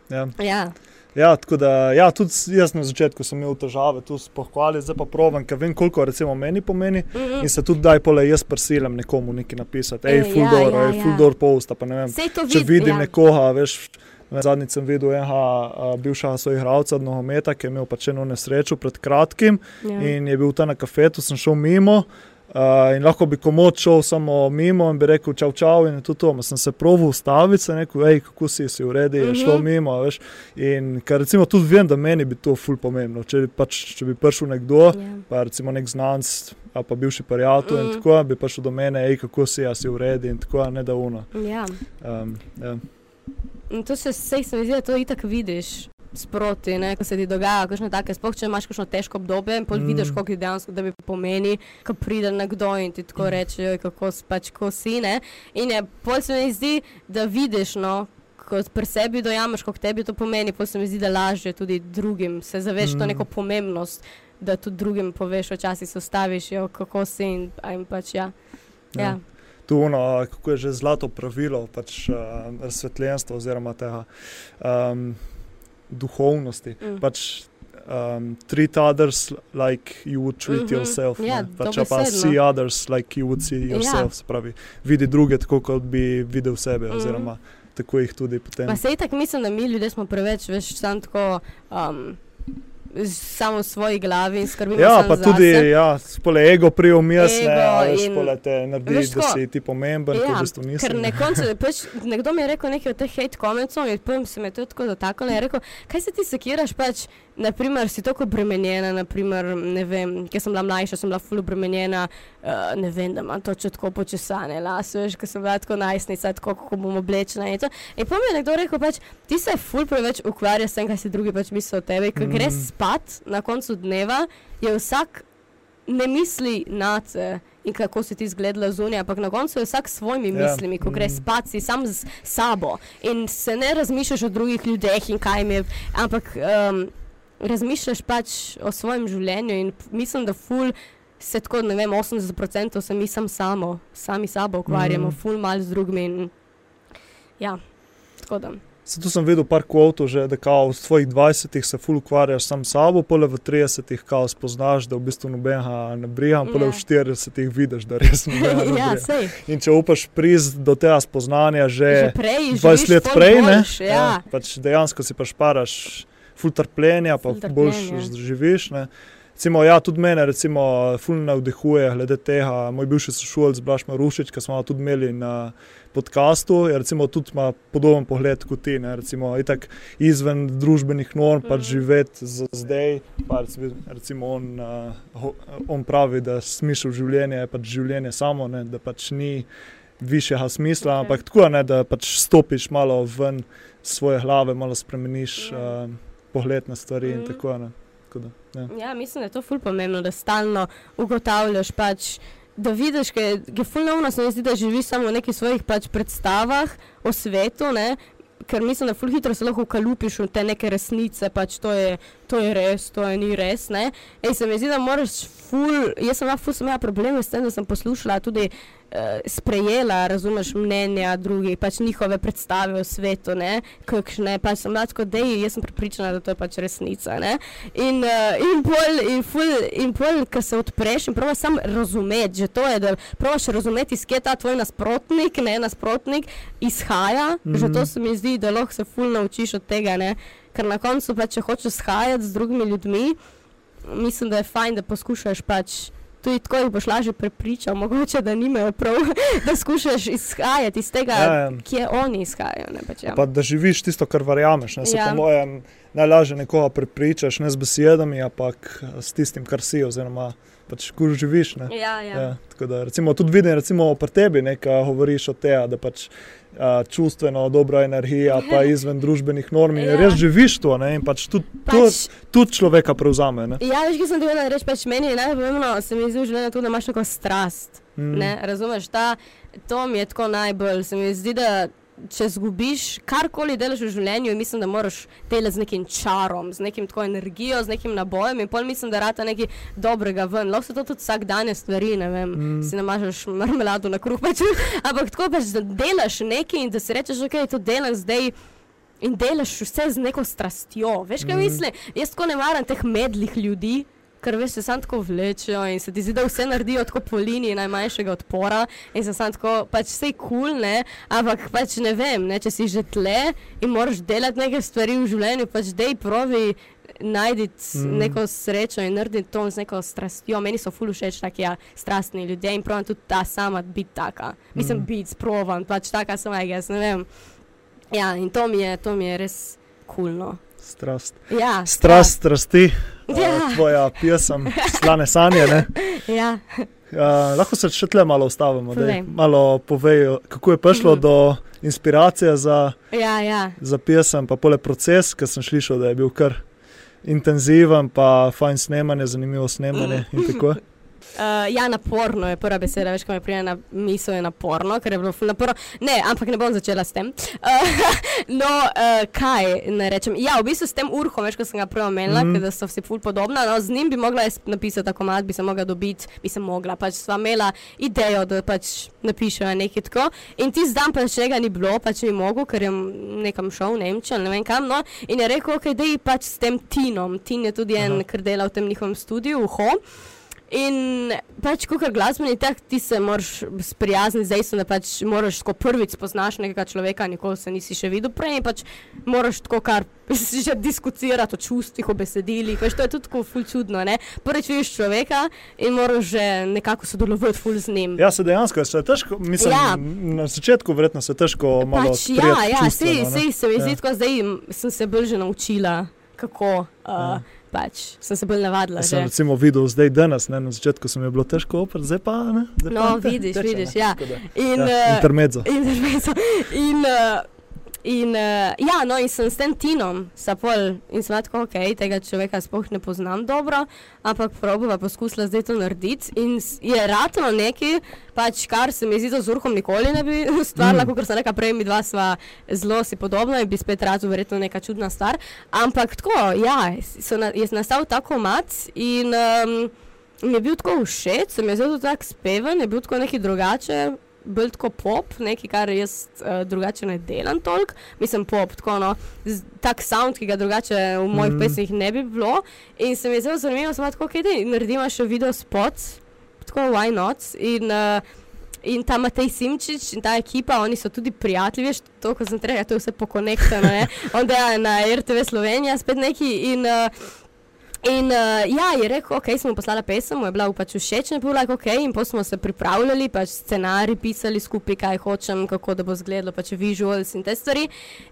Ja. ja. Ja, tako da, ja, tudi jaz na začetku sem imel težave tu s pohvali, zdaj pa provam, ker vem, koliko recimo meni pomeni Mm in se tudi daj pole jaz prisilim nekomu nekaj napisati. Ej, Ej, full ja, door, ja, ja. full door post, pa ne vem. Sej to Če vid- vidim ja. nekoga, veš, zadnjič sem videl enega a, bivšega soigralca od nogometa, ki je imel pač eno nesrečo pred kratkim Ja. in je bil tam na kafetu, sem šel mimo. Uh, in lahko bi komod šel samo mimo in bi rekel, čau, čau, in to to. Ma Sem se proval ustaviti, sem rekel, hej, kako si, si uredi, je šlo Mhm. mimo. Veš? In ker recimo tudi vem, da meni bi to ful pomembno. Če, pač, če bi prišel nekdo, Ja. pa recimo nek znanc pa bivši prijatelj mm. Mhm. in tako, bi prišel do mene, hej, kako si, a si uredi in tako, ne da uno. Ja. Um, ja. In to se vse, se mi zdi, da to itak vidiš. Sproti, ne, ko se ti dogaja, kakšne take, sploh če imaš kakšno težko obdobje in pol Mm. mm. vidiš, koliko ti dejansko da bi pomeni, ko pride nekdo in ti tako reče, "Joj, kako pač ko si. Ne. In je, pol se mi zdi, da vidiš, no, ko pri sebi dojameš, koliko tebi to pomeni, pol se mi zdi, da lažje tudi drugim se zaveš mm. to Mm. neko pomembnost, da tudi drugim poveš, včasih se ustaviš, jo, kako si in, in pač ja. ja. Ja. ja. Tu ono, kako je že zlato pravilo, pač uh, razsvetljenstva oziroma tega um, duhovnosti. Mm. Pač, um, treat others like you would treat mm. -hmm. yourself. Ja, ne. pač, a pa see others like you would see Ja. yourself. Se pravi, vidi druge tako, kot bi videl sebe, Mhm. oziroma tako jih tudi potem. Pa sej tako mislim, da mi ljudje smo preveč, veš, sam tako. Um, Samo v svoji glavi in skrbimo Ja, pa zase. tudi ja, spole ego prijomis, ne, Ego a veš, in- pole te naredi, veš da si ti pomemben, ja, ko v bistvu nisi. Ker ne. nekonče, pač, nekdo mi je rekel nekaj od teh hate komentov in potem se me to tako dotaknilo. Je rekel, kaj se ti sekiraš, pač, naprimer, si tako obremenjena, naprimer, ne vem, ker sem bila mlajša, sem bila ful obremenjena, uh, ne vem, da imam točno tako počesane lase, veš, ker sem bila tako najstnica, tako kako bom oblečena in to. In potem mi je nekdo rekel, pač, ti se ful preveč ukvarjaš s tem, kaj si drugi pač mislijo o tebi, ker mm. Mm. greš spat na koncu dneva, je vsak ne misli na te. in kako si ti izgledala zunaj, ampak na koncu je vsak s svojimi Ja. mislimi, ko greš Mm. spat, si sam z sabo in se ne razmišljaš o drugih ljudeh in kaj jim je, ampak um, razmišljaš pač o svojem življenju in mislim, da ful. Se tako, ne vem, 80% se mi sam samo, sami sabo ukvarjamo, Mm. ful mal z drugimi. In, ja, tako da. Zato sem videl par kvotov, že, da kao v svojih 20-ih se ful ukvarjaš sam sabo, pole v 30-ih kao spoznaš, da v bistvu nobenega ne briham, pole v Ja. 40-ih vidiš, da res nobenega ne ja, briga. sej. In če upaš priz do tega spoznanja že, Že prej, 20 let prej, ne, boljš, Ja. pač dejansko si pa šparaš ful trpljenja, pa Ful boljš živiš. Ne. Recimo, ja, tudi mene recimo, ful navdihuje glede tega. Moj bivši sošolc Blaž Marušič, ki smo ga tudi imeli na podkastu, je recimo, tudi ima podoben pogled kot ti. Ne. Recimo, itak izven družbenih norm, pač Mhm. živeti z- zdaj. Pa recimo, on, ho- on pravi, da smisel življenja je pač življenje samo, ne, da pač ni višjega smisla, Ok. okay. ampak tako je, da pač stopiš malo ven svoje glave, malo spremeniš Ja. uh, pogled na stvari mm. in Mhm. tako naprej. Tako da, ja. Ja, mislim, da je to ful pomembno, da stalno ugotavljaš, pač, da vidiš, da je ful neumno, se mi zdi, da živiš samo v nekih svojih pač, predstavah o svetu. Ne? Ker mislim, da ful hitro se lahko ukalupiš v te neke resnice, pač to je, to je res, to je ni res. ne. Ej, se mi zdi, da moraš ful, jaz sem imela ful sem imela probleme s tem, da sem poslušala tudi uh, sprejela, razumeš, mnenja drugih, pač njihove predstave o svetu, ne, kakšne, pač sem tako, da jaz sem pripričana, da to je pač resnica, ne. In, uh, in pol, in ful, in pol, ko se odpreš in probaš sam razumeti, že to je, da probaš razumeti, iz kje ta tvoj nasprotnik, ne, nasprotnik izhaja, mm -hmm. že Mhm. to se mi zdi, da lahko se ful naučiš od tega, ne, ker na koncu pa, če hočeš shajati z drugimi ljudmi, mislim, da je fajn, da poskušaš pač. Tudi tako jih boš lažje prepričal, mogoče da nimajo prav, da skušaš izhajati iz tega, Ja, ja. kje oni izhajajo. Ne, pač, ja. Pa da živiš tisto, kar verjameš. Ne? Ja. po mojem najlažje nekoga prepričaš, ne z besedami, ampak s tistim, kar si, oziroma pač kur živiš. Ne? Ja, ja. Ja, tako da, recimo, tudi vidim, recimo, pri tebi, ne, ko govoriš o tem, da pač a, čustveno dobra energija, pa izven družbenih norm. In Ja. ja. res živiš to, ne, in pač tudi, pač, tudi človeka prevzame. Ne. ja, veš, kaj sem ti vedela reči, pač meni je najbolj pomembno, se mi zdi v življenju to, da imaš neko strast. Mm. Ne, razumeš, ta, to mi je tako najbolj. Se mi zdi, da če zgubiš karkoli delaš v življenju, mislim, da moraš delati z nekim čarom, z nekim tako energijo, z nekim nabojem in pol mislim, da rata nekaj dobrega ven. Lahko so to tudi vsakdanje stvari, ne vem, Mm. mm. si namažeš marmelado na kruh, pač, ampak tako pač, da delaš nekaj in da si rečeš, ok, to delam zdaj. In delaš vse z neko strastjo. Veš, kaj mm. mislim? Jaz tako ne maram teh medlih ljudi, ker veš, se sam tako vlečejo in se ti zdi, da vse naredijo tako po liniji najmanjšega odpora in se sam tako, pač vse kul, cool, ne, ampak pač ne vem, ne, če si že tle in moraš delati neke stvari v življenju, pač dej provi. Najdi Mm. neko srečo in narediti to z neko strastjo. Meni so ful všeč taki ja, strastni ljudje in pravim tudi ta sama biti taka. Mislim, Mm. biti sprovan, pač taka sem, jaz ne vem. Ja, in to mi je, to mi je res kulno. Strast. Ja, Strast, strasti, Ja. ja. tvoja pesem, slane sanje. Ne. Ja, Uh, lahko se še tle malo ustavimo, da malo povejo, kako je prišlo Mhm. do inspiracije za, ja, ja. za pesem, pa pole proces, ker sem slišal, da je bil kar intenziven, pa fajn snemanje, zanimivo snemanje in tako. Uh, ja, naporno je prva beseda, veš, ko mi pride na misel, je naporno, ker je bilo naporno. Ne, ampak ne bom začela s tem. Uh, no, uh, kaj ne rečem? Ja, v bistvu s tem urhom, veš, ko sem ga prej omenila, mm. da so vsi ful podobna. No, z njim bi mogla jaz napisati ta komad, bi se mogla dobiti, bi se mogla. Pač sva imela idejo, da pač napišejo nekaj tako. In ti zdaj pač tega ni bilo, pač ni mogel, ker je nekam šel v Nemčijo, ali ne vem kam. No, in je rekel, ok, da je pač s tem Tinom. Tin je tudi en, Aha. ker dela v tem njihovem studiu, v Ho. In pač, ko kar glasbeni tak, ti se moraš sprijazniti z dejstvom, da pač moraš tako prvič spoznaš nekega človeka, nikoli se nisi še videl prej pač moraš tako kar že diskutirati o čustvih, o besedilih, veš, to je tudi tako ful čudno, ne? Prvič vidiš človeka in moraš že nekako sodelovati ful z njim. Ja, se dejansko se je težko, mislim, Ja. na začetku verjetno se je težko malo Pač, ja, ja, sej, sej se mi Ja. zdi, tako zdaj sem se bolj že naučila, kako. Uh, Ja. Pač sem se bolj navadila. Jaz sem recimo videl zdaj danes, ne, na začetku se mi je bilo težko oprati, zdaj pa ne. Zdaj No, pa te- vidiš, teče, vidiš, ne, ja. da, In, ja, eh, intermezzo. In, in, uh, In, uh, ja, no, in sem s tem Tinom, sapol in sem tako, ok, tega človeka sploh ne poznam dobro, ampak probava poskusila zdaj to narediti. In je ratno nekaj, pač kar se mi zdi, da z urhom nikoli ne bi stvarila, mm. kot sem rekla prej, mi dva sva zelo si podobna in bi spet rado verjetno neka čudna stvar. Ampak tako, ja, na, je nastal tako mat in um, mi je bil tako všeč, sem je zelo tako speven, je bil tako nekaj drugače bolj tako pop, nekaj, kar jaz uh, drugače ne delam toliko. Mislim, pop, tako no, tak sound, ki ga drugače v mojih mm. pesmih ne bi bilo. In se mi je zelo zanimivo, da lahko kaj naredimo še video spot, tako why not. In, uh, In ta Matej Simčič in ta ekipa, oni so tudi prijatelji, veš, to, ko sem rekel, to je vse pokonektano. Onda je na RTV Slovenija spet neki in uh, In uh, ja, je rekel, ok, smo poslali pesem, mu je bila pač všeč, ne bilo like, ok, in potem smo se pripravljali, pač scenarij pisali skupaj, kaj hočem, kako da bo izgledalo, pač visuals in te stvari.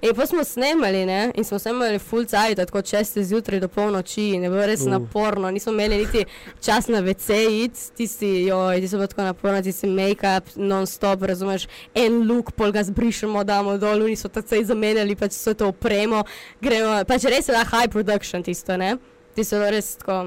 In potem smo snemali, ne, in smo snemali full cajt, tako česte zjutraj do polnoči, in je bilo res uh. naporno, nismo imeli niti čas na WC id, tisti, joj, ti so bilo tako naporno, tisti make-up, non-stop, razumeš, en look, pol ga zbrišemo, damo dol, in so tako zamenjali, pač so to opremo, gremo, pač res je da high production tisto, ne ti so res tako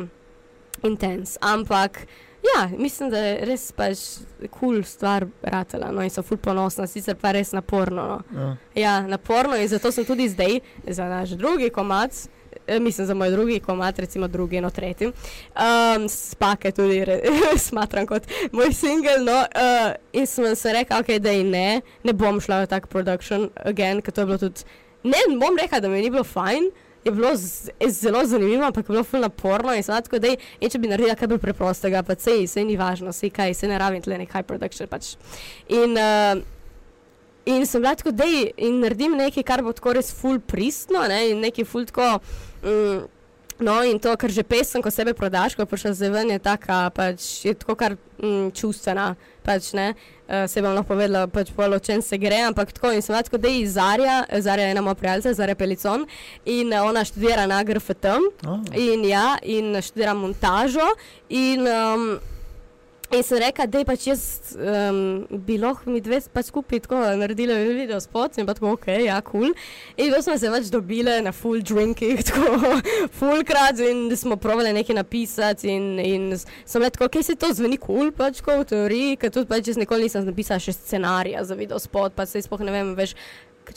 intens. Ampak, ja, mislim, da je res pač kul cool stvar ratela. No, in so ful ponosna, sicer pa res naporno. No. Ja. ja, naporno in zato sem tudi zdaj za naš drugi komat. Eh, mislim, za moj drugi komat, recimo drugi in tretji. Um, spake tudi smatram kot moj singel. No, uh, in sem se rekel, okay, da ne, ne bom šla v tak production again, ker to je bilo tudi. Ne, bom rekla, da mi ni bilo fajn, je bilo zelo zanimivo, ampak je bilo zelo naporno. In, tako, dej, in če bi naredila kaj bolj preprostega, pa sej, sej ni važno, sej kaj, sej ne rabim tle nek high production. Pač. In, uh, in sem bila tako, da naredim nekaj, kar bo tako res full pristno ne, in nekaj full tako. Um, No, in to, kar že pesem, ko sebe prodaš, ko prišel za ven, je taka, pač je tako kar mm, čustvena. Pač, uh, se bom lahko povedala, pač polo, o čem se gre, ampak tako in sem tako, da je Zarja, Zarja je ena moja prijateljica, Zarja Pelicon in uh, ona študira na GRFT oh. in ja, in študira montažo in um, In sem rekel, da je pač jaz um, bi lahko mi dve pač skupaj tako naredili video spot in pa tako, ok, ja, kul. Cool. In pa smo se več dobili na full drinkih, tako full krat in smo provali nekaj napisati in, in sem rekel, ok, se to zveni kul, cool, pač ko v teoriji, ker tudi pač jaz nikoli nisem napisal še scenarija za video spot, pa se spoh ne vem, veš,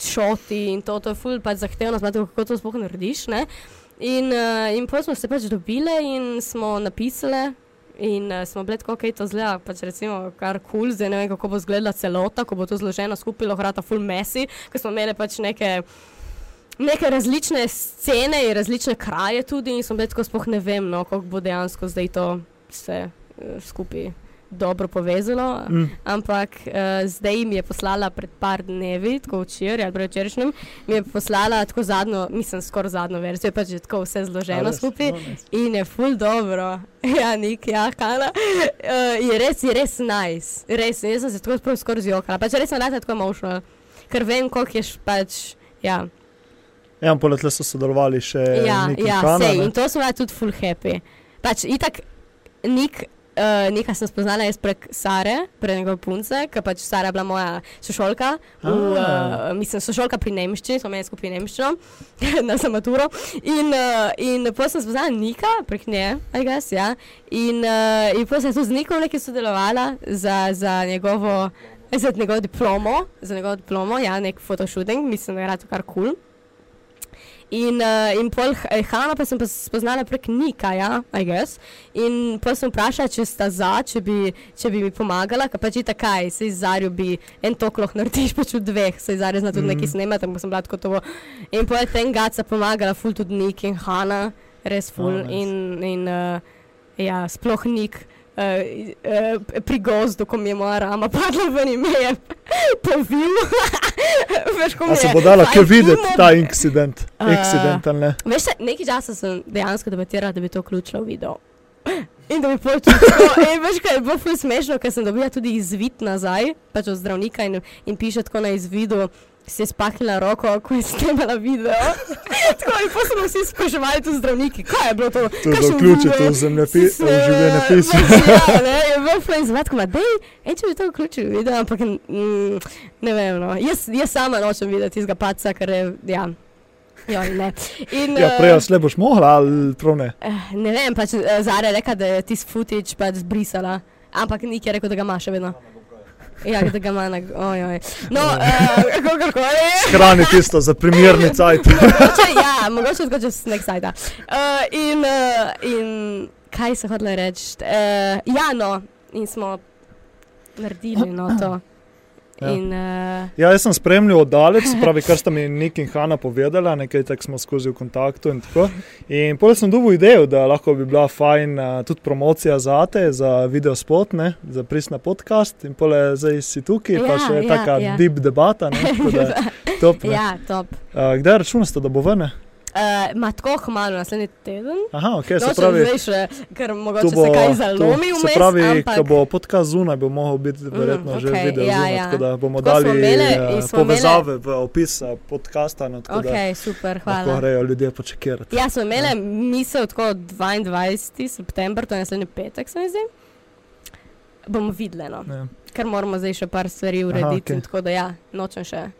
šoti in to, to je full pač zahtevno, znati, kako to spoh narediš, ne. In, uh, in potem smo se pač dobili in smo napisali. In uh, smo bili tako, je to zelo, pač recimo, kar kul, cool, zdaj ne vem, kako bo izgledala celota, ko bo to zloženo skupaj, hrata full messy, ker smo imeli pač neke, neke različne scene in različne kraje tudi in bili tako, spoh ne vem, no, kako bo dejansko zdaj to vse uh, skupaj dobro povezalo. Mm. Ampak uh, zdaj mi je poslala pred par dnevi, tako včeraj ali včerajšnjem, mi je poslala tako zadnjo, mislim, skoraj zadnjo verzijo, pač je tako vse zloženo skupaj no, in je full dobro. ja, nik, ja, kana. Uh, je res, je res nice. Res, jaz sem se tako skoraj zjokala. Pač res sem rada tako mošla, ker vem, koliko je pač, ja. Ja, poletle so sodelovali še. Ja, ja, sej, in to sem tudi full happy. Pač, itak, nik, Uh, nekaj sem spoznala jaz prek Sare, prek njegove punce, ker pač Sara je bila moja sošolka, v, uh, mislim, sošolka pri Nemščini, smo imeli skupaj Nemščino, na samaturo. In, uh, in potem sem spoznala Nika, prek nje, aj gas, ja. In, uh, in potem sem tudi z Nikom nekaj sodelovala za, za njegovo. Za njegovo diplomo, za njegovo diplomo, ja, nek fotoshooting, mislim, da je rado kar kul. Cool. In, uh, in pol eh, Hanna pa sem pa spoznala prek Nika, ja, I guess. In pa sem vprašala, če sta za, če bi, če bi mi pomagala, kaj pač je takaj, se iz Zarju bi en tok lahko narediš pač v dveh, se iz Zarja zna tudi mm. nekaj snemati, ampak sem bila tako to. In pol je ten gaca pomagala, ful tudi Nik in Hanna, res ful. Oh, nice. In, in uh, ja, sploh Nik. Uh, uh, pri gozdu, ko mi je moja rama padla v njime, je povil. A se bo dala kaj videti ta incident? Uh, ne? Veš, nekaj časa sem dejansko debatirala, da bi to vključila v video. In da bi počutil, veš, kaj je bilo ful smešno, ker sem dobila tudi izvid nazaj, pač od zdravnika in, in piše tako na izvidu si je spaknila roko, ko je snimala video. Tako in potem smo vsi spraševali tu zdravniki, kaj je bilo to. To je vključiti v zemljepis, v življenje pis. Ja, ne, je bil fajn zvat, ko ima, dej, en če bi to vključil video, ampak mm, ne vem, no. Jaz, jaz sama nočem videti tistega paca, ker je, ja. Joj, ne. In, Ja, prej slej boš mogla, ali prav ne? eh, ne vem, pač eh, Zara je rekla, da je tisti footage pač zbrisala, ampak Nik je rekel, da ga ima še vedno. Ja, da ga ima na... Ojoj. No, uh, kakorkoli. Hrani tisto za primerni cajt. mogoče, ja, mogoče tako čez nek sajta. Uh, in, uh, in kaj se hodile reči? Uh, ja, no, in smo naredili no, to. Ja. In, uh, Ja, jaz sem spremljal oddalek, se pravi, kar sta mi Nik in Hanna povedala, nekaj tak smo skozi v kontaktu in tako. In potem sem dobil idejo, da lahko bi bila fajn uh, tudi promocija za te, za video spot, ne, za prist na podcast in pole zdaj si tukaj, pa Ja, še ja, taka ja. deep debata, ne, tako da top. Ne. ja, top. Uh, kdaj računate, da bo ven? Uh, ma tako hmalo naslednji teden. Aha, ok, se Nočem pravi. zdaj še, ker mogoče bo- se kaj zalomi Se vmes, pravi, ampak... ko bo podcast zunaj, bo mogel biti verjetno že okej, video ja, zunaj, ja. tako da bomo Tako dali imeli- eh, smo povezave v opis eh, podcasta, no, Ok, da super, hvala. grejo ljudje počekirati. Ja, smo imeli misel tako 22. september, to je naslednji petek, se mi zdi. Bomo videli, no. Ja. ker moramo zdaj še par stvari Aha, urediti. okej. Okay. Tako da ja, nočem še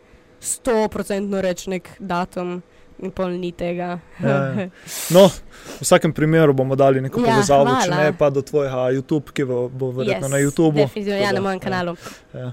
100% reči nek datum. In pol ni tega. Ja, ja. No, v vsakem primeru bomo dali neko Ja, povezavo, če hvala. ne pa do tvojega YouTube, ki bo, bo verjetno yes, na YouTubu. Definitivno, ja, na mojem kanalu. Ja,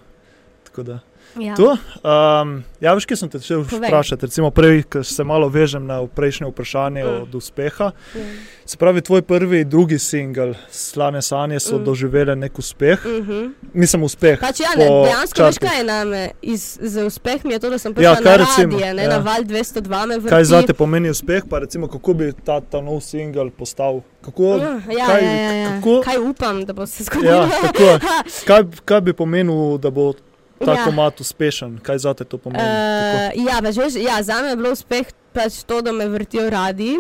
tako da. Ja. To, um, ja, veš, kaj sem te želel vprašati. Recimo, prej, ko se malo vežem na prejšnje vprašanje Mm. mm. od uspeha. Ja. Se pravi, tvoj prvi in drugi singel, Slane sanje, so Mm. mm. doživele nek uspeh. Mm. Mhm. Mislim, uspeh. Pač ja, ne, dejansko veš čartih. kaj je name. Iz, za uspeh mi je to, da sem Ja, prišla kaj na recimo, radije, ne, ja. na val 202 me vrti. Kaj za te pomeni uspeh, pa recimo, kako bi ta, ta nov singel postal? Kako, Ja, ja, kaj, ja, ja, ja. kako, kaj upam, da bo se zgodilo? ja, tako, kaj, kaj bi pomenil, da bo ta Ja. komat uspešen? Kaj za te to pomeni? Uh, ja, veš, veš, ja, za me je bilo uspeh pač to, da me vrtijo radi.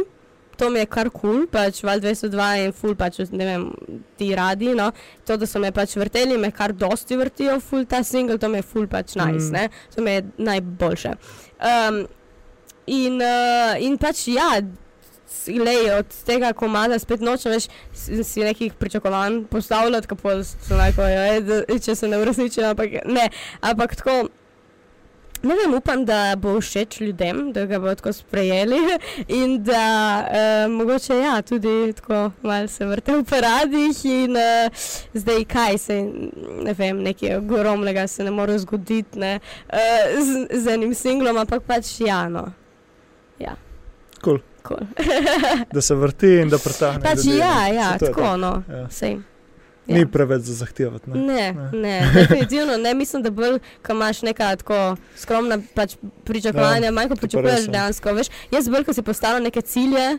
To mi je kar kul, cool, pač Val 202 in ful, pač ne vem, ti radi. No. To, da so me pač vrteli, me kar dosti vrtijo, ful ta single, to mi je ful pač nice, Mm. mm. to mi je najboljše. Um, in, uh, in pač ja. Lej, od tega komada spet nočem več si, nekih pričakovanj postavljati, kako so najprej, če se ne uresničijo, ampak ne, ampak tako. Ne vem, upam, da bo všeč ljudem, da ga bodo tako sprejeli in da uh, mogoče ja, tudi tako malo se vrte v paradih in uh, zdaj kaj se, ne vem, nekaj ogromnega se ne more zgoditi ne, uh, z, z enim singlom, ampak pač ja, no. Ja. Cool. Cool. da se vrti in da pretahne. pač ljudi, ja, ja, tako to. no. Ja. Sej. Ni preveč za zahtevati. Ne? Ne, Ne. ne, definitivno ne. Mislim, da bolj, ko imaš neka tako skromna pač, pričakovanja, Ja, manj kot pričakuješ ja. dejansko. Veš, jaz bolj, ko si postavljam neke cilje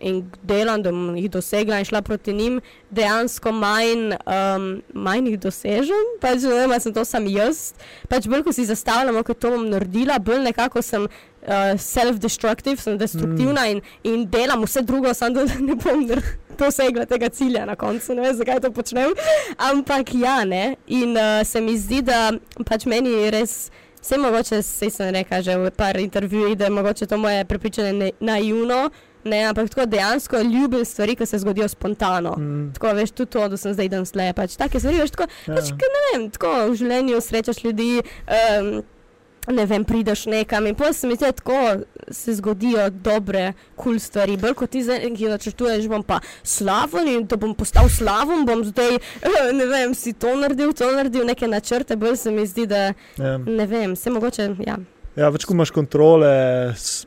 in delam, da bom jih dosegla in šla proti njim, dejansko manj, um, manj jih dosežem. Pač, ne vem, sem to sam jaz. Pač bolj, ko si zastavljam, kako to bom naredila, bolj nekako sem. Uh, self-destructive, sem destruktivna mm. in, in delam vse drugo, samo da ne bom dosegla tega cilja na koncu. Ne vem, zakaj to počnem. Ampak ja, ne. In uh, se mi zdi, da pač meni res. Vse mogoče, sej sem rekla že v par intervjujih, da je mogoče to moje prepričanje ne, naivno, ne, ampak tako dejansko ljubim stvari, ki se zgodijo spontano. Mm, Tako veš, tudi to, da sem zdaj dan sle, pač take stvari, veš, tako, ja. pač, ne vem, tako v življenju srečaš ljudi. Um, Ne vem, prideš nekam in potem se mi zdi, da tako se zgodijo dobre, kul cool stvari. Bolj kot ti zdaj, ki načrtuješ, bom pa slaven in da bom postal slaven, bom zdaj, ne vem, si to naredil, to naredil, neke načrte, bolj se mi zdi, da Ja. ne vem, se mogoče, ja. Ja, več imaš kontrole,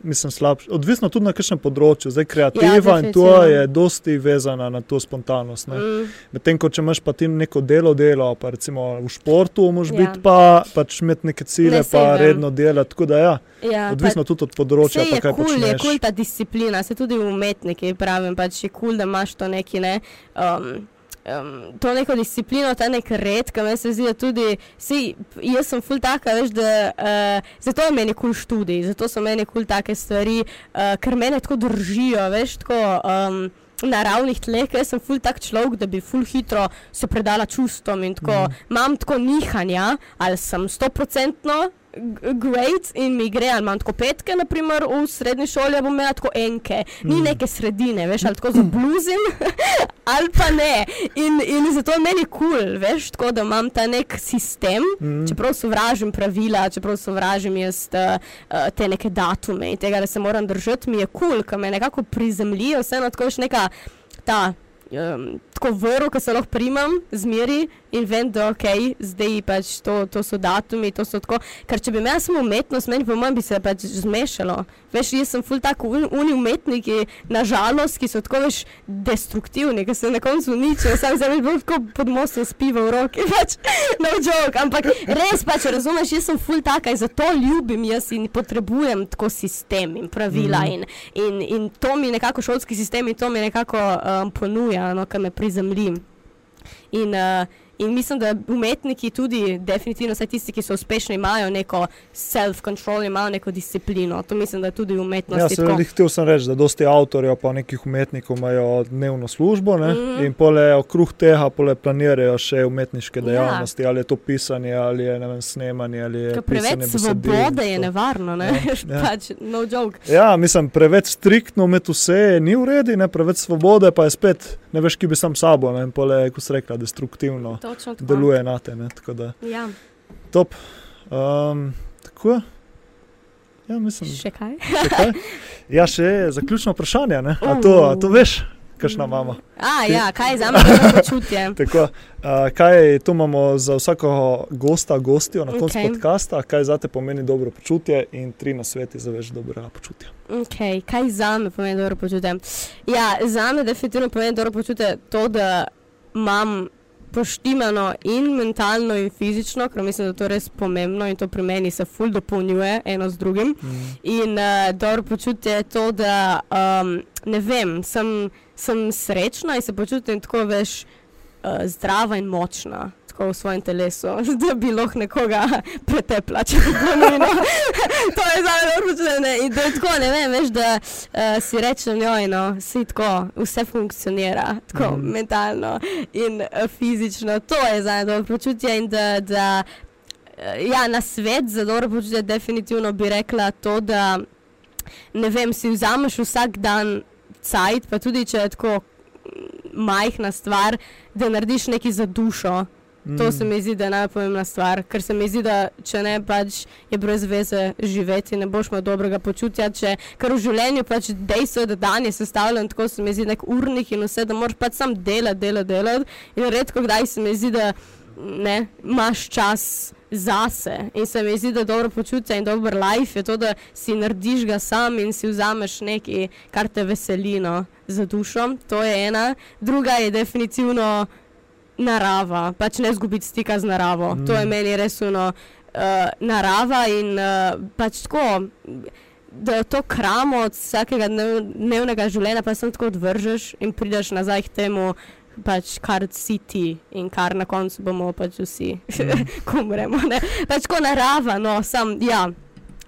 mislim, slabše. Odvisno tudi na kakšnem področju. Zdaj, kreativa Ja, in to je dosti vezana na to spontanost. ne. Mm, Medtem ko če imaš pa ti neko delo, delo pa recimo v športu, moraš Ja. biti pa pač imeti neke cilje, Ne, pa vem. redno delati. Tako da ja, ja, odvisno tudi od področja, pa je kul, cool, je počneš. kul cool ta disciplina, se tudi umetniki pravim, pač je kul, cool, da imaš to neki ne. Um, Um, to neko disciplino, ta nek red, ki me se zdi, da tudi, si, jaz sem ful taka, veš, da uh, zato je meni kul cool študij, zato so meni kul cool take stvari, uh, ker mene tako držijo, veš, tako. Um, Na ravnih tleh, ker sem ful tak človek, da bi ful hitro se predala čustvom in tako. Mm. Imam tako nihanja, ali sem stoprocentno g- great in mi gre, ali imam tako petke, naprimer v srednji šoli, ali bom imela tako enke, ni Mm. neke sredine, veš, ali tako zabluzim, ali pa ne. In, in zato je meni kul, cool, veš, tako da imam ta nek sistem, Mm. čeprav sovražim pravila, čeprav sovražim jaz uh, uh, te neke datume in tega, da se moram držati, mi je kul, cool, ker me nekako prizemljijo, vseeno tako veš neka ta. Um, tako vrl, ki se lahko primam, zmeri in vem, da okay, zdaj pač to, to so datumi, to so tako. Ker če bi imel samo umetnost, meni po mojem bi se pač zmešalo. Veš, jaz sem ful tako un, uni umetniki, nažalost, ki so tako veš destruktivni, ki se na koncu uničijo, sam se veš bolj tako pod mostom spiva v roki, pač no joke, ampak res pač razumeš, jaz sem ful taka in zato ljubim jaz in potrebujem tako sistem in pravila Mhm. in, in, in to mi nekako šolski sistem in to mi nekako um, ponuja, no, kar me prizemlji. In, uh, in mislim, da umetniki tudi, definitivno, vsaj tisti, ki so uspešni, imajo neko self-control, imajo neko disciplino. To mislim, da je tudi v Ja, umetnosti. se tako. veliko htel sem reči, da dosti avtorjev pa nekih umetnikov imajo dnevno službo ne? Mhm. in pole okrog tega pole planirajo še umetniške Ja. dejavnosti, ali je to pisanje, ali je vem, snemanje, ali je preveč svobode je to. nevarno, ne? Ja, ja. pač, no joke. Ja, mislim, preveč striktno med vse ni v redu, ne preveč svobode, pa je spet ne veš, ki bi sam sabo, ne in pole, ko se rekla, destruktivno Točno tako. deluje na te. Ne? Tako da, Ja. top. Um, tako je. Ja, mislim, Še kaj? še kaj. Ja, še zaključno vprašanje. ne? A to, a to veš, kakšna mama? A, Ti- ja, kaj za me je počutje? Tako, uh, kaj tu imamo za vsakega gosta, gostijo na koncu okay. podcasta, kaj za te pomeni dobro počutje in tri nasveti za več dobrega počutja. Okay, kaj za me pomeni dobro počutje? Ja, za me definitivno pomeni dobro počutje to, da imam poštimano in mentalno, in fizično, ker mislim, da je to res pomembno in to pri meni se ful dopolnjuje eno z drugim. Mm. In uh, dobro počutje je to, da um, ne vem, sem, sem srečna in se počutim tako več uh, zdrava in močna. Tako V svojem telesu, da bi lahko nekoga pretepla, če bi bilo nujno. to je za me odločene. In da tako, ne vem, veš, da uh, si rečem, joj, no, si tako, vse funkcionira, tako mm. mentalno in uh, fizično. To je za me dobro počutje in da. da eh, Ja, na svet za dobro počutje definitivno bi rekla to, da ne vem, si vzameš vsak dan cajt, pa tudi če je tako majhna stvar, da narediš nekaj za dušo. To se mi zdi, da je najpomembna stvar, ker se mi zdi, da če ne, pač je brez veze živeti, ne boš imel dobrega počutja. Če, ker v življenju pač dejstvo je, da dan je sestavljen, tako se mi zdi nek urnik in vse, da moraš pač sam delati, delati, delati. In redko kdaj se mi zdi, da ne, imaš čas zase. In se mi zdi, da dobro počutje in dober life je to, da si narediš ga sam in si vzameš nekaj, kar te veseli no, za dušo. To je ena. Druga je definitivno narava, pač ne zgubiti stika z naravo. Mm. To je meni res uno. Uh, narava in uh, pač tako, da to kramo od vsakega dnev, dnevnega življenja, pa samo tako odvržeš in prideš nazaj k temu, pač, kar si ti in kar na koncu bomo pač vsi, Mm. ko umremo. ne. Pač tako narava, no, sam, ja.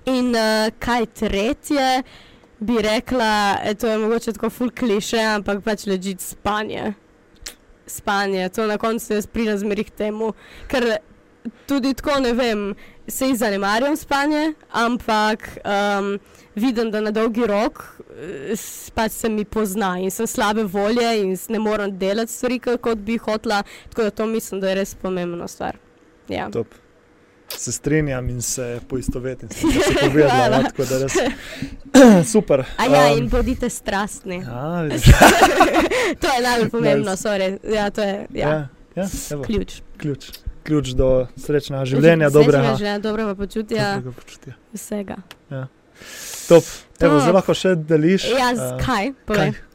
In uh, kaj tretje, bi rekla, e, to je mogoče tako full kliše, ampak pač ležite spanje. Spanje, to na koncu jaz pridem zmeri k temu, ker tudi tako ne vem, se jih zanemarjam spanje, ampak um, vidim, da na dolgi rok eh, pač se mi pozna in sem slabe volje in ne morem delati stvari, kot bi hotla, tako da to mislim, da je res pomembna stvar. Ja. Top. Se strinjam in se poistovetim s tem, kar si povedala. No, tako da res super. A ja, Um, in bodite strastni. a, vidiš, to je najbolj pomembno, sorry. Ja, to je ja, ja, ja, evo, ključ. ključ. Ključ do srečnega življenja, dobrega. Življenja, dobrega počutja, dobrega počutja. vsega. Top. Evo, To. zdaj lahko še deliš. Ja, uh, kaj? Povej. kaj?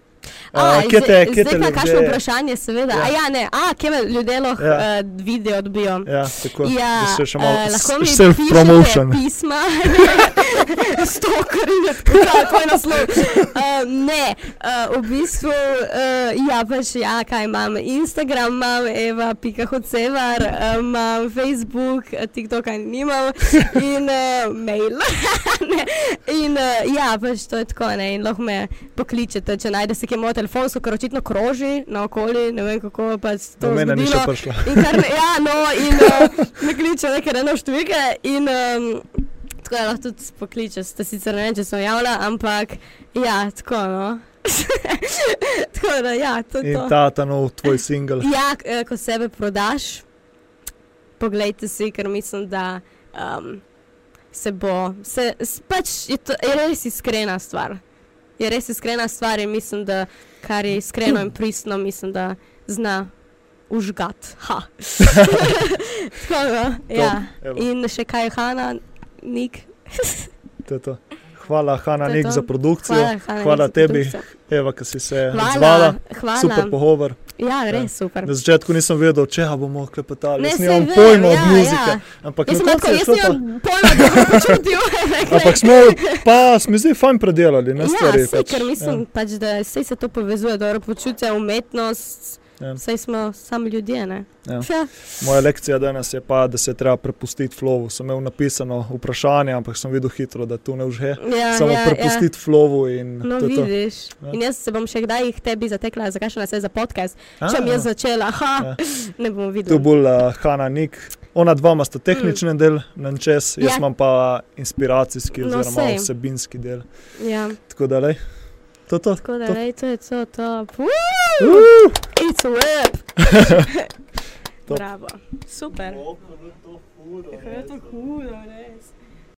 A, Uh, kje te, zdaj- kje te zdaj pa kakšno vprašanje, seveda. Ja. A ja, ne, a, kje me ljudje lahko Ja. uh, vidijo, odbijo. Ja, tako. Ja, da se še malo eh, lahko mi self-promotion. pišete pisma, tako tako je naslov. Uh, ne, uh, v bistvu, uh, ja, pač ja, kaj imam, Instagram imam, Eva, pika hocevar, uh, imam Facebook, eh, TikToka nimam in uh, mail. ne, in uh, ja, pač to je tako, ne, in lahko me pokličete, če najdete kje moje telefonsko, ker očitno kroži naokoli, ne vem kako pač to Do mene ni še zgodilo. prišla. In kar ja, no, in uh, me kliče neke reno številke, in um, tako da lahko tudi pokličeš. To sicer ne vem, če sem javna, ampak ja, tako no. tako da ja, to je In ta, ta nov tvoj singel. Ja, eh, ko sebe prodaš, poglejte si, ker mislim, da um, se bo. Se, pač je, to, je res iskrena stvar. Je res iskrena stvar in mislim, da kar je iskreno in pristno, mislim, da zna užgat. Ha. Tako da, ja. In še kaj, Hanna, Nik. To je to. Hvala, Hanna, je Nik, za produkcijo. Hvala, Hanna, Hvala za tebi. produkcijo. Eva, ki si se Hvala, odzvala. hvala. Super pogovor. Ja, res super. Na začetku nisem vedel, če bomo klepetali. Ne, Jaz nimam pojma od ja, muzike. ja. Ampak Jaz sem tako, jaz nimam pojma, bom počutil. Ampak smo, pa mi zdi, fajn predelali, ne stvari. Ja, sej, pač, ker mislim, ja. pač, da se to povezuje, dobro počutje, umetnost. Ja. Sej smo sami ljudje. Ne? Ja. Ja. Moja lekcija danes je pa, da se treba prepustiti flowu. Sem imel napisano vprašanje, ampak sem videl hitro, da tu ne užhe. Ja, Samo ja, prepustiti flowu in Ja. No, to je to. vidiš. Ja. In jaz se bom še kdaj jih tebi zatekla, zakaj še nas je za podcast. A, Če mi je začela, ha, Ja. ne bomo Tu videli. bolj uh, Hanna, Nik. Ona dva sta tehnični mm. del, nančes, jaz Ja. imam pa inspiracijski No, oziroma vsebinski del. Ja. Tako da, lej, Toto? Skoda to... Rejto je co top. Woo! Woo! It's a whip! Bravo. Super. Kako je to hudo, res.